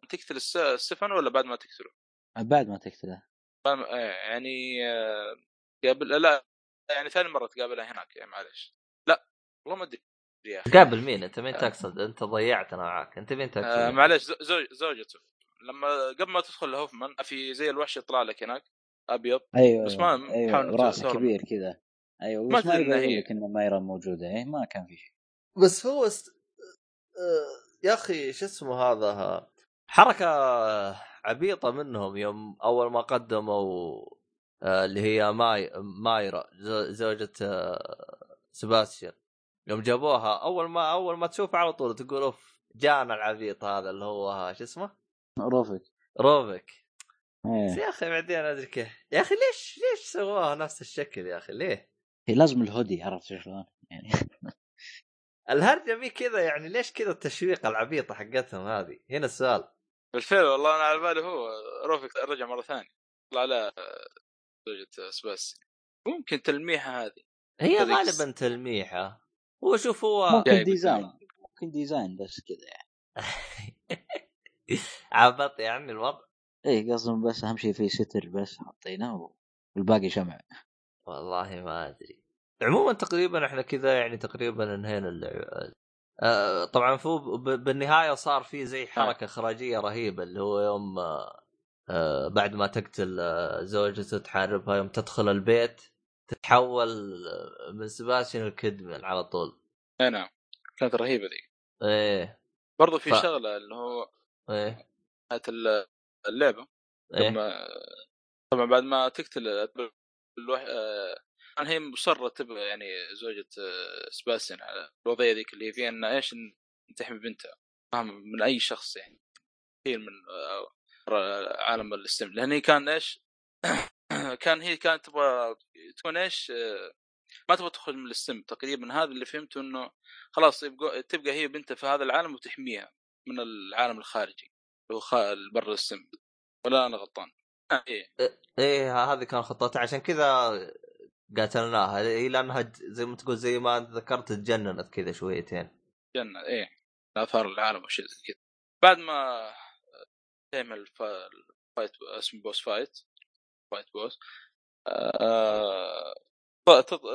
تقتل ستيفن ولا بعد ما تقتله؟ بعد ما تقتله. إيه، يعني قبل لا يعني ثاني مرة تقابلها هناك يعني معلش لا والله ما أدري يا أخي. تقابل مين؟ أنت مين تقصد؟ أنت ضيعتنا معاك. أنت مين تقصد؟ آه معلش زوج زوجته لما قبل ما تدخل هوفمان في زي الوحش يطلع لك هناك أبيض أيوه بس ما أيوة راسه كبير كذا. أيوه ما يبين لك ان مايرا موجودة؟ إيه ما كان في شيء. بس هو است... آه يا أخي شو اسمه هذا؟ حركة عبيطة منهم يوم أول ما قدموا آه اللي هي ماي مايرا زوجة آه سباستيان يوم جابوها أول ما أول ما تشوفها على طول تقول أوف جانا العبيط هذا اللي هو شو اسمه؟ روفك روفك إيه. يا أخي بعدين أدري كيف يا أخي ليش ليش سووها نفس الشكل يا أخي ليه؟ هي لازم الهودي عرفت شلون؟ يعني الهرجة مي كذا يعني ليش كذا التشويق العبيطة حقتهم هذه هنا السؤال بالفعل والله أنا على بالي هو روفك رجع مرة ثانية. طلع له زوجة سباس ممكن تلميحة هذه. هي غالبا تلميحة. هو شوف هو ممكن ديزاين. ممكن ديزاين بس كذا يعني. [laughs] عبط يعني الوضع. إيه قصدهم بس أهم شيء في ستر بس حطيناه والباقي شمع. والله ما أدري. عموما تقريبا إحنا كذا يعني تقريبا انهينا اللعبة. آه طبعا فو بالنهاية صار في زي حركة إخراجية رهيبة اللي هو يوم آه بعد ما تقتل آه، زوجته تحاربها يوم تدخل البيت تتحول آه، من سباشن الكدمن على طول. أي نعم. كانت رهيبة ذي. إيه. برضو في ف... شغلة اللي هو إيه. اللعبة إيه؟ لما طبعا بعد ما تقتل الوح... آه، هي مصرة تبغى يعني زوجة آه، سباسين على الوضعية ذيك اللي هي فيها ان إيش تحمي بنتها. من أي شخص يعني. هي من آه، عالم الاستم لأن هي كان إيش؟ [coughs] كان هي كانت تبغى تكون إيش؟ ما تبغى تدخل من السم تقريبا هذا اللي فهمته إنه خلاص تبقى هي بنتها في هذا العالم وتحميها من العالم الخارجي اللي هو برا السم ولا أنا غلطان؟ إيه إيه هذه كان خطتها. عشان كذا قاتلناها. هي لانها زي ما تقول زي ما ذكرت تجننت كذا شويتين. جنن إيه. اثار العالم وشيء زي كذا. بعد ما تعمل ال fight اسمه boss fight fight boss.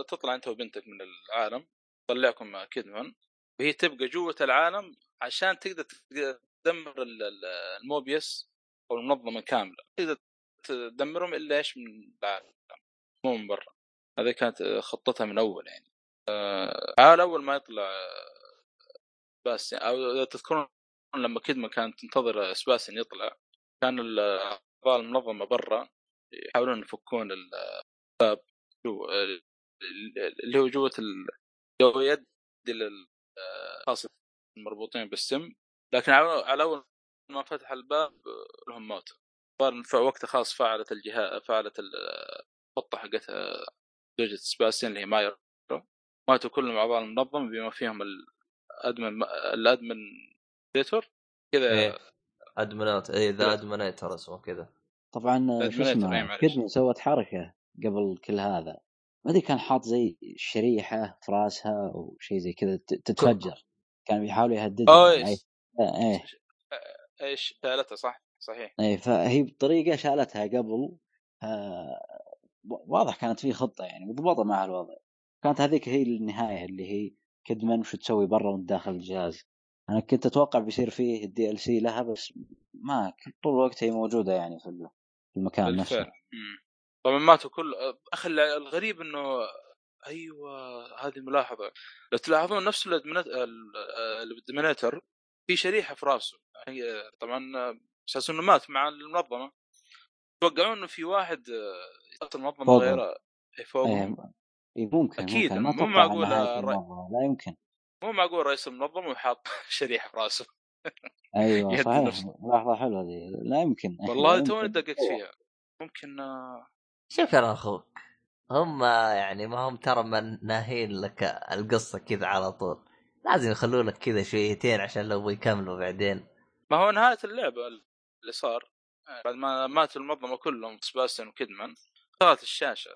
تطلع أنت وبنتك من العالم. طلعكم كيدمان. وهي تبقى جوة العالم عشان تقدر تدمر الموبيس أو المنظمة كاملة. تقدر تدمرهم إلا إيش؟ من العالم. مو من برا. هذه كانت خطتها من أول يعني. آه على اول ما يطلع بس أو تذكرون لما كدما كانت تنتظر سباسن يطلع كان اعضاء المنظمة برا يحاولون يفكون الباب اللي هو جوة ال... يد للاشخاص المربوطين بالسم. لكن على أول ما فتح الباب لهم موت وقتها خلاص فعلت الجهاز فعلت الخطة حقتها. زوجة سباستيان اللي هي مايرا ماتوا كلهم اعضاء المنظمة بما فيهم ال admin ال administrator كذا إيه. administrator اي ذا administrator اسمه كذا. طبعا شو اسمه كدمن سوت حركة قبل كل هذا. ما أدري كان حاط زي شريحة في رأسها أو شيء زي كذا تتفجر. كان بيحاول يهددها. يعني إيه. إيش؟ شالتها صح صحيح. إيه فهي بطريقة شالتها قبل. آه واضح كانت في خطة يعني مضبوطة مع الوضع. كانت هذيك هي النهاية اللي هي كدمن وش تسوي برا وانت داخل الجهاز. أنا كنت أتوقع بيصير فيه ال DLC لها بس ما طول الوقت هي موجودة يعني في المكان بالفعل. نفسه. طبعا ماتوا كل أخي الغريب إنه أيوه هذه ملاحظة. لو تلاحظون نفس الدمينيتر في شريحة في راسه. هي طبعا أساس إنه مات مع المنظمة. يتوقعون إنه في واحد المنظمه غيره فوق اي ممكن أكيد ممكن. مو معقول لا يمكن. مو معقول رئيس المنظمة ويحط [laughs] شريحة في راسه. أيوه صحيح. لحظة حلوة دي. لا يمكن. [laughs] والله توني دققت فيها. ممكن آه، شوف يا أخوك. هم يعني ما هم ترى من ناهين لك القصة كذا على طول. لازم يخلوا لك كذا شويتين عشان لو يكملوا بعدين. ما هو نهاية اللعبة اللي صار. بعد ما مات المنظمة كلهم سباستن وكيدمان صارت الشاشة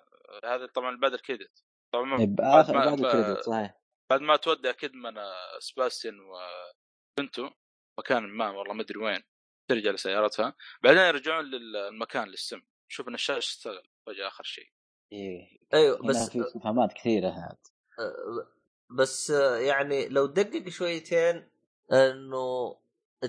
هذا طبعا بعد الكريدت طبعا إيه، بعد بعد الكريدت صحيح. بعد ما تودع كيدمان سباستن وبنته مكان ما والله ما أدري وين ترجع لسيارتها. بعدين يرجعون للمكان للسم. شوف إن الشاشة اشتغل فجأة آخر شيء. إيه. أيوه بس في استفهامات كثيرة هذا أه، بس يعني لو دقق شويتين إنه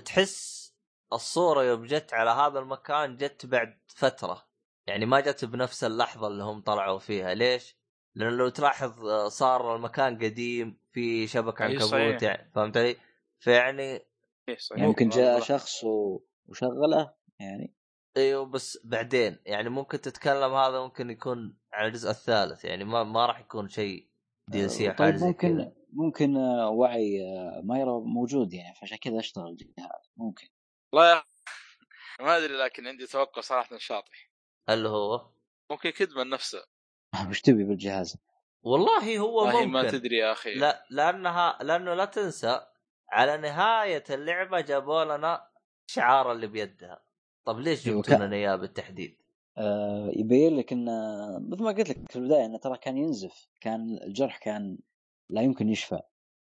تحس الصورة يوم جت على هذا المكان جت بعد فترة. يعني ما جت بنفس اللحظة اللي هم طلعوا فيها. ليش؟ لأنه لو تلاحظ صار المكان قديم في شبكة عنكبوت يعني فهمت علي؟ فيعني ممكن جاء شخص وشغله يعني. إيوه بس بعدين يعني ممكن تتكلم هذا ممكن يكون على الجزء الثالث يعني ما ما راح يكون شيء دي سي آه، طيب ممكن كدا. ممكن آه، وعي آه، مايرا موجود يعني فعشان كذا اشتغل الجهاز ممكن. والله ما أدري لكن عندي توقع صراحة شاطح. اللي هو؟ ممكن كدمن نفسه. [laughs] وش تبي بالجهاز؟ والله هو ممكن ما تدري يا أخي. لا لأنها لأنه لا تنسى على نهاية اللعبة جابوا لنا شعار اللي بيدها. طب ليش أيوة، جبتوا لنا اياه بالتحديد؟ آه يبين لك انه مثل ما قلت لك في البداية انه ترى كان ينزف كان الجرح كان لا يمكن يشفى.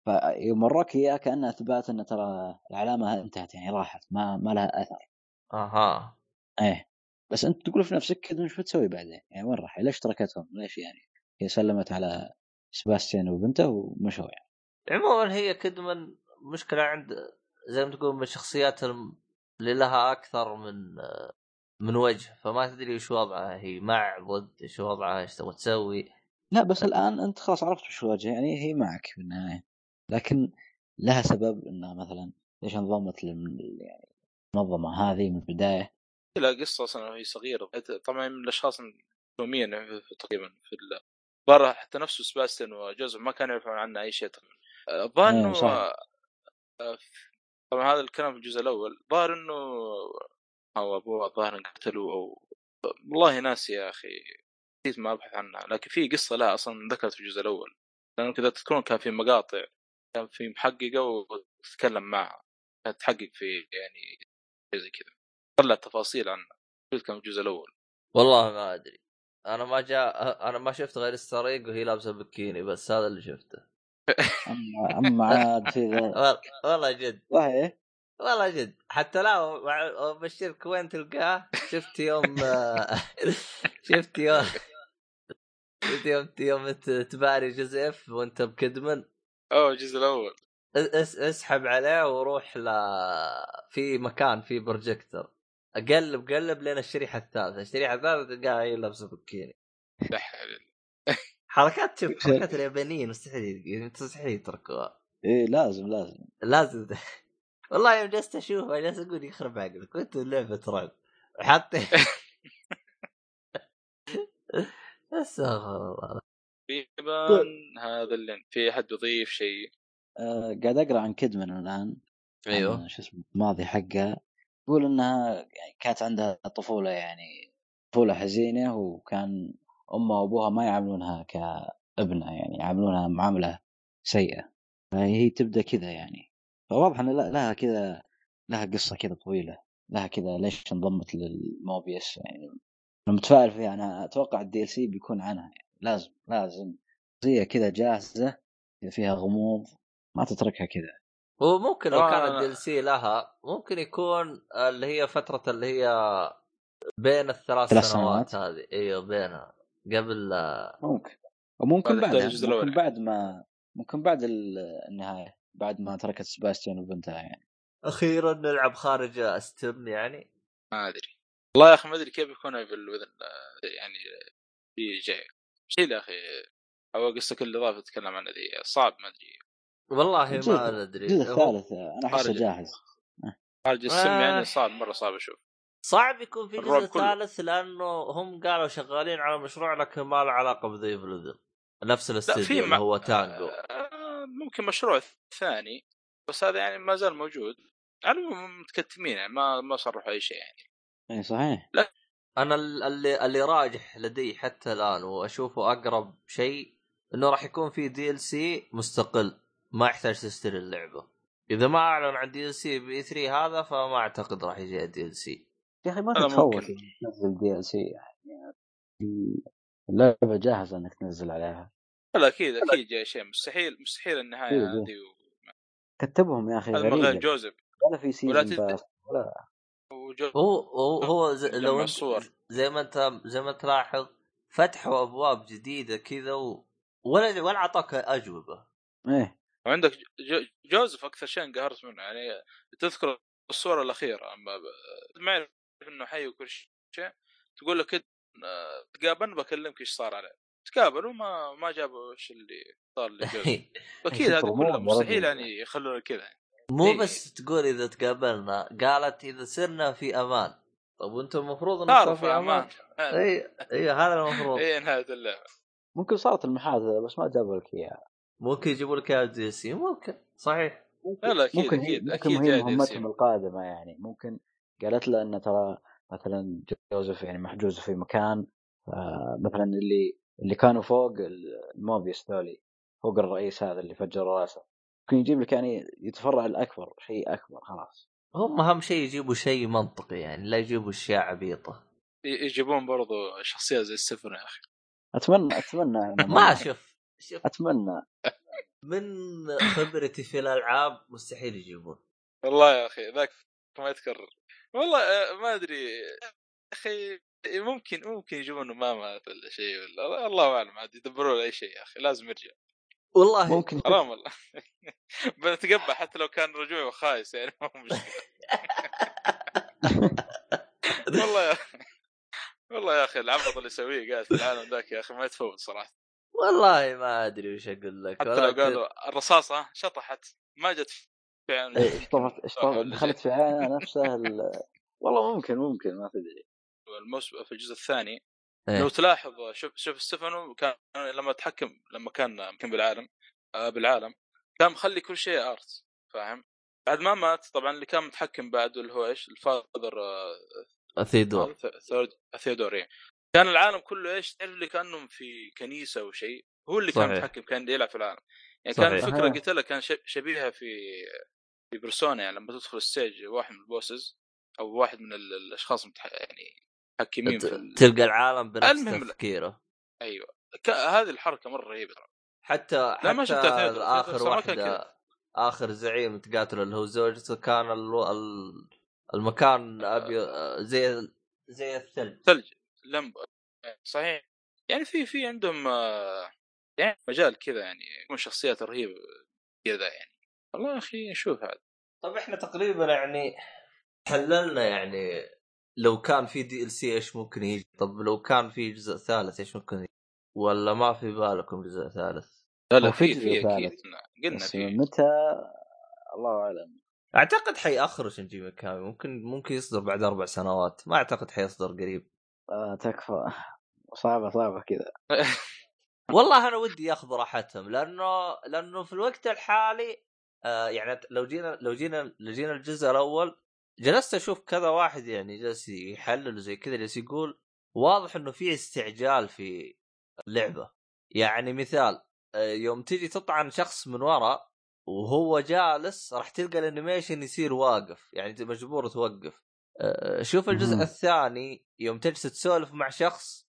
فيوم وراك اياه كانه أثبات انه ترى العلامة انتهت يعني راحت ما ما لها أثر. أها. إيه. بس أنت تقول في نفسك كذا شو بتسوي بعدين؟ يعني وين راح؟ ليش تركتهم؟ ليش يعني؟ هي سلمت على سباستيان وبنته ومشوا يعني. عموما هي كدمن مشكلة عند زي ما تقول من الشخصيات اللي لها أكثر من من وجه فما تدري وش وضعها هي مع ضد إيش وضعها إيش تبغى تسوي لا بس الآن أنت خلاص عرفت وش الوجه يعني هي معك في النهاية لكن لها سبب إنها مثلا ليش انضمت لل يعني المنظمه هذه من البداية لا قصة أصلا وهي صغيرة. طبعا من الأشخاص المهمين تقريبا في الظاهر حتى نفسه سباستن وجوزف ما كانوا يعرفون عنه أي شيء الظاهر إيه، انه طبعا هذا الكلام في الجزء الأول. ظاهر إنه أو أبوه الظاهر قتلوا أو والله ناسي يا أخي نسيت ما أبحث عنها لكن في قصة لا أصلا ذكرت في الجزء الأول. لأنه كذا تذكرون كان في مقاطع كان في محققة وتتكلم معها تحقق في يعني زي كذا. طلع تفاصيل عنها كان في الجزء الأول؟ والله ما أدري. أنا ما جاء أنا ما شفت غير السريق وهي لابسة بكيني بس هذا اللي شفته. أما أما عاد في [laughs] والله جد. والله والله جد. حتى لا بشيرك وين تلقاه؟ شفت يوم [laughs] شفت يوم شفت يوم يوم تباري جوزيف وأنت بكدمن. أوه الجزء الأول. اس أسحب عليه وروح ل في مكان في بروجيكتور اقلب قلب لين الشريحة الثالثة. الشريحة الثالثة تلقاها هي لابسة بكيني. حركات شوف [laughs] حركات اليابانيين مستحيل مستحيل يتركوها. إيه لازم لازم. لازم. [laughs] والله يوم جلست اشوفه جالس أقول يخرب عقلك وانت لعبه رعب حتى [laughs] أستغفر الله. تقريبا هذا اللي في أحد يضيف شيء؟ آه قاعد أقرأ عن كدمن الآن أيوه. شو اسمه الماضي حقها يقول إنها كانت عندها طفولة يعني طفولة حزينة وكان أمها وأبوها ما يعاملونها كابنة يعني يعاملونها معاملة سيئة. فهي تبدأ كذا يعني. فواضح إن لها كذا لها قصة كذا طويلة. لها كذا ليش انضمت للموبيوس يعني. أنا متفائل فيها. أنا أتوقع ال DLC بيكون عنها يعني. لازم لازم. شخصيه كذا جاهزة فيها غموض ما تتركها كذا. هو ممكن لو كان ال DLC لها ممكن يكون اللي هي فترة اللي هي بين الثلاث سنوات, سنوات. هذه. إيوه بينها. قبل ممكن. وممكن بعد ممكن بعد ما ممكن بعد النهاية بعد ما تركت سباستيان وبنتها يعني. أخيرا نلعب خارج استم يعني. ما أدري. والله يا أخي ما أدري كيف يكون بالوذن يعني في جاي. شيء يا أخي أو قصتك الاضافه تتكلم عنها ذي صعب ما أدري. والله ما أدري. الجزء الثالث أنا احسه جاهز خارج السم يعني آه. يعني صعب مرة صعب أشوف. صعب يكون في جزء ثالث لأنه هم قالوا شغالين على مشروع لكن ما له علاقة بضيف الوذن نفس الاستديو اللي هو تانجو. آه ممكن مشروع ثاني بس هذا يعني ما زال موجود. على متكتمين يعني ما ما صرحوا أي شيء يعني. إي صحيح. لا. أنا اللي اللي راجح لدي حتى الآن وأشوفه أقرب شيء إنه راح يكون في DLC مستقل. ما يحتاج تشتري اللعبة. إذا ما أعلن عن DLC ب E3 هذا فما أعتقد راح يجي DL C يا أخي ما تتخوف تنزل DLC يعني اللعبة جاهزة إنك تنزل عليها. لا أكيد أكيد جاي شيء. مستحيل مستحيل النهاية هذه و... كتبهم يا أخي هذا غير جوزيف ولا في season ولا, تد... ولا هو هو هو زي لو زي ما انت زي ما تلاحظ فتحوا أبواب جديدة كذا و... ولا ولا أعطاك أجوبة. إيه. وعندك جوزيف أكثر شيء انقهرت منه يعني تذكر الصورة الأخيرة ما يعرف إنه حي وكل شيء تقول لك تقابلنا بكلمك إيش صار عليه. تقابلوا ما ما جابوا إيش اللي صار لجوزيف [laughs] أكيد [laughs] كلها مستحيل يعني يخلونا كذا. يعني. مو إيه. بس تقول إذا تقابلنا قالت إذا صرنا في أمان. طب وأنتم المفروض إنكم في أمان. إي إي هذا المفروض. [laughs] إي نهاية اللعبة. ممكن صارت المحادثة بس ما جابوا لك إياها. ممكن يجيبوا لك إياها دي سي ممكن صحيح. ممكن. لا لا أكيد ممكن أكيد أكيد ممكن هي مهمتهم القادمة يعني. ممكن قالت له إن ترى مثلا جوزيف يعني محجوز في مكان مثلا اللي اللي كانوا فوق الموبيس ذولي فوق الرئيس هذا اللي فجر راسه. ممكن يجيب لك يعني يتفرع الأكبر شيء أكبر خلاص. هم أهم شيء يجيبوا شيء منطقي يعني لا يجيبوا أشياء عبيطة. يجيبون برضو شخصية زي السفن يا أخي. أتمنى أتمنى [laughs] ما شوف شوف. أتمنى. من خبرتي في الألعاب مستحيل يجيبون. والله يا أخي ذاك ما يتكرر. والله آه، ما أدري. يا أخي ممكن ممكن يجيبون ما مات ولا شيء ولا الله أعلم عاد يدبرون اي شيء يا أخي لازم يرجع. والله ممكن حرام والله. [laughs] بنتقبل حتى لو كان رجوعي خايس يعني ما هو مشكلة. [laughs] والله يا والله يا أخي العبط اللي يسويه قاعد في العالم ذاك يا أخي ما يتفوت صراحة. والله ما أدري وش أقول لك حتى لو قالوا الرصاصه شطحت ما جت في عين اشطفت [laughs] دخلت في عينها نفسها ال... [laughs] والله ممكن ممكن ما تدري. الموسم في الجزء الثاني إيه؟ لو تلاحظ شوف شوف ستيفانو كان لما تحكم لما كان كان بالعالم آه بالعالم كان مخلي كل شيء آرت فاهم؟ بعد ما مات طبعا اللي كان متحكم بعده اللي هو إيش؟ ال father آه ثيودور. ثيودور يعني كان العالم كله إيش؟ تعرف اللي كأنهم في كنيسة أو شيء؟ هو اللي صحيح. كان متحكم كان يلعب في العالم. يعني صحيح. كان الفكرة قلت لك كان شبيهة في في بيرسونا يعني لما تدخل ال stage واحد من ال bosses أو واحد من الأشخاص متح... يعني متحكمين في تلقى العالم بنفس تفكيره. أيوه. ك... هذه الحركة مرة رهيبة حتى لا ما شفتها آخر واحدة آخر زعيم تقاتل اللي هو زوجته كان ال... المكان ابي زي زي الثلج. ثلج. لمب صحيح. يعني في في عندهم يعني مجال كذا يعني يكون شخصيات رهيبة كذا يعني. والله يا أخي نشوف هذا. طب إحنا تقريبا يعني حللنا يعني لو كان في دي ال سي إيش ممكن يجي؟ طب لو كان في جزء ثالث إيش ممكن يجي؟ ولا ما في بالكم جزء ثالث؟ لا لا في في أكيد قلنا في. متى؟ الله أعلم. أعتقد حيأخروا شنجي ميكامي ممكن ممكن يصدر بعد أربع سنوات. ما أعتقد حيصدر قريب. آه تكفى. صعبة صعبة كذا. [laughs] والله أنا ودي ياخذوا راحتهم لأنه لأنه في الوقت الحالي آه يعني لو جينا لو جينا لو جينا الجزء الأول جلست أشوف كذا واحد يعني جالس يحلل زي كذا جالس يقول واضح إنه في استعجال في اللعبه يعني مثال آه، يوم تجي تطعن شخص من ورا وهو جالس راح تلقى الأنيميشن يصير واقف يعني مجبور توقف. شوف الجزء مم. الثاني يوم تجلس تسولف مع شخص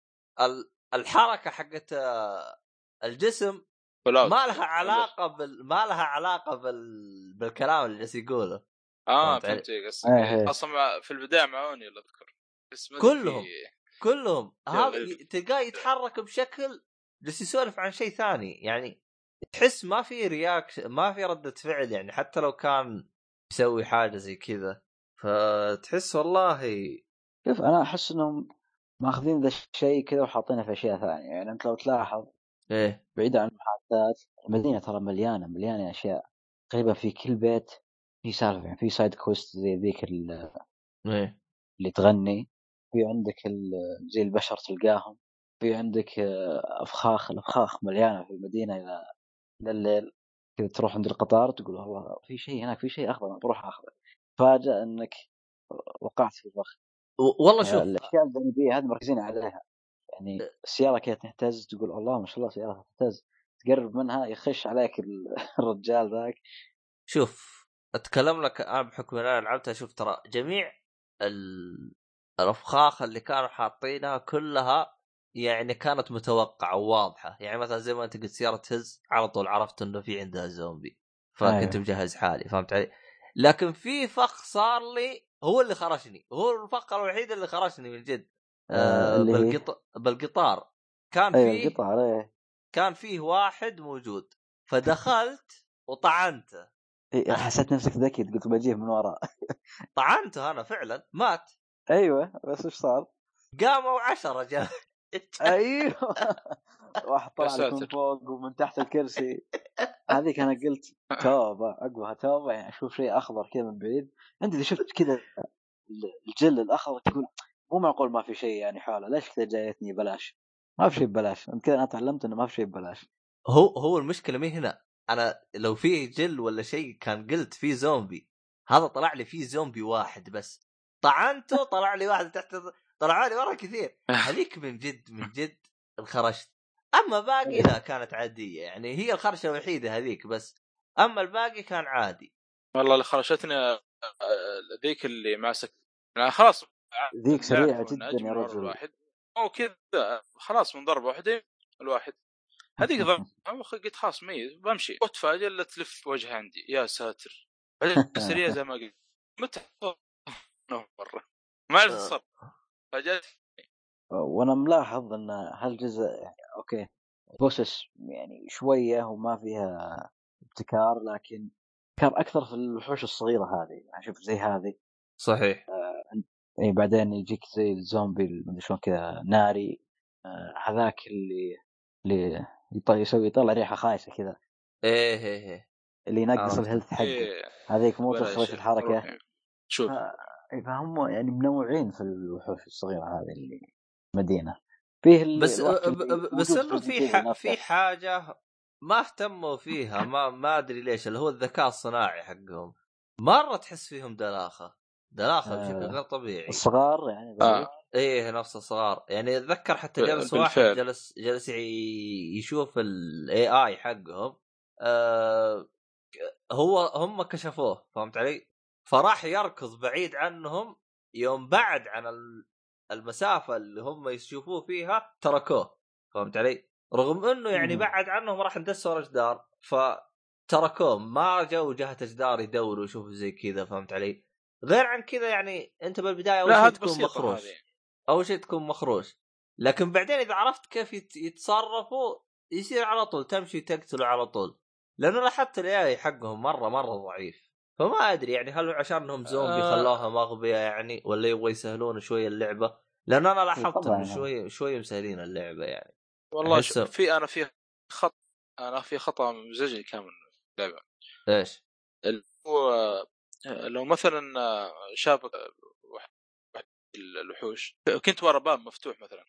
الحركة حقت آه، الجسم ما لها علاقة بال... ما لها علاقة بال... بالكلام اللي جالس يقوله. آه فهمت إيه. أصلا في البداية معوني أذكر. كلهم كلهم. هذا تلقاه يتحرك بشكل جالس يسولف عن شيء ثاني. يعني تحس ما في reaction ما في ردة فعل يعني حتى لو كان يسوي حاجة زي كذا. فتحس والله شوف أنا أحس إنهم ماخذين ذا الشيء كذا وحاطينه في أشياء ثانية. يعني أنت لو تلاحظ إيه. بعيد عن المحادثات المدينة ترى مليانة مليانة أشياء. تقريبا في كل بيت في سالفة يعني في سايد كويست زي ذيك إيه. اللي تغني. في عندك زي البشر تلقاهم. في عندك أفخاخ الأفخاخ مليانة في المدينة إلى الليل. كذا تروح عند القطار تقول والله في شيء هناك في شيء أخضر بروح اخذه فاجأ إنك وقعت في الفخ والله شوف الأشياء الجانبيه هذه مركزين عليها. يعني السيارة كذا تهتز تقول الله ما شاء الله سياره تهتز. تقرب منها يخش عليك [laughs] الرجال ذاك. شوف أتكلم لك أنا بحكم إن أنا لعبتها. شوف ترى جميع الأفخاخ اللي كانوا حاطينها كلها يعني كانت متوقعة وواضحة. يعني مثلا زي ما أنت قلت سيارة تهز على طول عرفت إنه في عندها زومبي. فكنت أيوه. مجهز حالي فهمت علي؟ لكن في فخ صار لي هو اللي خرشني هو الفخ الوحيد اللي خرشني من جد. آه, آه، بالقط... بالقطار. كان أيوه في القطار إيه كان فيه واحد موجود فدخلت وطعنته. [laughs] إيه حسيت نفسك ذكي قلت بجيه من وراء. [laughs] طعنته أنا فعلا مات. أيوه بس إيش صار؟ قاموا عشرة جاء [laughs] أيوه. واحد طلع لك من فوق ومن تحت الكرسي. هذيك أنا قلت توبة عقبها توبة يعني أشوف شيء أخضر كذا من بعيد. عندي إذا شفت كذا الجل الأخضر تقول مو معقول ما في شيء يعني حوله. ليش كذا جايتني بلاش ما في شيء ببلاش. أنت كذا أنا تعلمت إنه ما في شيء ببلاش. هو هو المشكلة مي هنا. أنا لو في جل ولا شيء كان قلت في زومبي هذا طلع لي فيه زومبي واحد بس. طعنته طلع لي واحد تحت طلع لي ورا كثير. [laughs] هذيك من جد من جد انخرجت. أما باقي لا كانت عادية. يعني هي الخرشة الوحيدة هذيك بس. أما الباقي كان عادي. والله اللي خرشتني آه، ذيك اللي ماسك يعني خلاص. ذيك سريعة جدا يا رجل. واحد أو كذا. خلاص من ضربة واحدة الواحد. هذيك [laughs] قلت خلاص ميت بمشي. وتفاجئ الا تلف وجهها عندي. يا ساتر. بعدين [laughs] سريع زي ما قلت. متى؟ [laughs] مرة. ما عرفت الصرف. فجأت وأنا ملاحظ ان هالجزء يعني okay bosses يعني شوية وما فيها ابتكار لكن كان أكثر في الوحوش الصغيرة هذه يعني شوف زي هذه. صحيح. آه إي بعدين يجيك زي الزومبي مدري شلون كذا ناري. آه هذاك اللي اللي يسوي يطلع ريحة خايسة كذا. إيه إيه إيه. اللي ينقص ال health حقه. إيه. هذيك مو تخرج الحركة. شوف. فهم يعني منوعين في الوحوش الصغيرة هذه اللي مدينة. فيه بس بس إنه في في حاجة ما اهتموا فيها ما ما أدري ليش اللي هو الذكاء الصناعي حقهم. مرة تحس فيهم دلاخة دلاخة بشكل آه غير طبيعي. الصغار يعني آه. إيه نفس الصغار. يعني أتذكر حتى جلس واحد جلس جلس يشوف ال AI حقهم آه هو هم كشفوه فهمت علي؟ فراح يركض بعيد عنهم يوم بعد عن المسافة اللي هم يشوفوه فيها تركوه فهمت علي؟ رغم إنه يعني بعد عنهم راح ندس ورا جدار فتركوه ما جو جهة جدار يدوروا ويشوفوا زي كذا فهمت علي؟ غير عن كذا يعني أنت بالبداية أول شيء تكون مخروش. أول شيء تكون مخروش. لكن بعدين إذا عرفت كيف يتصرفوا يصير على طول تمشي تقتله على طول. لأنه لاحظت الاي حقهم مرة مرة ضعيف. فما أدري يعني هل عشان انهم زومبي آه. خلوها مغبية يعني ولا يبغوا يسهلون شوية اللعبة؟ لأن أنا لاحظت انه شوي شوي مسهلين اللعبة يعني. والله في أنا في خط أنا في خطأ مزعجني كامل اللعبة. إيش؟ اللي هو لو مثلا شافك الوحوش كنت ورا باب مفتوح مثلا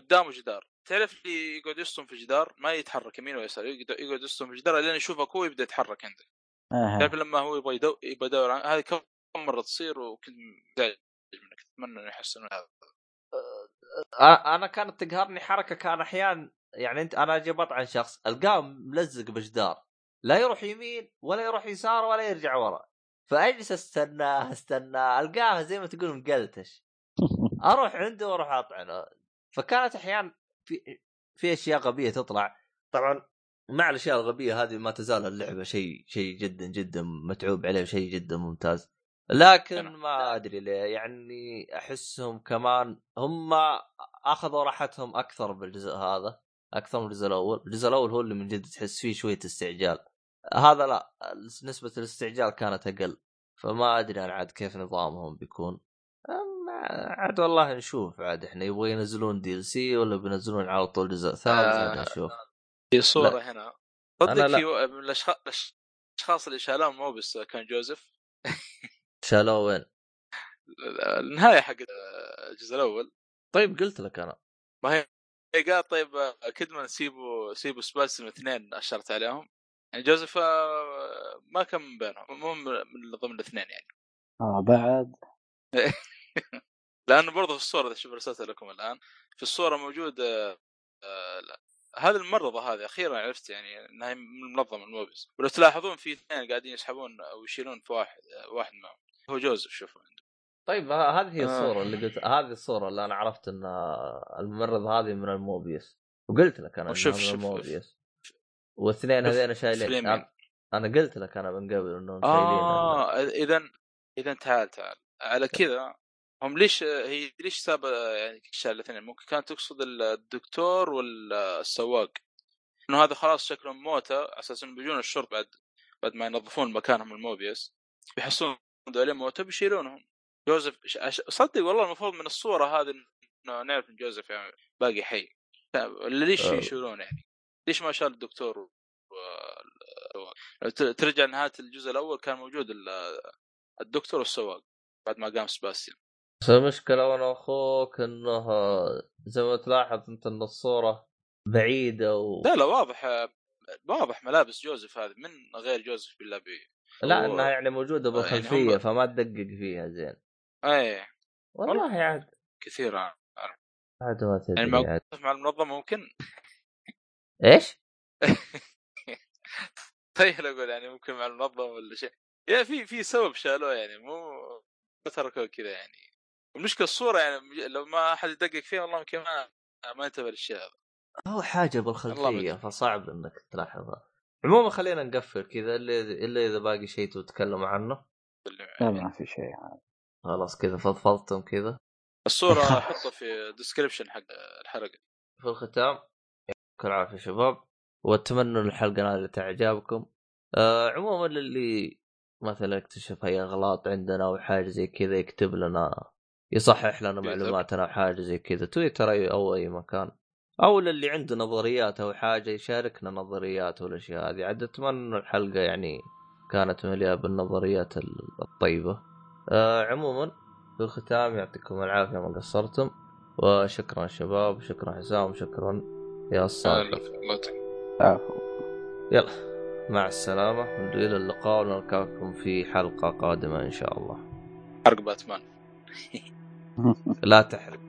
قدامه جدار. تعرف اللي يقعد يصطم في الجدار ما يتحرك يمين ويسار يقعد يصطم في الجدار لين يشوفك هو يبدا يتحرك عندك آه. تعرف لما هو يبغى يدور يبغى يدور هذه كم مرة تصير وكنت مزعج منك أتمنى إنه يحسنون هذا. أنا كانت تقهرني حركة كان أحيانا يعني أنت أنا أجي بطعن شخص ألقاه ملزق بجدار. لا يروح يمين ولا يروح يسار ولا يرجع ورا. فأجلس أستناه أستناه ألقاه زي ما تقول مقلتش. [laughs] أروح عنده وأروح أطعنه. فكانت أحيانا في في أشياء غبية تطلع. طبعا مع الأشياء الغبية هذه ما تزال اللعبة شيء شيء جدا جدا متعوب عليه وشيء جدا ممتاز. لكن ما أدري ليه يعني أحسهم كمان هم أخذوا راحتهم أكثر بالجزء هذا أكثر من الجزء الأول، الجزء الأول هو اللي من جد تحس فيه شوية استعجال. هذا لا نسبة الاستعجال كانت أقل. فما أدري أنا عاد كيف نظامهم بيكون. عاد والله نشوف. عاد إحنا يبغوا ينزلون دي إل سي ولا بينزلون على طول جزء ثالث؟ آه نشوف. في صورة لا. هنا. صدق في من الأشخاص اللي شالوهم مو بس كان جوزيف؟ شالوه وين؟ [laughs] النهاية حق الجزء الأول. طيب قلت لك أنا. ما هي قال طيب كدمان سيبوا سيبوا سباسم اثنين أشرت عليهم. يعني جوزيف آه، ما كان من بينهم مو من ضمن الاثنين يعني. آه بعد. [laughs] لأنه برضه في الصورة شوف رسلتها لكم الآن. في الصورة موجود آه, آه، هذه الممرضه هذه أخيرا عرفت يعني إنها من منظمة الموبيس ولو تلاحظون في اثنين قاعدين يسحبون أو يشيلون في واحد واحد معهم. هو جوزيف شوفوا عنده. طيب هذه هي الصورة آه. اللي قلت هذه الصورة اللي أنا عرفت إن الممرض هذه من الموبيس وقلت لك أنا شوف من الموبيس واثنين هذين شايلين. أنا قلت لك أنا من قبل إنهم آه إذا إذا تعال تعال. على كذا هم ليش هي ليش سابه يعني الاثنين؟ ممكن كانت تقصد الدكتور والسواق. إنه هذا خلاص شكلهم موتى على أساس إنه بيجون الشرطه بعد بعد ما ينظفون مكانهم الموبيس بيحسون ذولين موتى بيشيلونهم. جوزيف صدق والله المفروض من الصورة هذه إنه نعرف إن جوزيف يعني باقي حي. ليش آه. يشيلون يعني؟ ليش ما شال الدكتور و... ترجع نهاية الجزء الأول كان موجود الدكتور والسواق بعد ما قام سباستيان. بس المشكلة وأنا أخوك انه زي ما تلاحظ انت ان الصورة بعيدة و... لا لا واضح واضح ملابس جوزيف هذه من غير جوزيف بالله بي. لا و... انها يعني موجودة يعني بالخلفية يعني هم... فما تدقق فيها زين. إيه والله عاد. كثير عاد ما تدري يعني مع المنظمة ممكن؟ إيش؟ [laughs] تخيل أقول يعني ممكن مع المنظمة ولا شيء. يا في في سبب شالوه يعني مو تركوه كذا يعني. المشكلة الصورة يعني لو ما أحد يدقق فيها والله يمكن ما ما انتبه للشيء هذا. هو حاجة بالخلفيه فصعب إنك تلاحظها. عموما خلينا نقفل كذا إلا إلا إذا باقي شيء تتكلم عنه. لا ما في شيء. خلاص كذا فضفضتم كذا. الصورة [laughs] احطها في ديسكربشن حق الحلقة. في الختام يعطيكم العافية شباب. وأتمنى الحلقة نالت إعجابكم. آه عموما اللي مثلا اكتشف أي أغلاط عندنا أو حاجة زي كذا يكتب لنا يصحح لنا معلوماتنا أو حاجة زي كذا تويتر أي أو أي مكان. أو للي عنده نظريات أو حاجة يشاركنا نظريات والأشياء هذه. عاد أتمنى الحلقة يعني كانت مليئة بالنظريات الطيبة. آه عموما في الختام يعطيكم العافية ما قصرتم. وشكرا شباب شكرا حسام شكرا يا الصالح يلا مع السلامة. إلى اللقاء ونلقاكم في حلقة قادمة إن شاء الله. حرق باتمان. [laughs] لا تحرق.